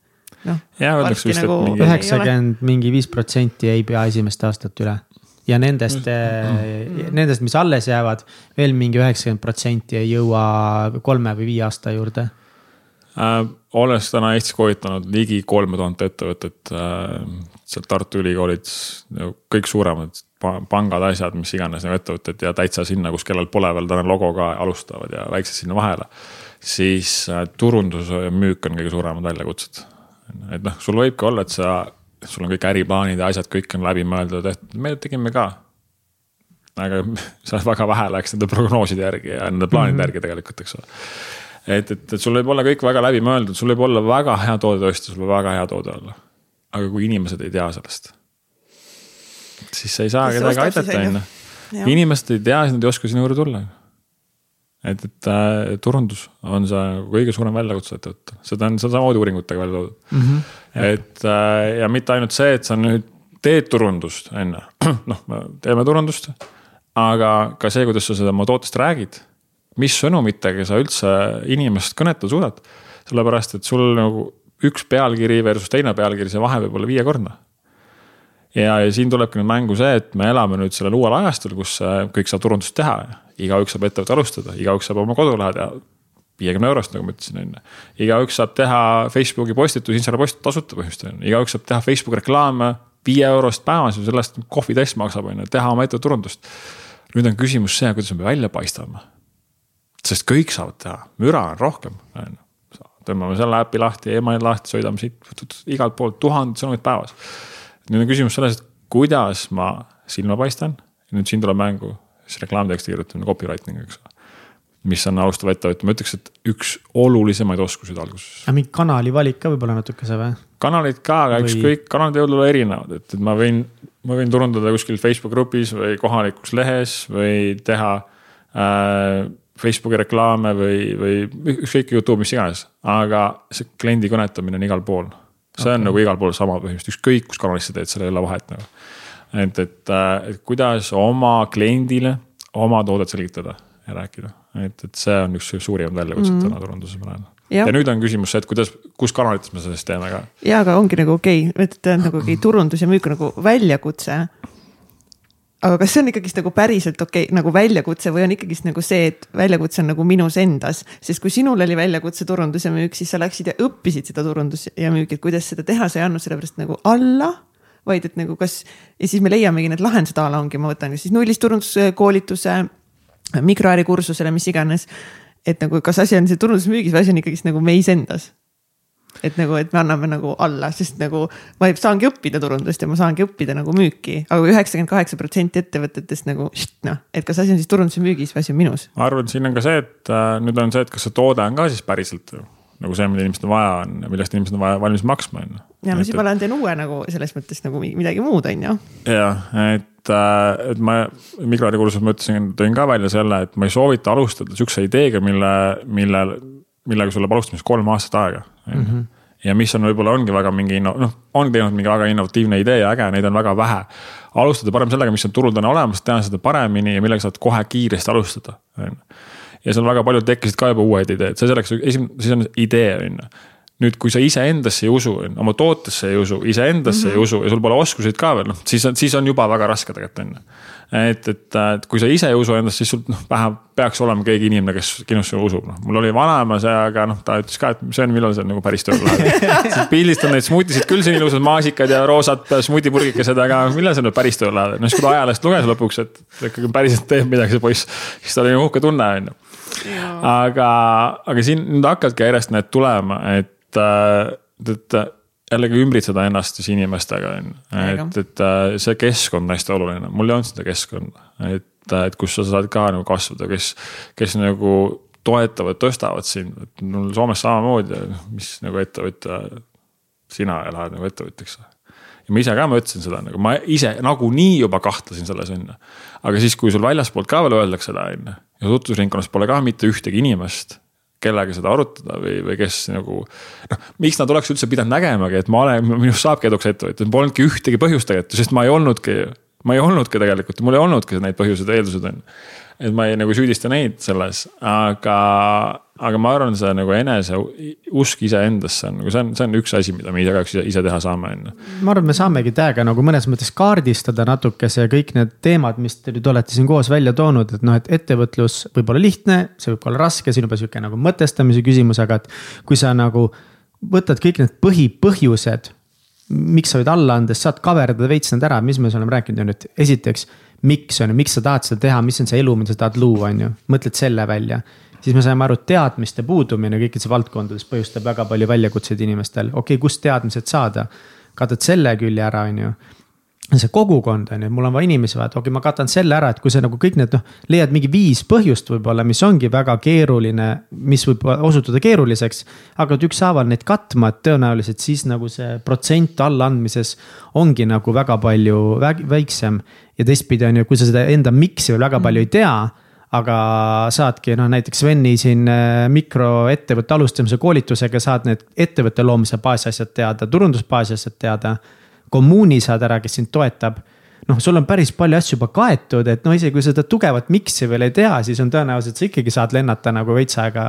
A: noh,
B: nagu üheksakümmend mingi viis protsenti ei pea esimest aastat üle ja nendest mm., nendest, mis alles jäävad, veel mingi üheksakümmend protsenti ei jõua kolme või viie aasta juurde
C: äh,. olles täna Eestis koolitanud ligi kolme tuhat ettevõtet äh, sealt Tartu Ülikoolid, kõik suuremad pangad, asjad, mis iganes nagu ettevõtted ja täitsa sinna, kus kellel pole veel täna logo ka, alustavad ja väiksed sinna vahele. siis äh, turundus ja müük on kõige suuremad väljakutsed. et noh, sul võibki olla, et sa, sul on kõik äriplaanid ja asjad, kõik on läbimõeldud, et me tegime ka. aga seal väga vähe läks nende prognooside järgi ja nende plaanide mm -hmm. järgi tegelikult, eks ole et, et, et sul võib olla kõik väga läbimõeldud, sul võib olla väga hea toodetööstus, sul võib väga hea toode olla. aga kui inimesed ei tea sellest siis sa ei saa kedagi aidata, on ju. inimesed ei tea, siis nad ei oska sinu juurde tulla. et, et äh, turundus on see kõige suurem väljakutse ettevõttel, seda on, samamoodi uuringutega välja toodud mm. -hmm. et äh, ja mitte ainult see, et sa nüüd teed turundust, on ju, noh, me teeme turundust. aga ka see, kuidas sa seda oma tootest räägid, mis sõnumitega sa üldse inimest kõnetada suudad. sellepärast, et sul nagu üks pealkiri versus teine pealkiri, see vahe võib olla viiekordne ja, ja siin tulebki nüüd mängu see, et me elame nüüd sellel uuel ajastul, kus äh, kõik saab turundust teha. igaüks saab ettevõtte alustada, igaüks saab oma kodulehe teha viiekümne eurost, nagu ma ütlesin, on ju. igaüks saab teha Facebooki postitusi, Instagrami postitusi tasuta põhjustel, igaüks saab teha Facebooki reklaame viie eurost päevas ja sellest kohvitass maksab, on ju, teha oma ettevõtte turundust. nüüd on küsimus see, kuidas me välja paistame. sest kõik saavad teha, müra on rohkem, on ju. tõmbame selle äpi lahti, emaili lahti, sõidame siit igalt poolt tuhanded sõnumid päevas nüüd on küsimus selles, et kuidas ma silma paistan nüüd siin tuleb mängu siis reklaamteksti kirjutamine, copywriting, eks ole mis on alustav ettevõtja, ma ütleks, et üks olulisemaid oskuseid alguses.
B: aga mingi kanali valik ka võib-olla natukese või?
C: kanalid ka, aga või... ükskõik, kanalid võivad olla erinevad, et, et ma võin, ma võin turundada kuskil Facebook grupis või kohalikus lehes või teha äh, Facebooki reklaame või, või ükskõik Youtube, mis iganes, aga see kliendi kõnetamine on igal pool. See okay. on nagu igal pool sama põhimõtteliselt, ükskõik kus kanalis sa teed, seal ei ole vahet nagu. et, et, äh, et kuidas oma kliendile oma toodet selgitada ja rääkida et, et see on üks suurimaid väljakutseid mm täna turunduses, ma näen. Ja. ja nüüd on küsimus see, et kuidas, kus kanalites me seda siis teeme ka.
A: ja, aga ongi nagu okei okay,, et nagu okei okay,, turundus ja müük on nagu väljakutse. Aga kas see on ikkagist nagu päriselt okei okay, nagu väljakutse või on ikkagist nagu see, et väljakutse on nagu minus endas, sest kui sinul oli väljakutse turundus ja müük, siis sa läksid ja õppisid seda turundus ja müüki, et kuidas seda teha, sa ei andnud sellepärast nagu alla vaid et nagu kas ja siis me leiamegi need lahendused a la ongi, ma võtan siis nullist turunduskoolituse mikroärikursusele, mis iganes. et nagu, kas asi on see turundusmüügis või asi on ikkagist nagu meis endas et nagu, et me anname nagu alla, sest nagu ma saangi õppida turundust ja ma saangi õppida nagu müüki aga, aga üheksakümmend kaheksa protsenti ettevõtetest nagu noh, et kas asi on siis turunduse müügis või asi on minus.
C: ma arvan, siin on ka see, et äh, nüüd on see, et kas see toode on ka siis päriselt nagu see, mida inimestel vaja on millest inimesed on vaja valmis maksma, on ju.
A: ja no siis ma lähen teen uue nagu selles mõttes nagu midagi muud, on ju.
C: jah, et, äh, et ma mikroärikursusel ma ütlesin, tõin ka välja selle, et ma ei soovita alustada sihukese ideega, mille, mille, millega sul läheb alustamiseks kolm aastat aega mm. -hmm ja mis on võib-olla ongi väga mingi inno-, noh, on teinud mingi väga innovatiivne idee ja äge, neid on väga vähe. alustada parem sellega, mis on turul täna olemas, teha seda paremini ja millega saad kohe kiiresti alustada, on ju ja seal väga paljud tekkisid ka juba uued ideed, see selleks, esimene, siis on idee on ju nüüd, kui sa iseendasse ei usu, oma tootesse ei usu, iseendasse mm -hmm. ei mhm. usu ja sul pole oskuseid ka veel, noh, siis on, siis on juba väga raske tegelikult on ju. Et, et, et kui sa ise ei usu endasse, siis sul noh, vähe peaks olema keegi inimene, kes kindlasti usub, noh. mul oli vanaema see, aga noh, ta ütles ka, et Sven, millal see nagu päris tööle läheb. Pildistan neid smuutisid küll siin ilusad maasikad ja roosad smuutipurgikesed, aga millal see nüüd päris tööle läheb, no siis kui ta ajalehest luges lõpuks, et ikkagi päriselt teeb midagi see poiss, siis tal oli uhke tunne on ju. Aga, aga siin nüüd hakkavadki järjest need tulema, et, äh, et jällegi ümbritseda ennast siis inimestega on ju. et, et äh, see keskkond on hästi oluline, mul ei olnud seda keskkonda, et, et kus sa saad ka nagu kasvada, kes, kes nagu toetavad, tõstavad sind, et mul Soomes samamoodi, mis nagu ettevõtja, sina lähed nagu ettevõtjaks. Ja ma ise ka mõtlesin seda nagu ma ise nagunii juba kahtlesin selles on ju. aga siis, kui sul väljaspoolt ka veel öeldakse seda on ju ja tutvusringkonnas pole ka mitte ühtegi inimest, kellega seda arutada või, või kes nagu. noh, miks nad oleks üldse pidanud nägemagi, et ma olen, minust saabki edukas ettevõtja, polnudki ühtegi põhjust tegelikult, sest ma ei olnudki. ma ei olnudki tegelikult, mul ei olnudki neid põhjuseid eeldused on et ma ei nagu süüdista neid selles, aga, aga ma arvan, see nagu enese usk iseendasse on nagu see on, see on üks asi, mida me kahjuks ise, ise teha saame, on ju.
B: ma arvan, me saamegi täiega nagu mõnes mõttes kaardistada natukese kõik need teemad, mis te nüüd olete siin koos välja toonud, et noh, et ettevõtlus võib olla lihtne, see võib olla raske, siin juba sihuke nagu mõtestamise küsimus, aga et kui sa nagu võtad kõik need põhipõhjused miks sa võid alla anda, saad kaverdada veits need ära, mis me oleme rääkinud, on ju, et esiteks miks on ju, miks sa tahad seda teha, mis on see elu, mida sa tahad luua, on ju, mõtled selle välja. Siis me saime aru, et teadmiste puudumine kõikides valdkondades põhjustab väga palju väljakutseid inimestel, okei okay,, kust teadmised saada. katad selle külje ära, on ju see kogukond on ju, mul on vaja inimesi vaja, et okei okay,, ma katan selle ära, et kui sa nagu kõik need noh, leiad mingi viis põhjust võib-olla, mis ongi väga keeruline, mis võib osutuda keeruliseks. hakkad ükshaaval neid katma, et tõenäoliselt siis nagu see protsent allaandmises ongi nagu väga palju väiksem. ja teistpidi on ju, kui sa seda enda miks'i veel väga palju ei tea aga saadki noh, näiteks Sveni siin äh, mikroettevõtte alustamise koolitusega saad need ettevõtte loomise baasasjad teada, turundusbaasasjad teada kommuuni saad ära, kes sind toetab noh, sul on päris palju asju juba kaetud, et no isegi kui seda tugevat miks'i veel ei tea, siis on tõenäoliselt sa ikkagi saad lennata nagu veits aega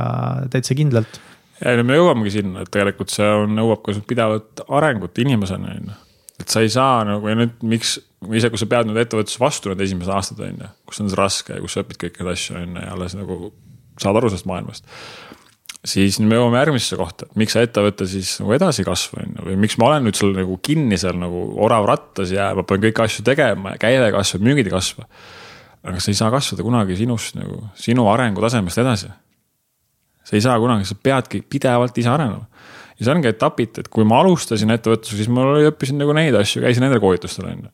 B: täitsa kindlalt.
C: ja no me jõuamegi sinna, et tegelikult see on, nõuab ka pidevat arengut inimesena on ju. Et sa ei saa nagu ja nüüd miks, ise, kui sa pead nüüd ettevõtluses vastu need esimesed aastad on ju, kus on see raske ja kus sa õpid kõiki neid asju on ju ja alles nagu saad aru sellest maailmast siis me jõuame järgmisesse kohta, et miks see ettevõte siis nagu edasi ei kasva, on ju, või miks ma olen nüüd sul nagu kinni seal nagu orav rattas ja ma pean kõiki asju tegema ja käive kasvab, müügid ei kasva. aga sa ei saa kasvada kunagi sinust nagu, sinu arengutasemest edasi. sa ei saa kunagi, sa peadki pidevalt ise arenema. Ja see ongi etapiti, et kui ma alustasin ettevõtlusega, siis ma õppisin nagu neid asju, käisin nendel koolitustel, on ju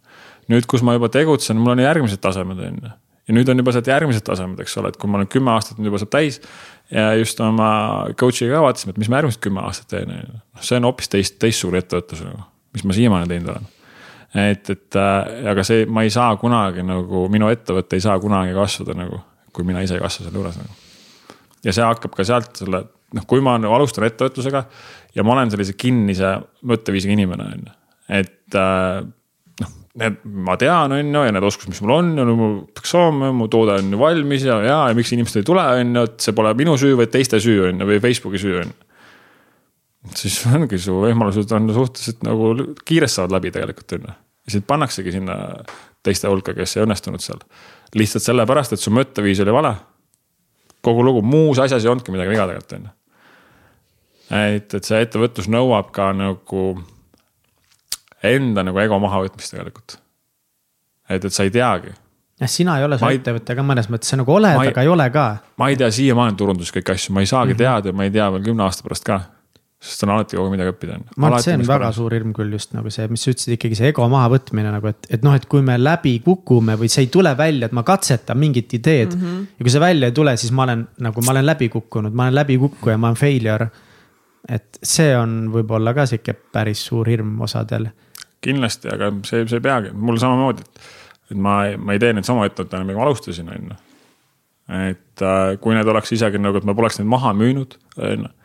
C: nüüd, kus ma juba tegutsen, mul on järgmised tasemed, on ju. ja nüüd on juba sealt järgmised tasemed, eks ole, et kui ma olen kümme aastat nüüd juba saab täis. ja just oma coach'iga ka vaatasime, et mis ma järgmised kümme aastat teen, on ju. noh, see on hoopis teist, teistsugune ettevõtlus nagu, mis ma siiamaani teinud olen et, et äh, aga see, ma ei saa kunagi nagu, minu ettevõte ei saa kunagi kasvada nagu, kui mina ise ei kasva selle juures nagu. ja see hakkab ka sealt selle, noh, kui ma nagu alustan ettevõtlusega ja ma olen sellise kinnise mõtteviisiga inimene, on ju, et äh, noh, need ma tean, on ju, ja need oskused, mis mul on, mul peaks olema, mu toode on valmis ja, ja, ja miks inimesed ei tule, on ju, et see pole minu süü, vaid teiste süü on ju, või Facebooki süü on ju siis ongi su võimalused on suhteliselt nagu kiiresti saavad läbi tegelikult on ju. ja sind pannaksegi sinna teiste hulka, kes ei õnnestunud seal. lihtsalt sellepärast, et su mõtteviis oli vale. kogu lugu, muus asjas ei olnudki midagi viga tegelikult on ju. Et, et see ettevõtlus nõuab ka nagu enda nagu ego mahavõtmist tegelikult. et, et sa ei teagi
B: jah, sina ei ole su ettevõte ka mõnes mõttes, sa nagu oled, aga ei ole ka.
C: ma ei tea siiamaani turundus kõiki asju, ma ei saagi mm -hmm. teada, ma ei tea veel kümne aasta pärast ka sest on alati kogu midagi õppida.
B: ma arvan, et see on väga suur hirm küll just nagu see, mis sa ütlesid, ikkagi see ego mahavõtmine nagu, et, et noh, et kui me läbi kukume või see ei tule välja, et ma katsetan mingit ideed mm. -hmm. ja kui see välja ei tule, siis ma olen nagu, ma olen läbi kukkunud, ma olen läbikukkuja, ma olen failure. Et see on võib-olla ka sihuke päris suur hirm osadel.
C: kindlasti, aga see, see ei peagi, mul samamoodi, et, et ma, ma ei tee neid samu ettevõtteid, millega ma alustasin, on ju. et äh, kui need oleks isegi nagu, et ma poleks neid maha müünud, on ju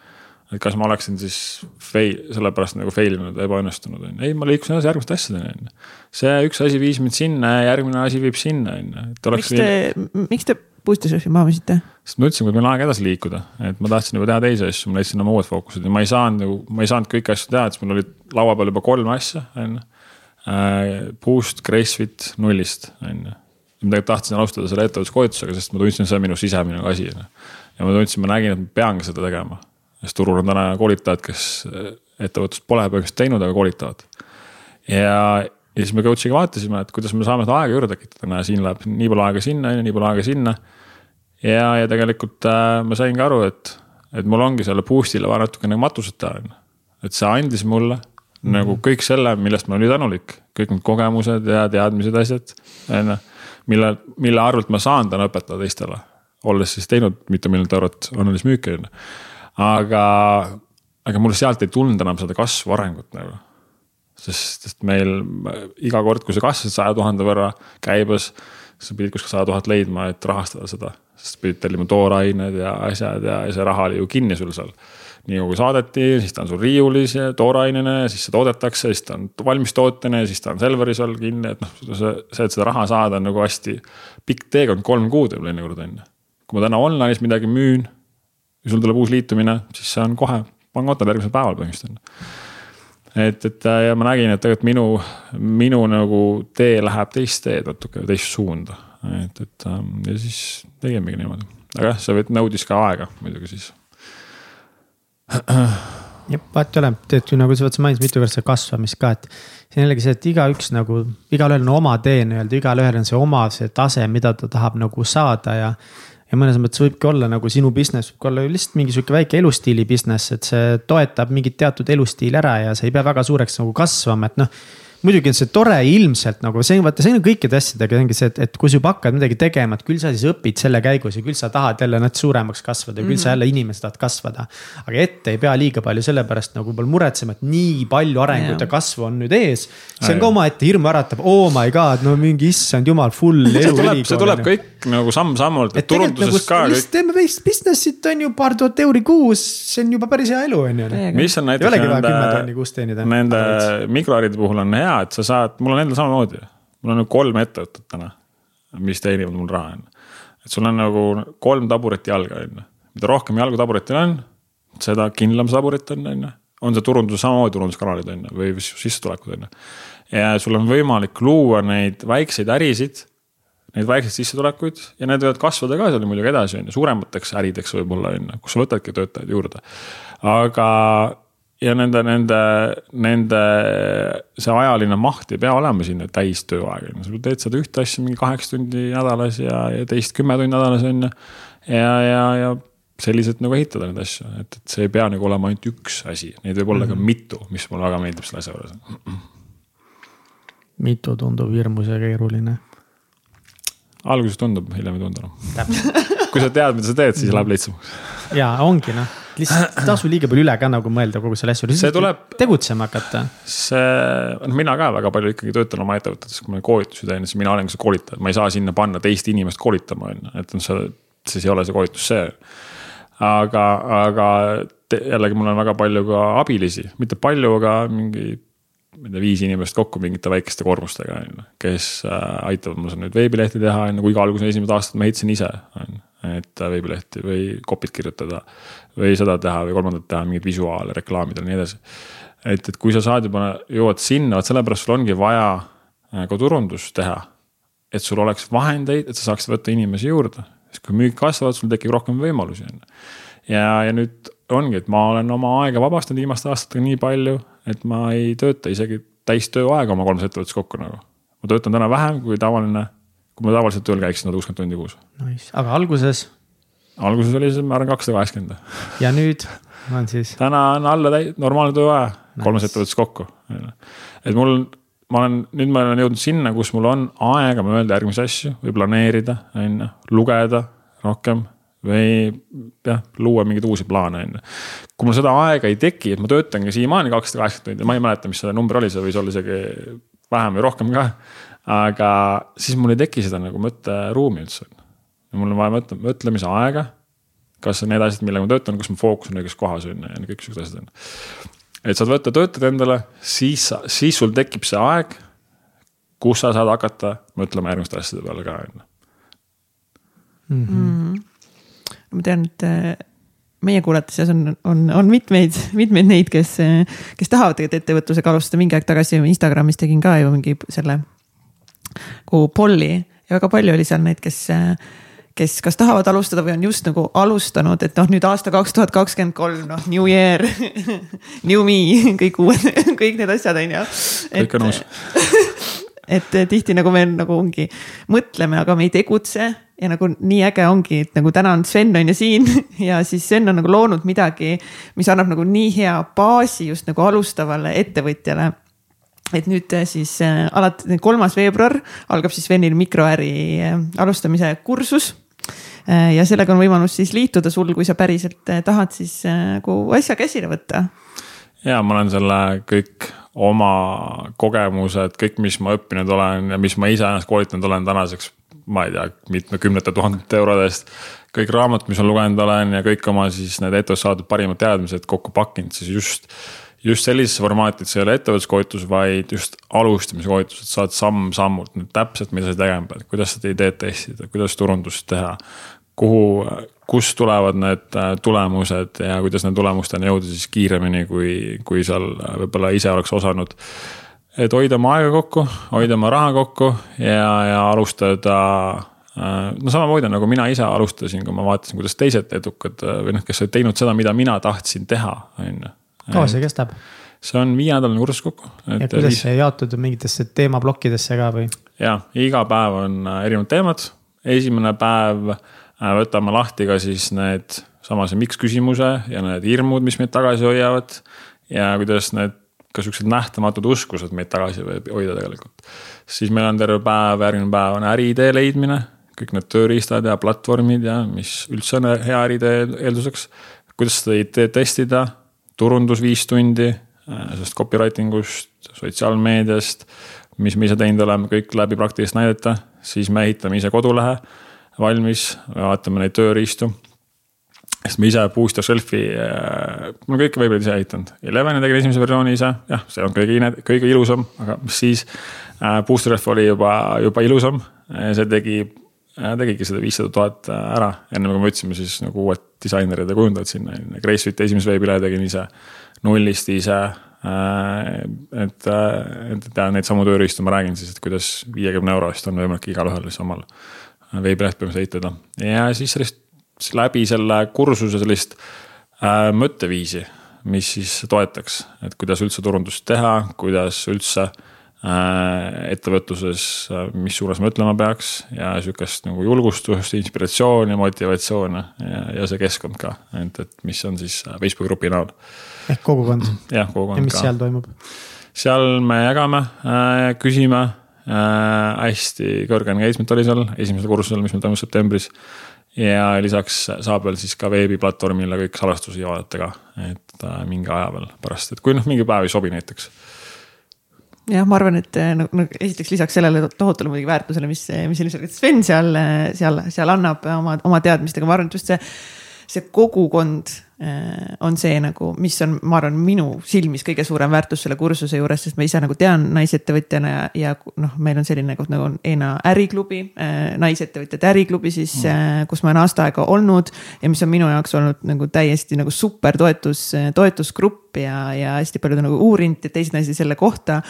C: et kas ma oleksin siis fail, sellepärast nagu fail inud, ebaõnnestunud on ju, ei, ma liikusin edasi järgmiste asjadeni on ju. see üks asi viis mind sinna ja järgmine asi viib sinna on ju, et
A: oleks. miks te, miks te Boost'i surfi maha müüsite?
C: sest ma ütlesin, et meil on aeg edasi liikuda, et ma tahtsin juba teha teisi asju, ma leidsin oma uued fookused ja ma ei saanud nagu, ma ei saanud kõiki asju teha, et siis mul olid laua peal juba kolm asja, on ju. Äh, Boost, Gracefit nullist, on ju. ma tegelikult tahtsin alustada selle ettevõtluskoolitusega, sest ma tundsin, see on minu sisemine asi. ja ma tundsin, ma nägin, et ma pean ka seda tegema sest turul on täna koolitajad, kes ettevõtlust pole põhimõtteliselt teinud, aga koolitavad. ja, ja siis me coach'iga vaatasime, et kuidas me saame seda aega juurde tekitada, näe siin läheb nii palju aega sinna, on ju, nii palju aega sinna. ja, ja tegelikult äh, ma sain ka aru, et, et mul ongi selle boost'ile vaja natukene matused teha, on ju. et see andis mulle mm -hmm. nagu kõik selle, millest ma nüüd tänulik, kõik need kogemused ja teadmised, asjad, on ju. mille, mille arvelt ma saan täna õpetada teistele, olles siis teinud mitu miljonit eurot analüüsmüüki, on ju aga, aga mul sealt ei tulnud enam seda kasvu, arengut nagu. Sest, sest meil iga kord, kui sa kasvasid saja tuhande võrra käibes, sa pidid kuskil sada tuhat leidma, et rahastada seda. sest pidid tellima toorained ja asjad ja, ja see raha oli ju kinni sul seal nii kui saadeti, siis ta on sul riiulis ja toorainena ja siis see toodetakse, siis ta on valmistootena ja siis ta on Selveris all kinni, et noh, see, see, et seda raha saada on nagu hästi pikk teekond, kolm kuud võib-olla enne kord on ju. kui ma täna online'is midagi müün, kui sul tuleb uus liitumine, siis see on kohe pangotol järgmisel päeval põhimõtteliselt. Et, et ja ma nägin, et tegelikult minu, minu nagu tee läheb teist teed natuke, teist suunda. et, et ähm, ja siis tegimegi niimoodi, aga jah, see nõudis ka aega muidugi siis.
B: jah, vahet ei ole, et nagu sa mainisid mitu korda seda kasvamist ka, et. see on jällegi see, et igaüks nagu, igalühel on oma tee nii-öelda, igalühel on see oma see tase, mida ta tahab nagu saada ja ja mõnes mõttes võibki olla nagu sinu business võib ka olla lihtsalt mingi sihuke väike elustiili business, et see toetab mingit teatud elustiili ära ja sa ei pea väga suureks nagu kasvama, et noh muidugi on see tore ilmselt nagu see, vaata, see on kõikide asjadega ongi see, et, et kui sa juba hakkad midagi tegema, et küll sa siis õpid selle käigus ja küll sa tahad jälle nad suuremaks kasvada ja küll mm -hmm. sa mhm. jälle inimesed tahad kasvada. aga ette ei pea liiga palju sellepärast nagu võib-olla muretsema, et nii palju arengut ja kasvu on nüüd ees. see on ka omaette hirmu äratab, oh my god, no mingi issand jumal, full elu.
C: see tuleb, see tuleb kõik nagu samm-sammult, et turunduses nagu, ka.
B: lihtsalt teeme veits business'it on ju, paar tuhat euri kuus, see on juba päris hea elu on ju.
C: mis on näiteks nende, nende mikroäride puhul on hea hea, et sa saad, mul on endal samamoodi. mul on nagu kolm ettevõtet täna, mis teenivad mul raha, on ju. et sul on nagu kolm taburit jalga, on ju. mida rohkem jalgu taburitel on, seda kindlam see taburit on, on ju. on see turundus, samamoodi turunduskanalid, on ju, või sissetulekud, on ju. ja sul on võimalik luua neid väikseid ärisid neid väikseid sissetulekuid ja need võivad kasvada ka seal muidugi edasi, on ju, suuremateks ärideks võib-olla on ju, kus sa võtadki töötajaid juurde. aga ja nende, nende, nende see ajaline maht ei pea olema sinna täis tööaeg, on ju, sa teed seda ühte asja mingi kaheksa tundi nädalas ja, ja teist kümme tundi nädalas on ju. ja, ja, ja selliselt nagu ehitada neid asju, et, et see ei pea nagu olema ainult üks asi, neid võib olla mm -hmm. ka mhm. mitu, mis mulle väga meeldib selle asja juures.
B: mitu tundub hirmus ja keeruline?
C: alguses tundub, hiljem ei tundu enam. kui sa tead, mida sa teed, siis läheb lihtsamaks.
B: ja ongi noh, lihtsalt ei tasu liiga palju üle ka nagu mõelda kogu selle asja.
C: see tuleb.
B: tegutsema hakata.
C: see, noh mina ka väga palju ikkagi töötan oma ettevõtetes, kui ma koolitusi teen, siis mina olen ka see koolitaja, ma ei saa sinna panna teist inimest koolitama, on ju, et noh, see, siis ei ole see koolitus see. aga, aga jällegi mul on väga palju ka abilisi, mitte palju, aga mingi ma ei tea, viis inimest kokku mingite väikeste koormustega, on ju. kes äh, aitavad mul nüüd veebilehti teha, on ju, kuigi alguses esimesed aastad ma ehitasin ise, on ju. et äh, veebilehti või kopit kirjutada või seda teha või kolmandat teha, mingeid visuaale, reklaamida ja nii edasi. et, et kui sa saad juba, jõuad sinna, vot sellepärast sul ongi vaja äh, ka turundust teha. et sul oleks vahendeid, et sa saaksid võtta inimesi juurde, sest kui müük kasvavad, sul tekib rohkem võimalusi, on ju. ja, ja nüüd ongi, et ma olen oma aega vabastanud viimaste aastatega nii palju, et ma ei tööta isegi täistööaega oma kolmes ettevõttes kokku nagu. ma töötan täna vähem kui tavaline, kui ma tavaliselt tööl käiksin sada kuuskümmend tundi kuus.
B: Nice, aga alguses?
C: Alguses oli see, ma arvan, kakssada kaheksakümmend.
B: ja nüüd on siis?
C: täna on alla täi-, normaalne tööaja nice., kolmes ettevõttes kokku. et mul, ma olen, nüüd ma olen jõudnud sinna, kus mul on aega mõelda järgmisi asju või planeerida, on ju, lugeda rohkem või jah, luua mingeid uusi plaane, on ju. kui mul seda aega ei teki, et ma töötangi siiamaani kakssada kaheksakümmend tundi, ma ei mäleta, mis see number oli, see võis olla isegi vähem või rohkem ka. aga siis mul ei teki seda nagu mõtteruumi üldse. Mul on vaja mõtle, mõtlemise aega. kas need asjad, millega ma töötan, kas mu fookus on õiges kohas on ju ja kõik siuksed asjad on. et saad võtta töötajad endale, siis, siis sul tekib see aeg, kus sa saad hakata mõtlema järgmiste asjade peale ka on ju.
A: Mhm ma tean, et äh, meie kuulajate seas on, on, on mitmeid, mitmeid neid, kes, kes tahavad tegelikult ettevõtlusega alustada, mingi aeg tagasi Instagramis tegin ka ju mingi selle nagu polli ja väga palju oli seal neid, kes, kes kas tahavad alustada või on just nagu alustanud, et noh, nüüd aasta kaks tuhat kakskümmend kolm, noh, new year new me, kõik uued, kõik need asjad on ju.
C: kõik on uus
A: et tihti nagu me nagu ongi, mõtleme, aga me ei tegutse ja nagu nii äge ongi, et nagu täna on Sven on ju siin ja siis Sven on nagu loonud midagi, mis annab nagu nii hea baasi just nagu alustavale ettevõtjale et nüüd äh, siis äh, alati kolmas veebruar algab siis Svenil mikroäri äh, alustamise kursus. Ja sellega on võimalus siis liituda sul, kui sa päriselt äh, tahad siis äh, nagu asja käsile võtta.
C: ja ma olen selle kõik oma kogemused, kõik, mis ma õppinud olen ja mis ma ise ennast koolitanud olen tänaseks, ma ei tea, mitmekümnete tuhandete eurode eest. kõik raamatud, mis ma lugenud olen ja kõik oma siis need ettevõttes saadud parimad teadmised kokku pakkinud, siis just just sellises formaati, et see ei ole ettevõtluskoolitus, vaid just alustamise koolitus, et saad samm-sammult nüüd täpselt, mida sa tegema pead, kuidas seda ideed testida, kuidas turundust teha. Kuhu, kust tulevad need äh, tulemused ja kuidas nende tulemusteni jõuda siis kiiremini, kui, kui seal äh, võib-olla ise oleks osanud. et hoida oma aega kokku, hoida oma raha kokku ja, ja alustada äh, no samamoodi nagu mina ise alustasin, kui ma vaatasin, kuidas teised edukad või noh, kes olid teinud seda, mida mina tahtsin teha, on ju.
B: kaua see kestab?
C: see on viienädalane kursus kokku.
B: ja kuidas viis... see jaotub mingitesse teemaplokkidesse ka või?
C: ja, iga päev on erinevad teemad, esimene päev Äh, võtame lahti ka siis need sama see miks küsimuse ja need hirmud, mis meid tagasi hoiavad. ja kuidas need ka siuksed nähtamatud uskused meid tagasi võib hoida tegelikult. siis meil on terve päev, järgmine päev on äriidee leidmine, kõik need tööriistad ja platvormid ja mis üldse on hea äriidee eelduseks. kuidas seda ideed testida, turundus viis tundi, äh, sellest copywriting ust, sotsiaalmeediast, mis me ise teinud oleme, kõik läbi praktilist näidete, siis me ehitame ise kodulehe valmis, vaatame neid tööriistu. sest ma ise Booster Shelfi äh,, ma kõike veebid ise ehitanud, Eleveni tegin esimese versiooni ise, jah, see on kõige, kõige ilusam, aga mis siis? Äh,. Booster Shelf oli juba, juba ilusam, see tegi äh,, tegigi seda viissada tuhat äh, ära, enne kui me võtsime siis nagu uued disainerid ja kujundajad sinna, Gracefiti esimese veebilehe tegin ise, nullist ise. Äh, et, et ja neid samu tööriistu ma räägin siis, et kuidas viiekümne euro eest on võimalik igalühel siis omal veebileht põhimõtteliselt ehitada ja siis sellist, läbi selle kursuse sellist äh, mõtteviisi, mis siis toetaks, et kuidas üldse turundust teha, kuidas üldse äh, ettevõtluses, äh, mis suunas mõtlema peaks ja sihukest nagu julgustust, inspiratsiooni, motivatsiooni ja, ja see keskkond ka, et, et mis on siis Facebooki grupi näol.
B: ehk kogukond.
C: jah, kogukond
B: ja mis ka. seal toimub?
C: seal me jagame, küsime hästi kõrge engagement oli seal esimesel kursusel, mis meil toimus septembris ja lisaks saab veel siis ka veebiplatvormile kõik salvestusi vaadata ka, et äh, mingi aja veel pärast, et kui noh, mingi päev ei sobi näiteks.
A: jah, ma arvan, et no, no esiteks lisaks sellele tohutule muidugi väärtusele, mis, mis ilmselt Sven seal, seal, seal annab oma, oma teadmistega, ma arvan, et just see, see kogukond Äh, on see nagu, mis on, ma arvan, minu silmis kõige suurem väärtus selle kursuse juures, sest ma ise nagu tean naisettevõtjana ja, ja noh, meil on selline koht nagu on ENA äriklubi, äh, naisettevõtjate äriklubi siis mm., kus ma olen aasta aega olnud ja mis on minu jaoks olnud nagu täiesti nagu super toetus, toetusgrupp ja, ja hästi paljud nagu uurinud ja teised naised selle kohta.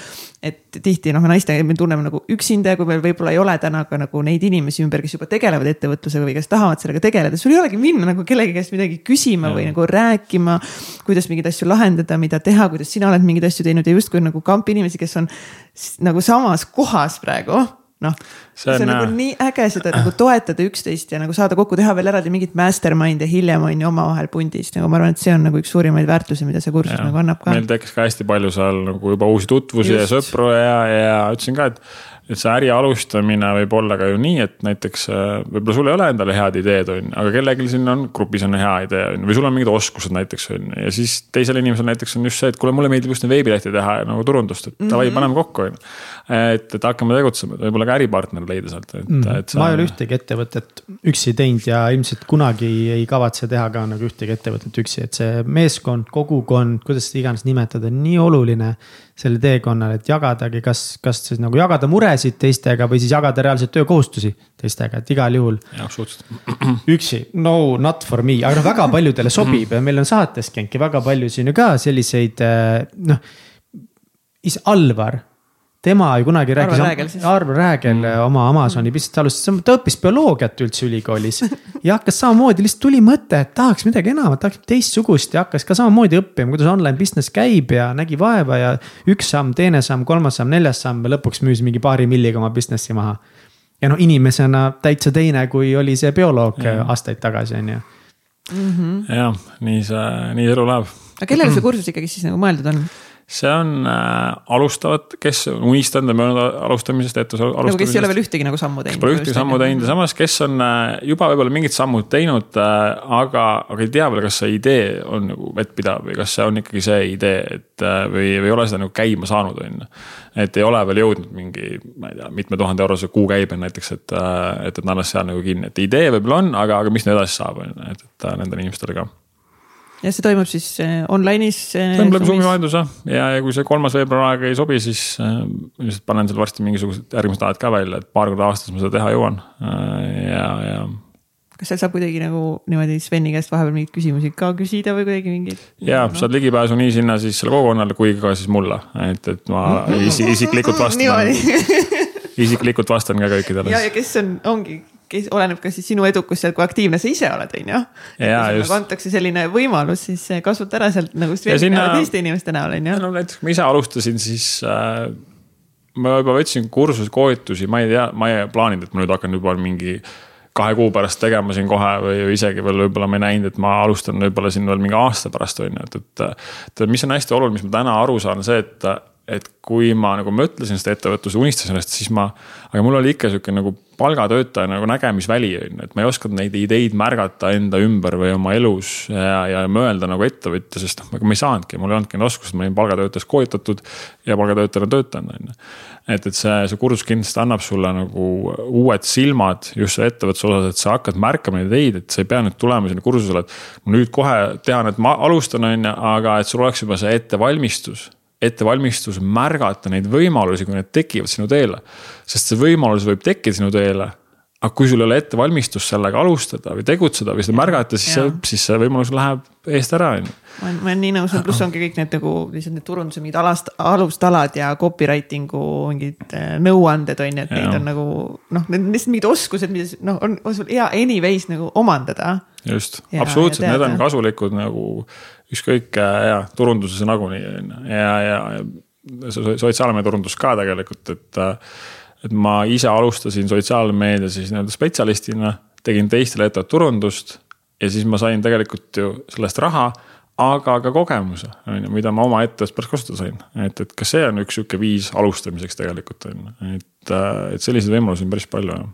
A: Et tihti noh, naistega me tunneme nagu üksinda ja kui meil võib-olla ei ole täna ka nagu neid inimesi ümber, kes juba tegelevad ettevõtlusega või kes tahavad sellega tegeleda, sul ei olegi minna nagu kellegi käest midagi küsima ja. või nagu rääkima. kuidas mingeid asju lahendada, mida teha, kuidas sina oled mingeid asju teinud ja justkui nagu kamp inimesi, kes on nagu samas kohas praegu noh, see on, see on nagu äh, nii äge seda nagu toetada üksteist ja nagu saada kokku, teha veel eraldi mingit mastermind'e hiljem on ju omavahel pundis, nagu ma arvan, et see on nagu üks suurimaid väärtusi, mida see kursus ja, nagu annab ka.
C: meil tekkis ka hästi palju seal nagu juba uusi tutvusi Just. ja sõpru ja, ja ütlesin ka, et et see äri alustamine võib olla ka ju nii, et näiteks äh, võib-olla sul ei ole endale head ideed, on ju, aga kellelgi siin on grupis on hea idee, on ju, või sul on mingid oskused näiteks on ju. ja siis teisel inimesel näiteks on just see, et kuule, mulle meeldib just veebilehti teha nagu turundust, et davai mm -hmm., paneme kokku, on ju. Et, et hakkame tegutsema, võib-olla ka äripartner leida sealt, et mm, et
B: sa.... ma ei ole ühtegi ettevõtet üksi teinud ja ilmselt kunagi ei kavatse teha ka nagu ühtegi ettevõtet üksi, et see meeskond, kogukond, kuidas seda iganes nimetada, nii oluline sellel teekonnal, et jagadagi, kas, kas siis nagu jagada muresid teistega või siis jagada reaalselt töökohustusi teistega, et igal juhul. üksi, no not for me, aga noh, väga paljudele sobib ja meil on saates käinudki väga palju siin ju ka selliseid eh, noh. Alvar tema ju kunagi rääkis, Arvo Räägel mm. oma Amazoni business alustas, ta õppis bioloogiat üldse ülikoolis. ja hakkas samamoodi, lihtsalt tuli mõte, et tahaks midagi enamat, tahaks teistsugust ja hakkas ka samamoodi õppima, kuidas online business käib ja nägi vaeva ja. üks samm, teine samm, kolmas samm, neljas samm ja lõpuks müüs mingi paari milliga oma business'i maha. ja noh, inimesena täitsa teine, kui oli see bioloog ja. aastaid tagasi, on ju.
C: Mhm. jah, nii see, nii elu läheb.
A: aga kellele see kursus ikkagi siis nagu mõeldud on?
C: See on äh, alustavad, kes unistanud ja möödunud alustamisest, ette alustamisest.
A: nagu kes ei ole veel ühtegi nagu sammu teinud.
C: Pole ühtegi sammu teinud ja samas, kes on äh, juba võib-olla mingid sammud teinud äh,, aga, aga ei tea veel, kas see idee on nagu vettpidav või kas see on ikkagi see idee, et äh, või, või ei ole seda nagu käima saanud, on ju. et ei ole veel jõudnud mingi, ma ei tea, mitme tuhande eurose kuukäibe näiteks, et, äh, et, et alles seal nagu kinni, et idee võib-olla on, aga, aga mis nüüd edasi saab, on ju, et, et äh, nendele inimestele ka
A: ja see toimub siis äh, online'is.
C: Äh, toimub läbi Zoomi vahenduse ja, ja kui see kolmas veebruar aega ei sobi, siis äh, ilmselt panen seal varsti mingisugused järgmised ajad ka välja, et paar korda aastas ma seda teha jõuan ja, ja
A: kas seal saab kuidagi nagu niimoodi Sveni käest vahepeal mingeid küsimusi ka küsida või kuidagi mingeid?
C: ja no. saad ligipääsu nii sinna siis selle kogukonnale kui ka siis mulle, et, et ma isiklikult vastan isiklikult vastan ka kõikidele.
A: ja, ja kes on, ongi kes oleneb ka siis sinu edukus seal, kui aktiivne sa ise oled, on ju. kui nagu antakse selline võimalus, siis kasuta ära sealt nagu sinna... teiste inimeste näol, on ju.
C: no näiteks, ma ise alustasin, siis äh, ma juba võtsin kursusi, koolitusi, ma ei tea, ma ei plaaninud, et ma nüüd hakkan juba mingi kahe kuu pärast tegema siin kohe või, või isegi veel võib-olla ma ei näinud, et ma alustan võib-olla siin veel mingi aasta pärast on ju, et, et. et mis on hästi oluline, mis ma täna aru saan, see, et et kui ma nagu mõtlesin seda ettevõtluse, unistasin sellest, siis ma, aga mul oli ikka sihuke nagu palgatöötaja nagu nägemisväli on ju, et ma ei osanud neid ideid märgata enda ümber või oma elus ja, ja mõelda nagu ettevõtja, sest noh, ma ei saanudki, mul ei olnudki neid oskusi, ma olin palgatöötajas koolitatud ja palgatöötajana töötanud, on ju. et, et see, see kursus kindlasti annab sulle nagu uued silmad just selle ettevõtluse osas, et sa hakkad märkama neid ideid, et sa ei pea nüüd tulema sinna kursusele, et. nüüd kohe tean, et ma alustan, on ju, aga et sul oleks juba see ettevalmistus ettevalmistus märgata neid võimalusi, kui need tekivad sinu teele. sest see võimalus võib tekkida sinu teele. aga kui sul ei ole ettevalmistust sellega alustada või tegutseda või seda märgata, siis see, siis see võimalus läheb eest ära, on ju.
A: ma olen, ma olen nii nõus, pluss ongi kõik need nagu lihtsalt need turunduse mingid alast, alustalad ja copywriting'u mingid äh, nõuanded on ju, et ja. neid on nagu noh, need on lihtsalt mingid oskused, mida noh, on, on sul hea anyways nagu omandada.
C: just, absoluutselt, need on kasulikud nagu ükskõik ja turunduses nagunii on ju ja, ja sotsiaalmeedia turundus ka tegelikult, et. et ma ise alustasin sotsiaalmeedia siis nii-öelda spetsialistina, tegin teistele ettevõtte turundust ja siis ma sain tegelikult ju sellest raha aga ka kogemuse, on ju, mida ma oma ettevõttes pärast kasutada sain. et, et ka see on üks sihuke viis alustamiseks tegelikult on ju, et, et selliseid võimalusi on päris palju jah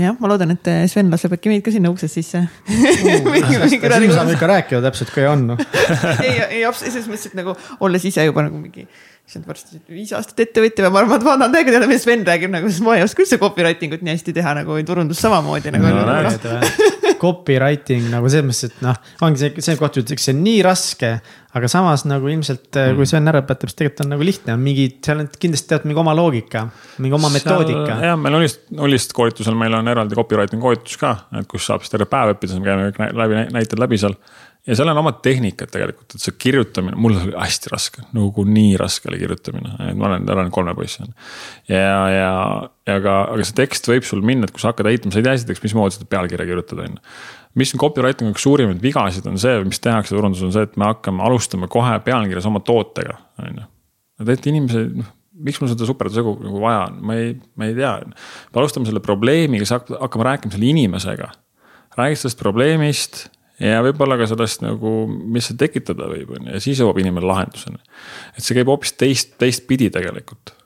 A: jah, ma loodan, et Sven laseb äkki meid ka sinna uksest sisse
B: siin saame ikka rääkida täpselt, kui on no.
A: ei, ei selles mõttes, et nagu olles ise juba nagu mingi issand varsti viis aastat ettevõtja või ma arvan, et vaatan täiega teada, mis Sven räägib nagu, sest ma ei oska üldse copywriting ut nii hästi teha nagu turundust samamoodi nagu
B: no,. No, copywriting nagu selles mõttes, et noh, ongi see, see koht ütleks, see on nii raske. aga samas nagu ilmselt mm., kui Sven ära õpetab, siis tegelikult on nagu lihtne, on mingi, seal on kindlasti tead mingi oma loogika, mingi oma metoodika.
C: jah, meil Olist, Olist koolitusel meil on eraldi copywriting koolitus ka, et kus saab siis terve päev õppida, me käime kõik läbi, näited läbi seal ja seal on omad tehnikad tegelikult, et see kirjutamine, mul oli hästi raske, nagu nii raske oli kirjutamine, et ma olen, olen kolme poiss on. ja, ja, ja aga, aga see tekst võib sul minna, et kui sa hakkad heitma, sa ei tea esiteks, mismoodi seda pealkirja kirjutada, on ju. mis on copywriting üks suurimaid vigasid, on see, mis tehakse turunduses, on see, et me hakkame alustama kohe pealkirjas oma tootega, on ju. et inimesed, noh miks mul seda superdusegu nagu vaja on, ma ei, ma ei tea. me alustame selle probleemiga, hakkame rääkima selle inimesega. räägid sellest probleemist ja võib-olla ka sellest nagu, mis see tekitada võib, on ju, ja siis jõuab inimene lahenduseni. et see käib hoopis teist, teistpidi tegelikult.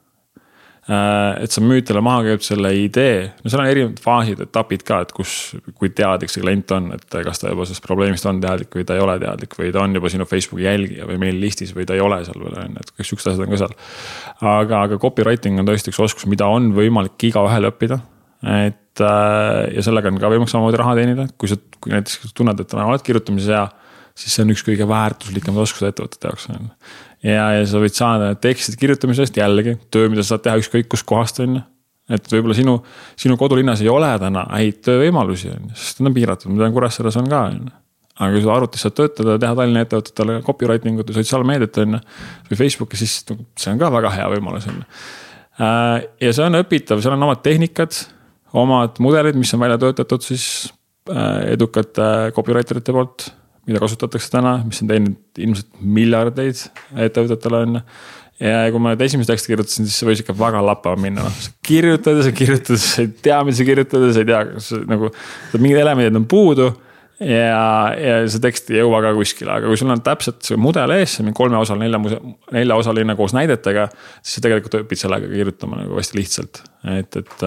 C: Äh, et sa müüd talle maha kõigepealt selle idee, no seal on erinevad faasid, etapid ka, et kus, kui teadlik see klient on, et kas ta juba sellest probleemist on teadlik või ta ei ole teadlik või ta on juba sinu Facebooki jälgija või meil listis või ta ei ole seal veel on ju, et kõik siuksed asjad on ka seal. aga, aga copywriting on tõesti üks oskus, mida on võimalik igaühel õppida et ja sellega on ka võimalik samamoodi raha teenida, kui sa, kui näiteks tunned, et oled kirjutamises hea, siis see on üks kõige väärtuslikemaid oskusi ettevõtete jaoks on ju. ja, ja sa võid saada tekstide kirjutamisest jällegi töö, mida sa saad teha ükskõik kuskohast on ju. et võib-olla sinu, sinu kodulinnas ei ole täna häid töövõimalusi on ju, sest need on piiratud, ma tean Kuressaares on ka on ju aga kui sa arvutis saad töötada, teha Tallinna ettevõtetele copywriting ut ja sotsiaalmeediat on ju. või Facebooki, siis see on ka väga hea võimalus on ju. Äh, ja see on õpitav, seal on omad tehnikad omad mudelid, mis on välja töötatud siis äh, edukate copywriter ite poolt, mida kasutatakse täna, mis on teinud ilmselt miljardeid ettevõtetele on ju ja kui ma nüüd esimest teksti kirjutasin, siis see võis ikka väga lappama minna, noh. kirjutad ja sa kirjutad, sa ei tea, mida sa kirjutad ja sa ei tea, nagu. mingid elemendid on puudu ja, ja see tekst ei jõua ka kuskile, aga kui sul on täpselt see mudel ees, see mingi kolmeosaline, nelja, neljaosaline koos näidetega. siis sa tegelikult õpid sellega kirjutama nagu hästi lihtsalt, et, et,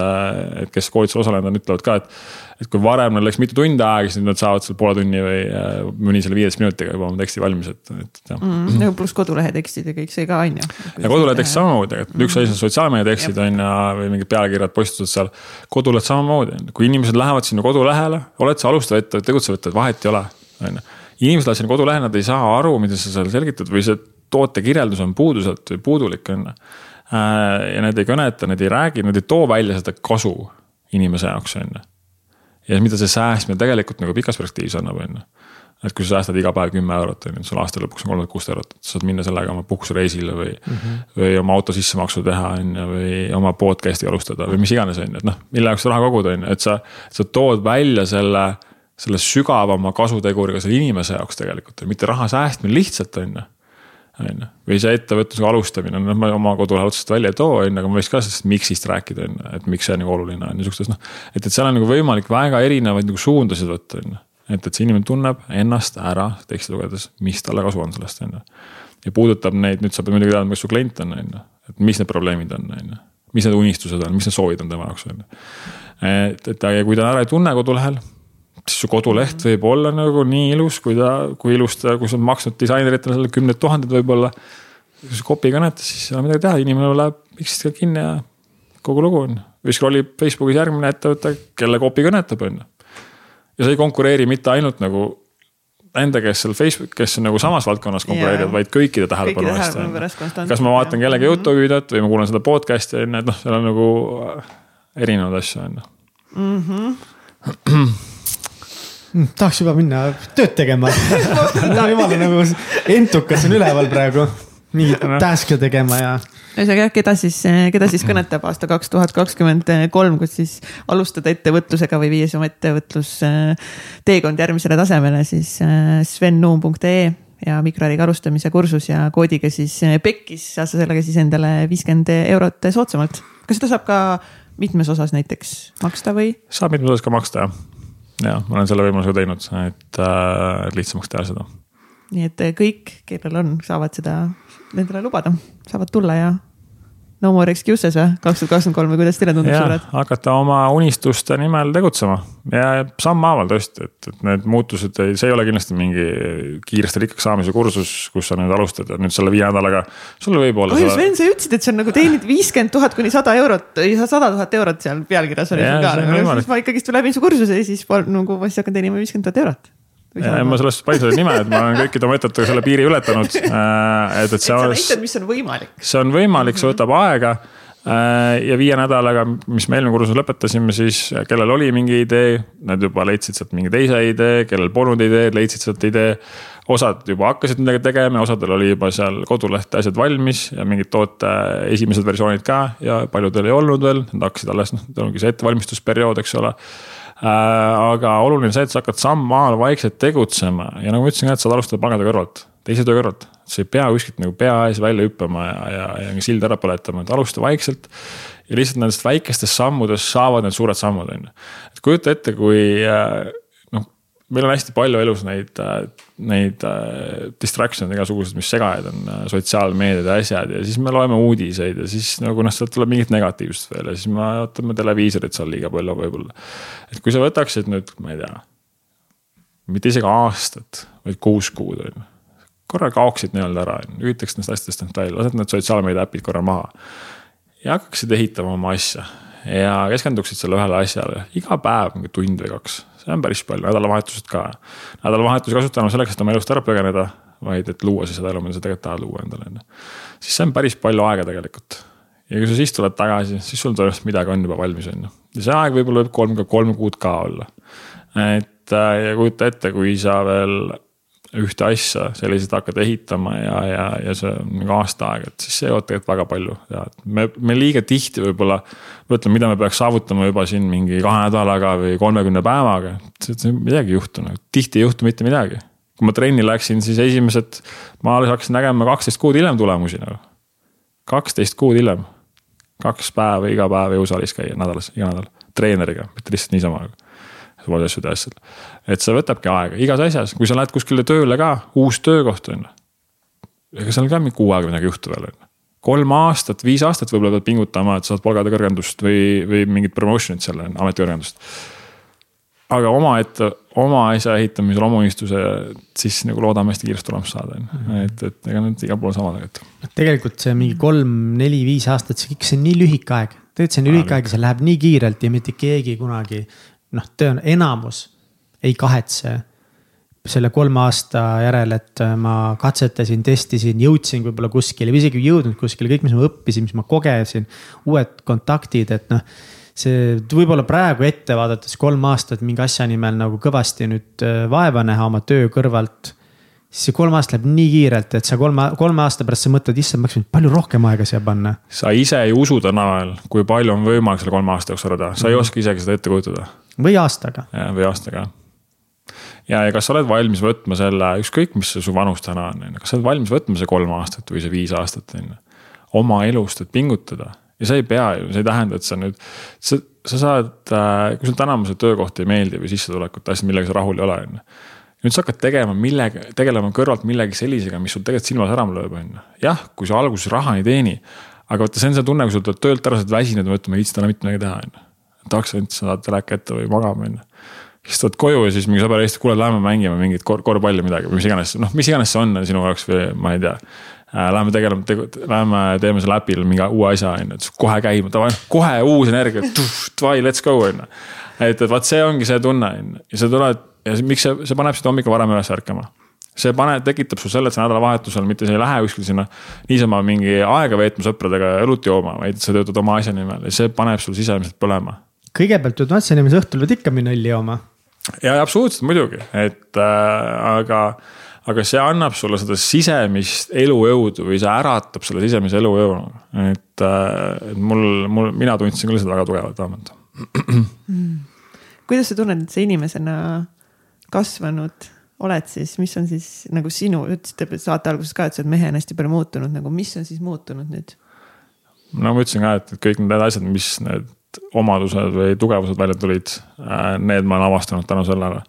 C: et kes koolitusel osalenud on, ütlevad ka, et et kui varem neil läks mitu tundi aega, siis nüüd nad saavad seal poole tunni või äh, mõni selle viieteist minutiga juba oma teksti valmis, et, et jah
A: mm,. nagu pluss kodulehe tekstid ja kõik see ka on ju.
C: ja kodulehe tekst samamoodi, et üks asi on sotsiaalmeedia tekstid on ju või mingid pealkirjad, postitused seal. koduleht samamoodi, kui inimesed lähevad sinna kodulehele, oled sa alustav ettevõte, tegutsev ettevõte, vahet ei ole, on ju. inimesed lähevad sinna kodulehele, nad ei saa aru, mida sa seal selgitad või see toote kirjeldus on puuduselt või puudulik on ju. Äh, ja need ei kõneta, need ei räägi, nad ei too välja seda kasu inimese jaoks on ju ja mida see säästmine tegelikult nagu pikas perspektiivis annab, on ju. et kui sa säästad iga päev kümme eurot, on ju, sul aasta lõpuks on kolmkümmend kuus eurot, et sa saad minna sellega oma puhkusereisile või mm. -hmm. või oma auto sissemaksu teha, on ju, või oma podcast'i alustada või mis iganes, on ju, et noh, mille jaoks raha kogud, on ju, et sa, sa tood välja selle selle sügavama kasuteguriga selle inimese jaoks tegelikult, mitte raha säästmine lihtsalt, on ju on ju. või see ettevõtlusega alustamine, noh ma oma kodulehel otseselt välja ei too, on ju, aga ma võiks ka sellest miks'ist rääkida, on ju, et miks see nagu oluline on, niisugustes noh. et, et seal on nagu võimalik väga erinevaid nagu suundasid võtta, on ju. et, et see inimene tunneb ennast ära teksti lugedes, mis talle kasu on sellest, on ju. ja puudutab neid, nüüd sa pead muidugi teadma, kes su klient on, on ju, et mis need probleemid on, on ju. mis need unistused on, mis need soovid on tema jaoks, on ju. et, et ja kui ta ära ei tunne kodulehel su koduleht võib olla nagu nii ilus, kui ta, kui ilus ta, kui sa oled maksnud disaineritele selle kümned tuhanded võib-olla. kui sa kopi kõnetas, siis ei ole midagi teha, inimene läheb X-ist kinni ja kogu lugu on. või scroll ib Facebookis järgmine ettevõte, kelle kopi kõnetab, on ju. ja sa ei konkureeri mitte ainult nagu nende, kes seal Facebook, kes on nagu samas valdkonnas konkureerivad, vaid kõikide tähelepanu eest. kas ma vaatan kellegi Youtube'i videot või ma kuulan seda podcast'i on ju, et noh, seal on nagu erinevaid asju on ju.
B: Mhm. Mm, tahaks juba minna tööd tegema jumala nagu entukas on üleval praegu, mingit task'e tegema ja.
A: ühesõnaga jah, keda siis, keda siis kõnetab aasta kaks tuhat kakskümmend kolm, kus siis alustada ettevõtlusega või viia siis oma ettevõtlus teekond järgmisele tasemele, siis äh, svennuum.ee ja mikroäriga alustamise kursus ja koodiga siis PEKis saad sa sellega siis endale viiskümmend eurot soodsamalt. kas seda saab ka mitmes osas näiteks maksta või?
C: saab mitmes osas ka maksta jah ja ma olen selle võimalusega teinud, et äh, lihtsamaks teha seda.
A: Nii et kõik, kellel on, saavad seda endale lubada, saavad tulla ja no more excuses või, kaks tuhat kakskümmend kolm või kuidas teile tundub, sõbrad?
C: hakata oma unistuste nimel tegutsema ja sammhaaval tõesti, et, et need muutused, see ei ole kindlasti mingi kiiresti rikkaks saamise kursus, kus sa nüüd alustad ja nüüd selle viie nädalaga. sul võib olla.
A: oi Sven, sa ütlesid, et see on nagu teenid viiskümmend tuhat kuni sada eurot, sada tuhat eurot seal pealkirjas oli sul ka, nagu siis ma ikkagist läbin su kursuse ja siis nagu ma siis hakkan teenima viiskümmend tuhat eurot
C: ma sellest paistan nime, et ma olen kõikide oma ettevõtetega selle piiri ületanud.
A: Äh, et, et see on. sa näitad, mis on võimalik.
C: see on võimalik, see võtab aega. Äh, ja viie nädalaga, mis me eelmine kursus lõpetasime, siis kellel oli mingi idee, nad juba leidsid sealt mingi teise idee, kellel polnud ideed, leidsid sealt idee. osad juba hakkasid midagi tegema, osadel oli juba seal kodulehte asjad valmis ja mingid toote esimesed versioonid ka ja paljudel ei olnud veel, nad hakkasid alles, noh, ongi see ettevalmistusperiood, eks ole Äh, aga oluline on see, et sa hakkad sammhaaval vaikselt tegutsema ja nagu ma ütlesin ka, et saad alustada pagada kõrvalt, teise töö kõrvalt. sa ei pea kuskilt nagu pea ees välja hüppama ja, ja, ja silda ära põletama, et alusta vaikselt. ja lihtsalt nendest väikestest sammudest saavad need suured sammud, on ju. et kujuta ette, kui äh, meil on hästi palju elus neid, äh, neid äh, distraction'e igasugused, mis segajad on, äh, sotsiaalmeediad ja asjad ja siis me loeme uudiseid ja siis nagu noh, sealt tuleb mingit negatiivsust veel ja siis me vaatame televiisorit seal liiga palju võib-olla. et kui sa võtaksid nüüd, ma ei tea, mitte isegi aastat, vaid kuus kuud on ju. korra kaoksid nii-öelda ära, lülitaksid nendest asjadest end välja, lased need sotsiaalmeedia äpid korra maha. ja hakkaksid ehitama oma asja ja keskenduksid selle ühele asjale iga päev mingi tund või kaks see on päris palju, nädalavahetused ka. nädalavahetusi kasutama selleks, et oma elust ära põgeneda, vaid et luua siis seda elu, mida sa tegelikult tahad luua endale, on ju. siis see on päris palju aega tegelikult. ja kui sa siis tuled tagasi, siis sul tõenäoliselt midagi on juba valmis, on ju. ja see aeg võib-olla võib kolm, kolm kuud ka olla. et äh, ja kujuta ette, kui sa veel ühte asja selliselt hakkad ehitama ja, ja, ja see on nagu aasta aega, et siis see jõuab tegelikult väga palju ja me, me liiga tihti võib-olla. mõtleme, mida me peaks saavutama juba siin mingi kahe nädalaga või kolmekümne päevaga, midagi ei juhtu nagu, tihti ei juhtu mitte midagi. kui ma trenni läksin, siis esimesed, ma alles hakkasin nägema kaksteist kuud hiljem tulemusi nagu. kaksteist kuud hiljem, kaks päeva iga päev jõusaalis käia nädalas, iga nädal, treeneriga, mitte lihtsalt niisama asjade asjad. et see võtabki aega igas asjas, kui sa lähed kuskile tööle ka, uus töökoht on ju. ega seal ka mingi kuu aega midagi juhtu veel on ju. kolm aastat, viis aastat võib-olla pead pingutama, et saad palgade kõrgendust või, või mingit promotion'it seal, ametikõrgendust. aga omaette, oma asja ehitamisel, oma unistuse, siis nagu loodame hästi kiiresti tulemust saada, on ju, mhm. et, et ega need igal pool sama tegelikult.
B: tegelikult see mingi kolm, neli, viis aastat, see kõik, see on nii lühike aeg tegelikult see on lühike aeg see läheb nii kiirelt ja mitte keegi kunagi noh, tõen-, enamus ei kahetse selle kolme aasta järel, et ma katsetasin, testisin, jõudsin võib-olla kuskile või isegi ei jõudnud kuskile, kõik, mis ma õppisin, mis ma kogesin, uued kontaktid, et noh. see võib-olla praegu ette vaadates kolm aastat mingi asja nimel nagu kõvasti nüüd äh, vaeva näha oma töö kõrvalt siis see kolm aastat läheb nii kiirelt, et sa kolme, kolme aasta pärast sa mõtled, issand, ma oleks võinud palju rohkem aega siia panna.
C: sa ise ei usu täna veel, kui palju on võimalik selle kolme aasta jooksul teha, sa mm -hmm. ei oska isegi seda ette kujutada.
B: Või aastaga.
C: või aastaga. ja, ja kas sa oled valmis võtma selle, ükskõik, mis su vanus täna on, on ju, kas sa oled valmis võtma see kolm aastat või see viis aastat, on ju. oma elust, et pingutada ja see ei pea ju, see ei tähenda, et sa nüüd, sa, sa saad, äh, kui sul täna see töökoht ei meeldi või sissetulekut, asjad, millega sa rahul ei ole, on ju nüüd sa hakkad tegema millega, tegelema kõrvalt millegi sellisega, mis sul tegelikult silma särama lööb, on ju. jah, kui sa alguses raha ei teeni, aga vaata, see on see tunne, kui sa tuled töölt ära, sa oled väsinud mõtled, ma ei viitsi täna mitte midagi teha, on ju. Tahaks ainult saada teleka ette või magama, ju. siis tuled koju ja siis mingi sõber helistab, kuule, lähme mängime mingit kor korvpalli midagi või mis iganes, noh, mis iganes see on sinu jaoks või ma ei tea äh,. Läheme tegeleme tegu,, lähme teeme selle äpil mingi uue asja, on ju, et kohe käima, davai, kohe uus energia, davai, let's go, on ju. et, et vaat see ongi see tunne, on ju, ja sa tuled ja miks see, see paneb sind hommikul varem üles ärkama see paneb, tekitab sul selle, et sa nädalavahetusel mitte sa ei lähe kuskil sinna niisama mingi aega veetma sõpradega õlut jooma, vaid sa töötad oma asja nimel ja see paneb sul sisemiselt põlema.
B: Kõigepealt pead asja nimel, õhtul pead ikka minna õlli jooma.
C: ja absoluutselt muidugi, et äh, aga, aga see annab sulle seda sisemist elujõudu või see äratab selle sisemise elujõu. et äh,, et mul, mul, mina tundsin küll seda väga tugevalt vähemalt
A: mm.. kuidas sa tunned, et sa inimesena kasvanud oled siis, mis on siis nagu sinu, ütlesite saate alguses ka, et sa oled mehena hästi palju muutunud, nagu mis on siis muutunud nüüd?
C: no ma ütlesin ka, et kõik need asjad, mis need omadused või tugevused välja tulid, äh, need ma olen avastanud tänu sellele.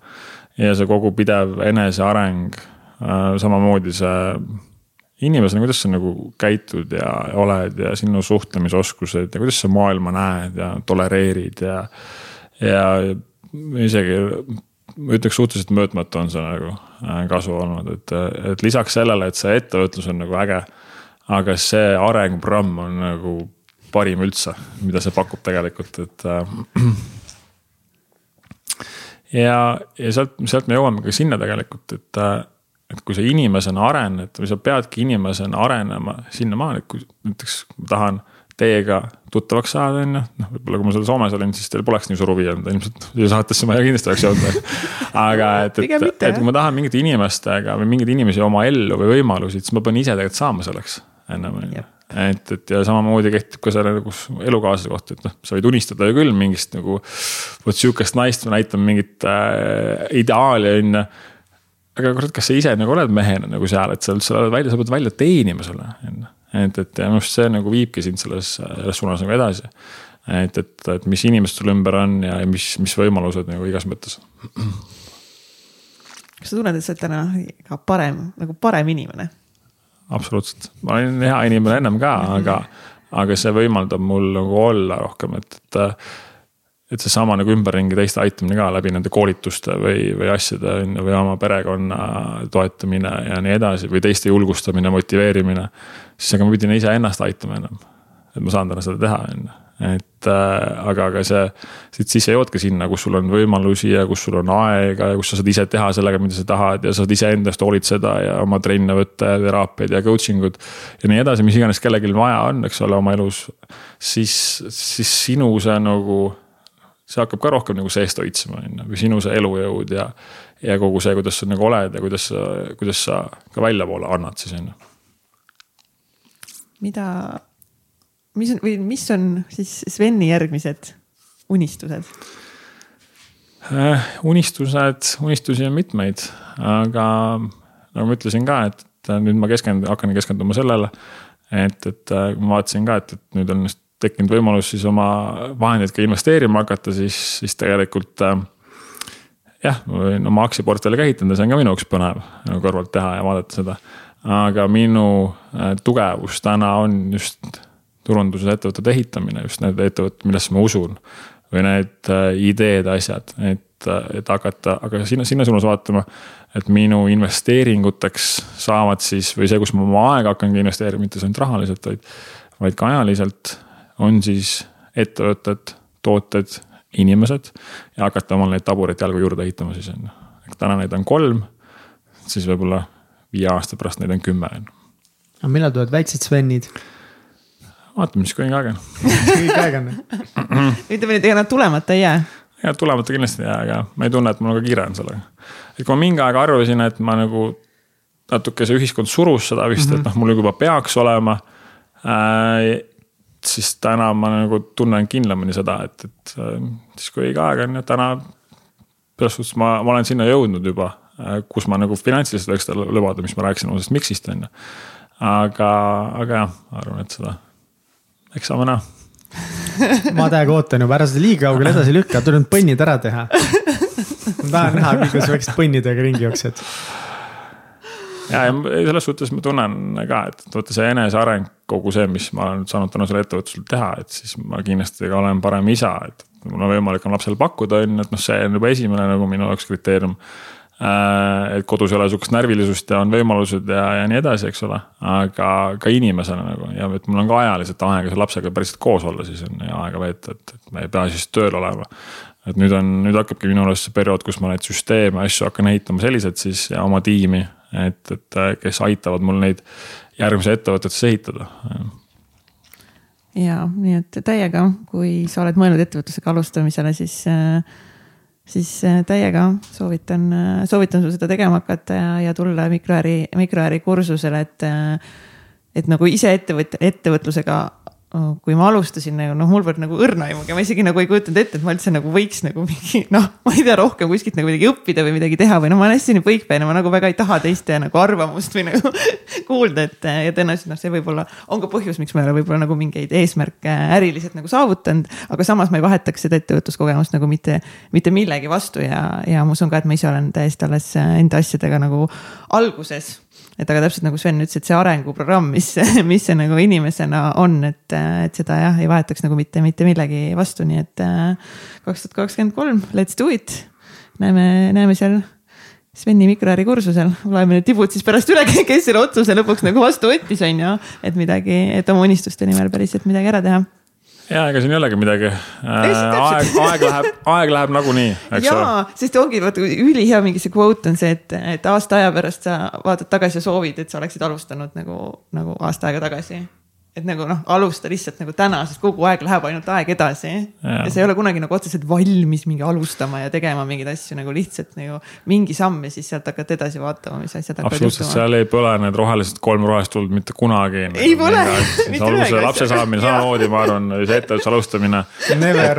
C: ja see kogu pidev eneseareng samamoodi see inimesena, kuidas sa nagu käitud ja oled ja sinu suhtlemisoskused ja kuidas sa maailma näed ja tolereerid ja. ja isegi ma ütleks suhteliselt mõõtmatu on see nagu äh, kasu olnud, et, et lisaks sellele, et see ettevõtlus on nagu äge. aga see arenguprogramm on nagu parim üldse, mida see pakub tegelikult, et äh, ja, ja sealt, sealt me jõuame ka sinna tegelikult, et, äh, et kui sa inimesena arened või sa peadki inimesena arenema sinnamaani, et kui näiteks ma tahan teiega tuttavaks saada, on ju. noh, võib-olla kui ma seal Soomes olin, siis teil poleks nii suur huvi olnud, ilmselt siia saatesse ma kindlasti oleks jõudnud. aga et, et, et kui ma tahan mingite inimestega või mingeid inimesi oma ellu või võimalusi, siis ma pean ise tegelikult saama selleks ennem on ju et, et ja samamoodi kehtib ka selle nagu elukaaslase kohta, et noh, sa võid unistada ju küll mingist nagu. vot sihukest naist näitama mingit äh, ideaali on ju. aga kurat, kas sa ise nagu oled mehena nagu seal, et sa üldse oled välja, sa pead välja teenima selle, on ju et, et ja minu arust see nagu viibki sind selles, selles suunas nagu edasi. et, et, et mis inimesed sul ümber on ja mis, mis võimalused nagu igas mõttes.
A: kas sa tunned, et sa oled täna ka parem, nagu parem inimene?
C: Absoluutselt, ma olin hea inimene ennem ka, aga, aga see võimaldab mul nagu olla rohkem, et, et et seesama nagu ümberringi teiste aitamine ka läbi nende koolituste või, või asjade on ju, või oma perekonna toetamine ja nii edasi või teiste julgustamine, motiveerimine. siis ega ma pidin iseennast aitama enam. et ma saan täna seda teha, on ju, et äh, aga, aga see, siit sisse jõuadki sinna, kus sul on võimalusi ja kus sul on aega ja kus sa saad ise teha sellega, mida sa tahad ja saad iseendast hoolitseda ja oma trenne võtta ja teraapiaid ja coaching ud. ja nii edasi, mis iganes kellelgi vaja on, eks ole, oma elus. siis, siis sinu see nagu see hakkab ka rohkem nagu seest hoidsema, on ju, või sinu see elujõud ja. ja kogu see, kuidas sa nagu oled ja kuidas sa, kuidas sa ka väljapoole annad siis on ju.
A: mida, mis on või mis on siis Sveni järgmised unistused
C: äh,? unistused, unistusi on mitmeid, aga nagu ma ütlesin ka, et nüüd ma keskendun, hakkan keskenduma sellele. et, et ma vaatasin ka, et, et nüüd on tekkinud võimalus siis oma vahendeid ka investeerima hakata, siis, siis tegelikult äh, jah, ma võin oma aktsiaportfelli ka ehitada, see on ka minu jaoks põnev nagu kõrvalt teha ja vaadata seda. aga minu äh, tugevus täna on just turunduses ettevõtete ehitamine, just need ettevõtted, millesse ma usun. või need äh, ideed, asjad, et, et hakata, aga sinna, sinna suunas vaatama. et minu investeeringuteks saavad siis või see, kus ma oma aega hakkangi investeerima, mitte ainult rahaliselt, vaid, vaid ka ajaliselt on siis ettevõtted, tooted, inimesed ja hakata omal neid tabureid jalgu juurde ehitama siis on ju. täna neid on kolm, siis võib-olla viie aasta pärast neid on kümme on ju.
B: aga millal tulevad väiksed Svenid?
C: Vaatame siis, kui kõige aeg on.
B: kõige aeg on.
A: ütleme nii, et ega nad tulemata ei jää.
C: ega tulemata kindlasti ei jää, aga ma ei tunne, et mul väga kiire on sellega. et kui ma mingi aeg arvasin, et ma nagu natuke see ühiskond surus seda vist mm, -hmm. et noh, mul juba peaks olema äh, siis täna ma nagu tunnen kindlamini seda, et, et äh, siis kui õige aeg on ja täna. selles suhtes ma, ma olen sinna jõudnud juba, äh, kus ma nagu finantsiliselt võiks talle lubada, mis ma rääkisin uusest miksist on ju. aga, aga jah, ma arvan, et seda, eks saame näha
B: ma täiega ootan juba, ära seda liiga kaugele edasi lükka, tule nüüd põnnid ära teha. ma tahan näha, kuidas väiksed põnnidega ringi jooksed
C: ja, ja selles suhtes ma tunnen ka, et vaata see eneseareng, kogu see, mis ma olen saanud tänu sellele ettevõtlusele teha, et siis ma kindlasti ka olen parem isa, et mul on võimalik on lapsele pakkuda, on ju, et noh, see on juba esimene nagu minu jaoks kriteerium. Äh, et kodus ei ole sihukest närvilisust ja on võimalused ja, ja nii edasi, eks ole, aga ka inimesena nagu ja et mul on ka ajaliselt aega selle lapsega päriselt koos olla siis on aega veeta, et, et ma ei pea siis tööl olema et nüüd on, nüüd hakkabki minu arust see periood, kus ma neid süsteeme, asju hakkan ehitama selliselt siis ja oma tiimi, et, et kes aitavad mul neid järgmise ettevõtetesse ehitada.
A: ja nii et täiega, kui sa oled mõelnud ettevõtlusega alustamisele, siis, siis täiega soovitan, soovitan sul seda tegema hakata ja, ja tulla mikroäri, mikroäri kursusele, et, et nagu ise ettevõt-, ettevõtlusega kui ma alustasin nagu noh, mul polnud nagu õrna aimugi, ma isegi nagu ei kujutanud ette, et ma üldse nagu võiks nagu mingi noh, ma ei tea, rohkem kuskilt nagu midagi õppida või midagi teha või noh, ma olen hästi põikpäine, ma nagu väga ei taha teiste nagu arvamust või nagu kuulda, et ja tõenäoliselt noh, see võib-olla on ka põhjus, miks ma ei ole võib-olla nagu mingeid eesmärke äriliselt nagu saavutanud. aga samas ma ei vahetaks seda ettevõtluskogemust nagu mitte, mitte millegi vastu ja, ja ma usun ka, et ma ise olen täiesti alles enda asjadega nagu alguses et aga täpselt nagu Sven ütles, et see arenguprogramm, mis, mis see nagu inimesena on, et, et seda jah, ei vahetaks nagu mitte, mitte millegi vastu, nii et äh, kaks tuhat kakskümmend kolm, let's do it. näeme, näeme seal Sveni mikroäri kursusel, loeme need tibud siis pärast üle, kes selle otsuse lõpuks nagu vastu võttis, on ju, et midagi, et oma unistuste nimel päriselt midagi ära teha
C: ja ega siin ei olegi midagi. aeg, aeg läheb, aeg läheb nagunii, eks
A: ole. jaa, sest ongi vaata ülihea mingi see quote on see, et, et aasta aja pärast sa vaatad tagasi ja soovid, et sa oleksid alustanud nagu, nagu aasta aega tagasi et nagu noh, alusta lihtsalt nagu täna, sest kogu aeg läheb ainult aeg edasi. ja sa ei ole kunagi nagu otseselt valmis mingi alustama ja tegema mingeid asju nagu lihtsalt nagu mingi samm ja siis sealt hakata edasi vaatama, mis asjad hakkavad
C: juhtuma. seal ei põle need rohelised, kolm rohelist tuld mitte kunagi.
A: ei põle.
C: lapse saamine samamoodi, ma arvan, see ettevõtluse alustamine.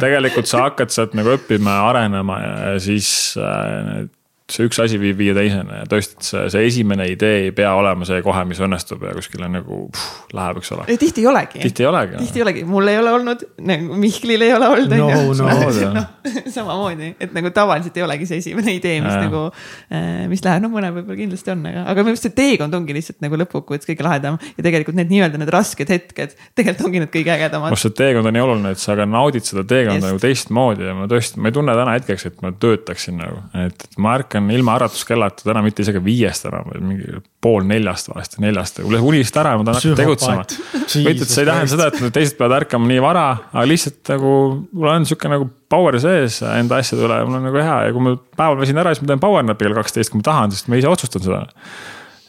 C: tegelikult sa hakkad sealt nagu õppima ja arenema ja siis äh, see üks asi viib viie teiseni ja tõesti, et see, see esimene idee ei pea olema see kohe, mis õnnestub ja kuskile nagu pff, läheb, eks ole.
A: tihti ei olegi.
C: tihti ei olegi.
A: tihti ei olegi, mul ei ole olnud, nagu Mihklil ei ole olnud
B: no,. No,
A: no, samamoodi, et nagu tavaliselt ei olegi see esimene idee, mis ja. nagu, äh, mis läheb, no mõnel võib-olla kindlasti on, aga, aga minu arust see teekond ongi lihtsalt nagu lõppkokkuvõttes kõige lahedam. ja tegelikult need nii-öelda need rasked hetked, tegelikult ongi need kõige ägedamad.
C: see teekond on nii oluline, et sa ka naudid seda teekonda nagu teistmoodi ja ma tõesti, ma ei tunne täna hetkeks, et ma töötaksin nagu, et ma ärkan ilma äratuskellata täna mitte isegi viiest enam, vaid mingi pool neljast vahest, neljast, unist ära ma tahan hakata tegutsema. et see ei tähenda seda, et teised peavad ärkama nii vara, aga lihtsalt nagu mul on sihuke nagu power sees enda asjade üle mul on nagu hea ja kui ma päeval väsin ära, siis ma teen power nap'i kell kaksteist, kui ma tahan, sest ma ise otsustan seda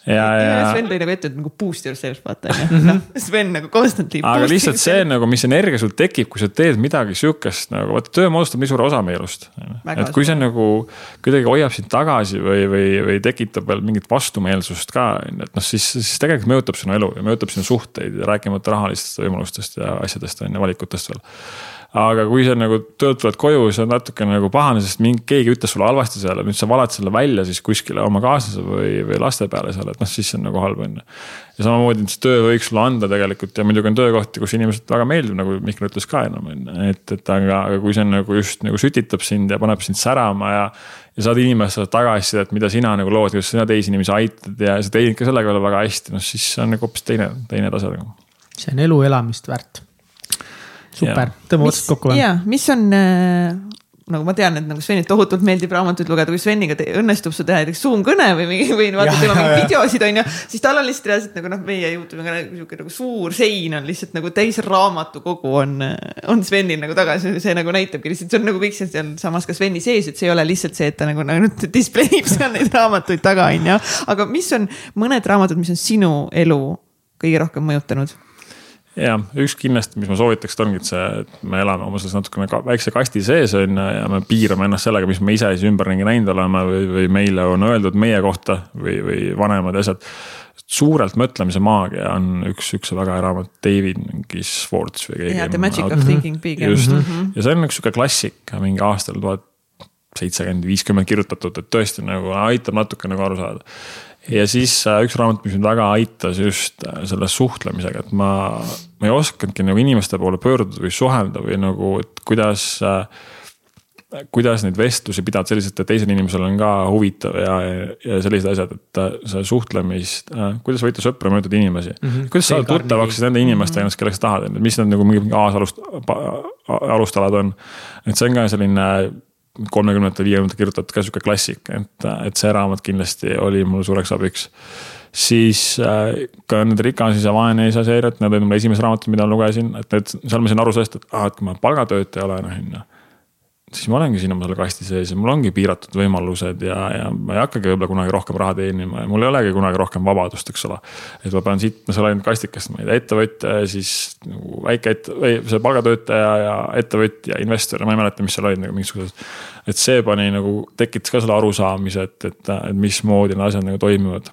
A: ja, ja. Sven tõi nagu ette, et nagu boost yourself vaata on ju, noh Sven nagu constantly.
C: aga lihtsalt see nagu, mis energia sul tekib, kui sa teed midagi sihukest nagu vaata, töö moodustab nii suure osa meie elust. et kui see nagu kuidagi hoiab sind tagasi või, või, või tekitab veel mingit vastumeelsust ka, et noh, siis, siis tegelikult mõjutab sinu elu ja mõjutab sinu suhteid, rääkimata rahalistest võimalustest ja asjadest on ju, valikutest veel aga kui sa nagu töölt tuled koju, sa oled natuke nagu pahane, sest mingi, keegi ütles sulle halvasti seal nüüd sa valad selle välja siis kuskile oma kaaslase või, või laste peale seal, et noh, siis see on nagu halb on ju. ja samamoodi see töö võiks sulle anda tegelikult ja muidugi on töökohti, kus inimesed väga meeldib, nagu Mihkel ütles ka enam on ju, et, et aga, aga kui see on nagu just nagu sütitab sind ja paneb sind särama ja ja saad inimestelt tagasisidet, mida sina nagu lood, kuidas sina teisi inimesi aitad ja sa teenid ka sellega väga hästi, noh siis see on nagu hoopis teine, teine tase nagu.
B: see on elu elamist väärt super, tõmba otsad kokku
A: või? ja, mis on äh, nagu ma tean, et nagu Svenil tohutult meeldib raamatuid lugeda, kui Sveniga õnnestub sul teha näiteks Zoom kõne või mingi või vaata tema mingeid videosid on ju, siis tal on lihtsalt reaalselt nagu noh, meie Youtube'i kanal sihuke nagu suur sein on lihtsalt nagu täis raamatukogu on, on Svenil nagu taga, see nagu näitabki lihtsalt, see on nagu kõik sealsamas ka Sveni sees, et see ei ole lihtsalt see, et ta nagu, nagu display ib seal neid raamatuid taga on ju. aga mis on mõned raamatud, mis on sinu elu kõige rohkem mõjutanud?
C: Ja üks kindlasti, mis ma soovitaks, ongi, et see, et me elame oma selles natukene ka, väikse kasti sees on ju ja me piirame ennast sellega, mis me ise siis ümberringi näinud oleme või, või meile on öeldud meie kohta või, või vanemad ja asjad. suurelt mõtlemise maagia on üks, üks väga hea raamat, David mingi Swartz või keegi.
A: jah, The Magic of Thinking Big.
C: just mm, -hmm. ja see on üks sihuke klassik mingi aastal tuhat seitsekümmend, viiskümmend kirjutatud, et tõesti nagu aitab natuke nagu aru saada ja siis äh, üks raamat, mis mind väga aitas just äh, selle suhtlemisega, et ma, ma ei osanudki nagu inimeste poole pöörduda või suhelda või nagu, et kuidas äh, kuidas neid vestlusi pidada selliselt, et teisel inimesel on ka huvitav ja, ja sellised asjad, et see suhtlemist, kuidas võita sõpru ja mõjutada inimesi mm. -hmm. kuidas saada tuttavaks nende inimestega, mhm. kellega sa tahad, mis need nagu mingid aasalust, alustalad on. et see on ka selline kolmekümnendatel, viiekümnendatel kirjutatud ka sihuke klassik, et, et see raamat kindlasti oli mulle suureks abiks. siis äh, ka need Rikas isa, vaene isa seeriad, need olid mul esimesed raamatud, mida lugesin, et need, seal ma sain aru sellest, et aa, et kui ma palgatöötaja olen, on ju siis ma olengi siin oma selle kasti sees ja mul ongi piiratud võimalused ja, ja ma ei hakkagi võib-olla kunagi rohkem raha teenima ja mul ei olegi kunagi rohkem vabadust, eks ole. et ma pean siit, ma seal ainult kastikest, ma ei tea, ettevõtja ja siis nagu väike ette- või see palgatöötaja ja ettevõtja, investor ja ma ei mäleta, mis seal olid nagu mingisugused. et see pani nagu, tekitas ka selle arusaamise, et, et, et mismoodi need asjad nagu toimivad.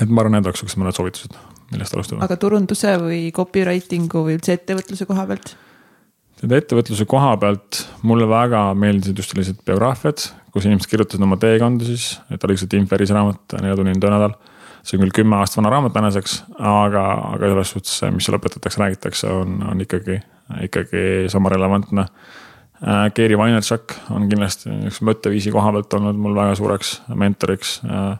C: et ma arvan, need oleks siuksed mõned soovitused millest alustada.
A: aga turunduse või copywriting'u või üldse ettevõtluse koha pealt?
C: Tead ettevõtluse koha pealt mulle väga meeldisid just sellised biograafiad, kus inimesed kirjutasid oma teekonda siis, et oli Tim Ferrise raamat Neljatunnine töönädal. see on küll kümme aastat vana raamat tänaseks, aga, aga selles suhtes mis seal õpetatakse, räägitakse, on, on ikkagi, ikkagi sama relevantne. Äh, Gary Vaynerchuk on kindlasti üks mõtteviisi koha pealt olnud mul väga suureks mentoriks, äh,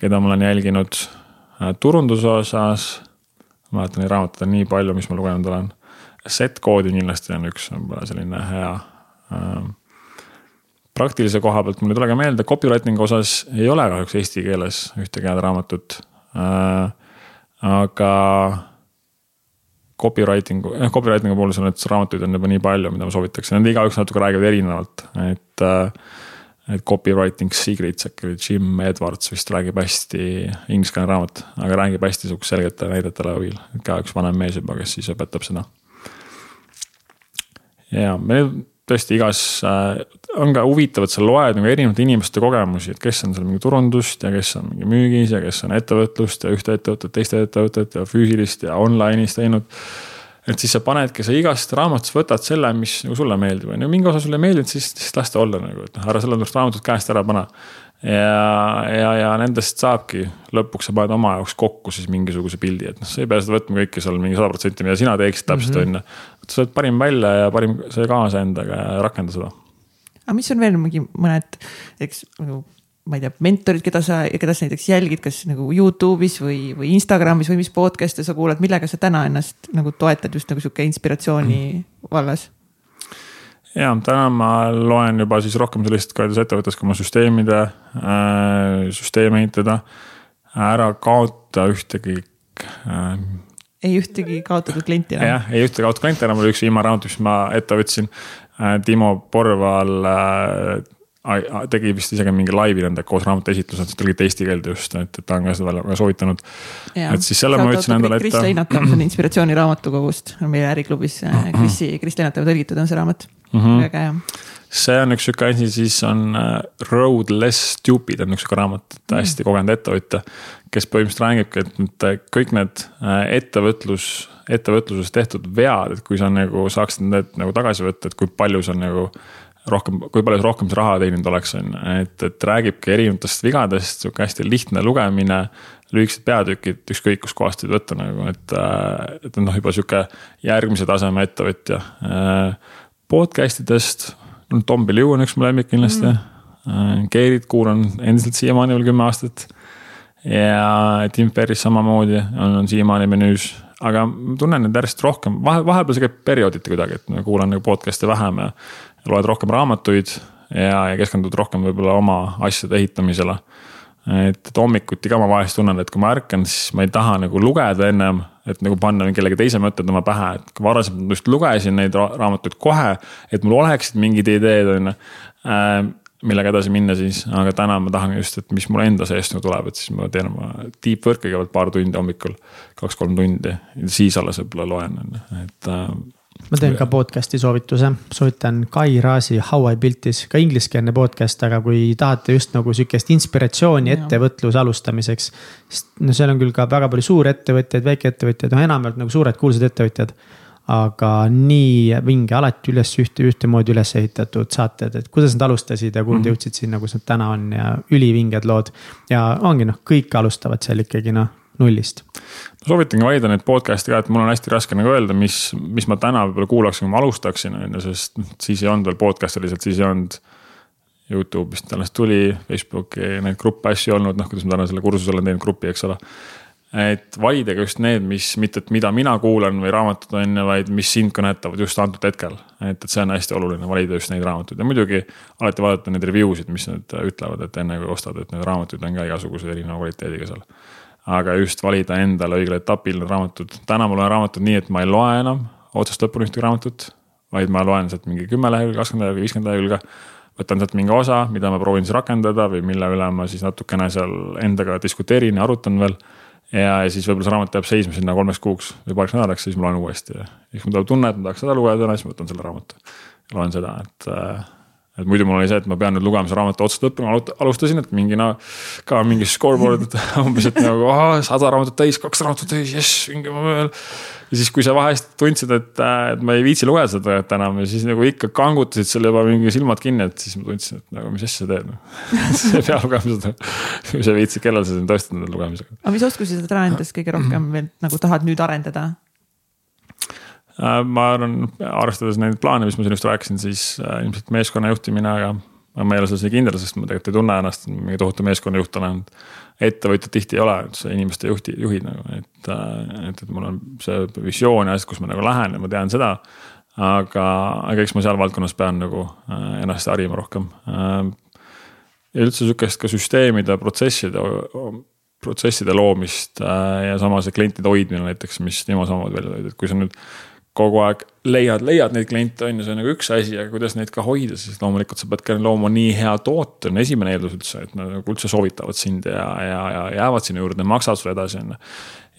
C: keda ma olen jälginud äh, turunduse osas. ma mäletan neid raamatuid on nii palju, mis ma lugenud olen set-koodi kindlasti on üks võib-olla selline hea äh,. praktilise koha pealt mul ei tule ka meelde, copywriting'u osas ei ole kahjuks eesti keeles ühtegi head raamatut äh,. aga copywriting'u, jah copywriting'u puhul seal neid raamatuid on juba nii palju, mida ma soovitaks, nende igaüks natuke räägivad erinevalt, et äh, et copywriting secrets äkki oli Jim Edwards vist räägib hästi, ingliskeelne raamat, aga räägib hästi sihukese selgete näidetele abil, ka üks vanem mees juba, kes siis õpetab seda ja meil tõesti igas äh, on ka huvitav, et sa loed nagu erinevate inimeste kogemusi, et kes on seal mingi turundust ja kes on mingi müügis ja kes on ettevõtlust ja ühte ettevõtet, teist ettevõtet ja füüsilist ja online'is teinud. et siis sa panedki, sa igast raamatust võtad selle, mis nagu sulle meeldib, on ju, mingi osa sulle ei meeldinud, siis, siis las ta olla nagu, et noh, ära sellepärast raamatut käest ära pane ja, ja, ja nendest saabki, lõpuks sa paned oma jaoks kokku siis mingisuguse pildi, et noh, sa ei pea seda võtma kõike seal mingi sada protsenti, mida sina teeksid täpselt, mhm. on ju. Võta sealt parim välja ja parim see kaasa endaga ja rakenda seda.
A: aga mis on veel mingi mõned, eks nagu ma ei tea, mentorid, keda sa, keda sa näiteks jälgid, kas nagu Youtube'is või, või Instagramis või mis podcast'e sa kuulad, millega sa täna ennast nagu toetad just nagu sihuke inspiratsiooni mm. vallas?
C: ja täna ma loen juba siis rohkem sellist, kuidas ettevõttes ka oma süsteemide äh,, süsteeme ehitada. ära kaota ühtegi äh,.
A: Ei ühtegi kaotatud klienti
C: enam. jah, ei ühtegi kaotatud klienti enam, oli üks viimane raamat, mis ma ette võtsin äh,. Timo Porval äh, tegi vist isegi mingi laivi nende koos raamatu esitlused, ta tegi eesti keelde just, et, et ta on ka seda väga soovitanud. et siis selle ma võtsin endale
A: ette. Kris Leinatav, see on inspiratsiooni raamatukogust, meie äriklubis Krisi, Kris Leinatava tõlgitud on see raamat mm, -hmm. väga hea
C: see on üks sihuke asi, siis on äh, Road Less Stupid on üks sihuke raamat, et hästi kogenud ettevõtja. Kes põhimõtteliselt räägibki, et need kõik need äh, ettevõtlus, ettevõtluses tehtud vead, et kui sa nagu saaksid need nagu tagasi võtta, et kui palju sa nagu rohkem, kui palju sa rohkem raha teeninud oleks, on ju, et, et räägibki erinevatest vigadest, sihuke hästi lihtne lugemine. lühikesed peatükid, ükskõik kuskohast võid võtta nagu, et, äh, et noh, juba sihuke järgmise taseme ettevõtja. Äh, podcast idest, no Tom Bellew on üks mu lemmik kindlasti mm.. Keerit kuulan endiselt siiamaani veel kümme aastat. Ja Tim Ferris samamoodi on, on siiamaani menüüs. Aga ma tunnen, et järjest rohkem, vahe, vahepeal see käib periooditi kuidagi, et ma kuulan nagu podcast'e vähem ja loed rohkem raamatuid ja, ja keskendud rohkem võib-olla oma asjade ehitamisele. et, et hommikuti ka ma vahest tunnen, et kui ma ärkan, siis ma ei taha nagu lugeda ennem, et nagu panna kellegi teise mõtted oma pähe, et kui varasemalt ma just lugesin neid raamatuid kohe, et mul oleksid mingid ideed, on ju äh, millega edasi minna siis, aga täna ma tahan just, et mis mul enda seest nagu tuleb, et siis ma teen oma deep work'i kõigepealt paar tundi hommikul, kaks-kolm tundi, siis alles võib-olla loen, on ju, et äh,
B: ma teen ka podcast'i soovituse, soovitan Kai Raasi How I Built This, ka ingliskeelne podcast, aga kui tahate just nagu sihukest inspiratsiooni ettevõtluse alustamiseks. sest no seal on küll ka väga palju suurettevõtjaid, väikeettevõtjaid, noh enamjaolt nagu suured kuulsad ettevõtjad. Aga nii vinge, alati üles ühte, ühtemoodi üles ehitatud saated, et kuidas nad alustasid ja kuhu nad mm -hmm. jõudsid sinna, kus nad täna on ja ülivinged lood. ja ongi noh, kõik alustavad seal ikkagi noh nullist.
C: ma soovitangi valida neid podcast'e ka, et mul on hästi raske nagu öelda, mis, mis ma täna võib-olla kuulaksin, kui ma alustaksin, on ju, sest siis ei olnud veel podcast'e lihtsalt, siis ei olnud. Youtube'ist alles tuli, Facebooki neid gruppe asju olnud, noh, kuidas ma täna selle kursuse olen teinud grupi, eks ole et valida ka just need, mis, mitte et mida mina kuulan või raamatud on ju, vaid mis sind kõnetavad just antud hetkel. et, et see on hästi oluline, valida just neid raamatuid ja muidugi alati vaadata neid review sid, mis nad ütlevad, et enne kui ostad, et neid raamatuid on ka igasuguse erineva kvaliteediga seal aga just valida endale õigel etapil need raamatud. täna ma loen raamatut nii, et ma ei loe enam otsast lõpuni ühtegi raamatut, vaid ma loen sealt mingi kümme lehekülge, kakskümmend lehekülge, viiskümmend lehekülge. võtan sealt mingi osa, mida ma proovin siis rakendada või mille üle ma siis natukene seal endaga diskuteerin ja arutan veel. Ja, ja siis võib-olla see raamat jääb seisma sinna kolmeks kuuks või paariks nädalaks, siis ma loen uuesti ja siis mul tuleb tunne, et ma tahaks seda lugeda täna, siis ma võtan selle raamatu. loen seda, et, et muidu mul oli see, et ma pean nüüd lugemise raamatu otsast õppima, alustasin, et mingi no ka mingi scoreboard umbes, et nagu sada raamatut täis, kaks raamatut täis, jess, mingi ma veel. Ja siis, kui sa vahest tundsid, et, et ma ei viitsi lugeda seda enam ja siis nagu ikka kangutasid seal juba mingi silmad kinni, et siis ma tundsin, et nagu mis asja sa teed sa ei pea lugema seda. kui sa viitsid, kellal sa siin tõestad nende lugemisega.
A: aga mis oskusi sa täna endas kõige rohkem veel nagu tahad nüüd arendada?
C: Äh, ma arvan, arvestades neid plaane, mis ma siin just rääkisin, siis äh, ilmselt meeskonna juhtimine, aga ma ei ole selles nii kindel, sest ma tegelikult ei tunne ennast mingi tohutu meeskonnajuht olen ettevõtjad tihti ei ole üldse inimeste juhti, juhid nagu, et, äh, et, et mul on see visioon ja asjad, kus ma nagu lähen ja ma tean seda. aga, aga eks ma seal valdkonnas pean nagu äh, ennast harima rohkem. Äh, ja üldse sihukest ka süsteemide, protsesside, protsesside loomist ja samas klientide hoidmine näiteks, mis Timo samamoodi välja tõi, et kui sa nüüd kogu aeg leiad, leiad neid kliente, on ju, see on nagu üks asi, aga kuidas neid ka hoida, siis loomulikult sa pead ka looma nii hea toote, on esimene eeldus üldse, et nad nagu üldse soovitavad sind ja, ja, ja jäävad sinna juurde, maksavad sulle edasi, on ju.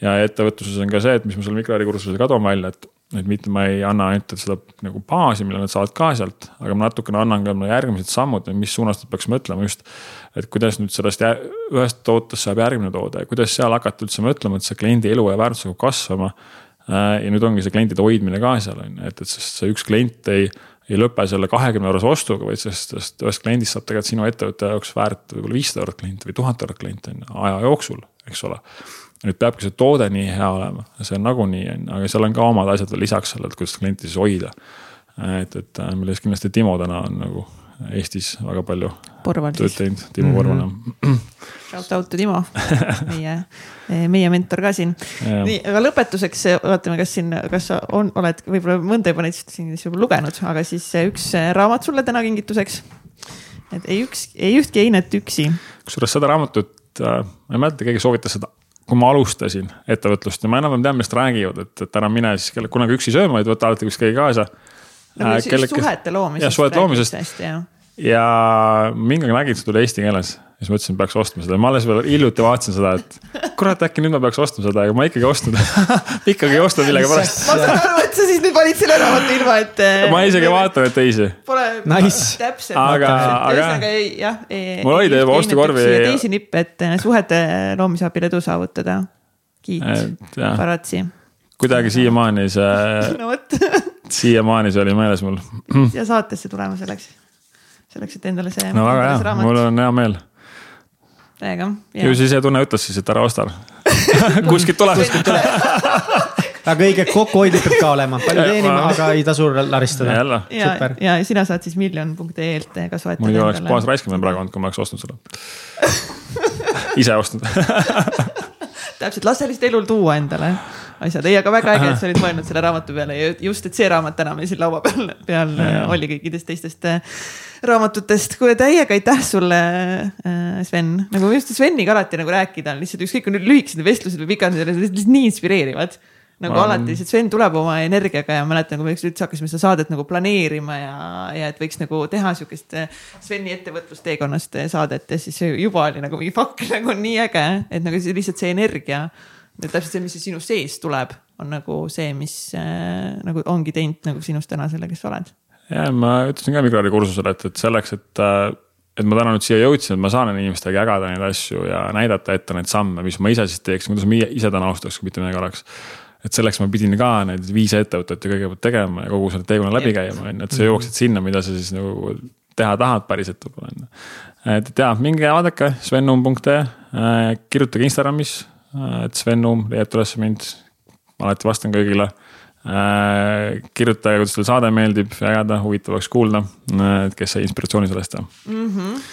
C: ja ettevõtluses on ka see, et mis ma seal mikroärikursusel ka toon välja, et, et mitte ma ei anna ainult seda nagu baasi, mille nad saavad ka sealt, aga ma natukene annan ka järgmised sammud, mis suunas nad peaks mõtlema just. et kuidas nüüd sellest ühest tootest saab järgmine toode ja kuidas seal hakata üldse mõtlema, et see kliendi elu ja väärtus hakkab kasvama ja nüüd ongi see klientide hoidmine ka seal on ju, et, et sest see üks klient ei, ei lõpe selle kahekümne eurose ostuga, vaid sellest, sellest ühest kliendist saab tegelikult sinu ettevõtte jaoks väärt võib-olla viissada eurot klient või tuhat eurot klient on ju, aja jooksul, eks ole. nüüd peabki see toode nii hea olema, see on nagunii on ju, aga seal on ka omad asjad veel lisaks sellele, et kuidas klienti siis hoida. et, et äh, milles kindlasti Timo täna on nagu Eestis väga palju
A: Porval
C: tööd teinud, Timo mm -hmm. Porval jah.
A: Shout out to Timo, meie, meie mentor ka siin. nii, aga lõpetuseks vaatame, kas siin, kas sa on, oled võib-olla mõnda juba neist siin juba lugenud, aga siis üks raamat sulle täna kingituseks. et ei üks, ei ühtki einet üksi.
C: kusjuures seda raamatut äh,, ma ei mäleta, keegi soovitas seda kui ma alustasin ettevõtlust ja ma enam-vähem tean, millest räägivad, et, et ära mine siis kunagi üksi sööma, vaid võta alati kuskil keegi kaasa
A: nagu äh, just suhete loomisest.
C: jah, suhete loomisest. ja mingi aeg nägin, see tuli eesti keeles siis mõtlesin, peaks ostma seda, ma alles veel hiljuti vaatasin seda, et kurat, äkki nüüd ma peaks ostma seda, aga ma ikkagi ei ostnud ikkagi ei ostnud millegipärast.
A: ma saan aru, et sa siis nüüd valid selle raamatu ilma, et.
C: ma isegi ei vaata neid teisi.
A: Pole
B: nice.
A: täpselt.
C: aga, aga
A: jah.
C: mul oli ta juba ostukorvi.
A: teisi nippe, et suhete loomise abil edu saavutada. kiit, paratsi.
C: kuidagi siiamaani see
A: no vot
C: siiamaani see oli meeles mul.
A: siia saatesse tulema selleks, selleks, et endale see.
C: no väga hea, mul on hea meel.
A: täiega.
C: ju siis sisetunne ütles siis, et ära osta kuskilt tuleb. kuskilt
B: tuleb aga õige kokkuhoidlik peab ka olema, palju teenima, aga ei tasu laristada.
A: ja, ja, ja sina saad siis miljon.ee-lt ka soetada.
C: muidu oleks puhas raiskamine praegu olnud, kui ma oleks ostnud seda ise ostnud
A: täpselt, las lihtsalt elul tuua endale asjad, ei, aga väga äge, et sa olid mõelnud selle raamatu peale ja just, et see raamat täna meil siin laua peal, peal ja. oli kõikidest teistest äh, raamatutest. kuule, täiega aitäh sulle, äh, Sven, nagu just Sveniga alati nagu rääkida on lihtsalt ükskõik, kui need lühikesed vestlused või pikad, lihtsalt nii inspireerivad nagu ma... alati, see Sven tuleb oma energiaga ja mäletan, kui me üldse hakkasime seda saadet nagu planeerima ja, ja et võiks nagu teha sihukest äh, Sveni ettevõtlusteekonnast saadet ja siis juba oli nagu mingi fuck nagu nii äge, et nagu see, lihtsalt see energia. Täpselt see, mis sinu sees tuleb, on nagu see, mis äh, nagu ongi teinud nagu sinust täna selle, kes sa oled.
C: ja ma ütlesin ka Mikrari kursusel, et, et selleks, et äh, et ma täna nüüd siia jõudsin, et ma saan inimestega jagada neid asju ja näidata ette neid samme, mis ma ise siis teeksin, kuidas ma ise täna austaks, kui mitte midagi oleks et selleks ma pidin ka need viis ettevõtet ju kõigepealt tegema ja kogu selle teekonna läbi käima, on ju, et sa jõuaksid sinna, mida sa siis nagu teha tahad päriselt võib-olla on ju. et, et jaa, minge vaadake svennum.ee äh,, kirjutage Instagramis, äh, et Svennum leiate üles mind. alati vastan kõigile äh,. kirjutage, kuidas teile saade meeldib, ägeda, huvitav oleks kuulda, äh, et kes sai inspiratsiooni sellest mm.
A: -hmm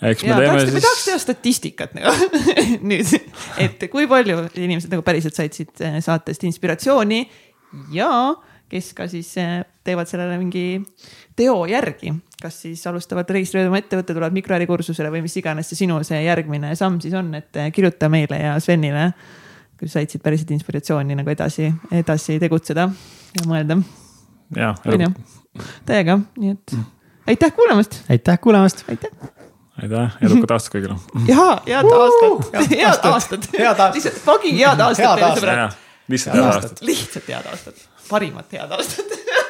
C: eks me ja, teeme tahaks,
A: siis. me tahaks teha statistikat nagu nüüd, et kui palju inimesed nagu päriselt said siit saatest inspiratsiooni ja kes ka siis teevad sellele mingi teo järgi, kas siis alustavad registreerida oma ettevõtte, tulevad mikroärikursusele või mis iganes see sinu see järgmine samm siis on, et eh, kirjuta meile ja Svenile. kui said siit päriselt inspiratsiooni nagu edasi, edasi tegutseda ja mõelda.
C: jah,
A: täiega, nii et aitäh kuulamast.
B: aitäh kuulamast.
A: aitäh
C: aitäh, edukat aastat kõigile.
A: ja, head aastat, head aastat, lihtsalt fucking head aastat teile sõbrad.
C: lihtsalt head aastat.
A: lihtsalt head aastat, parimat head aastat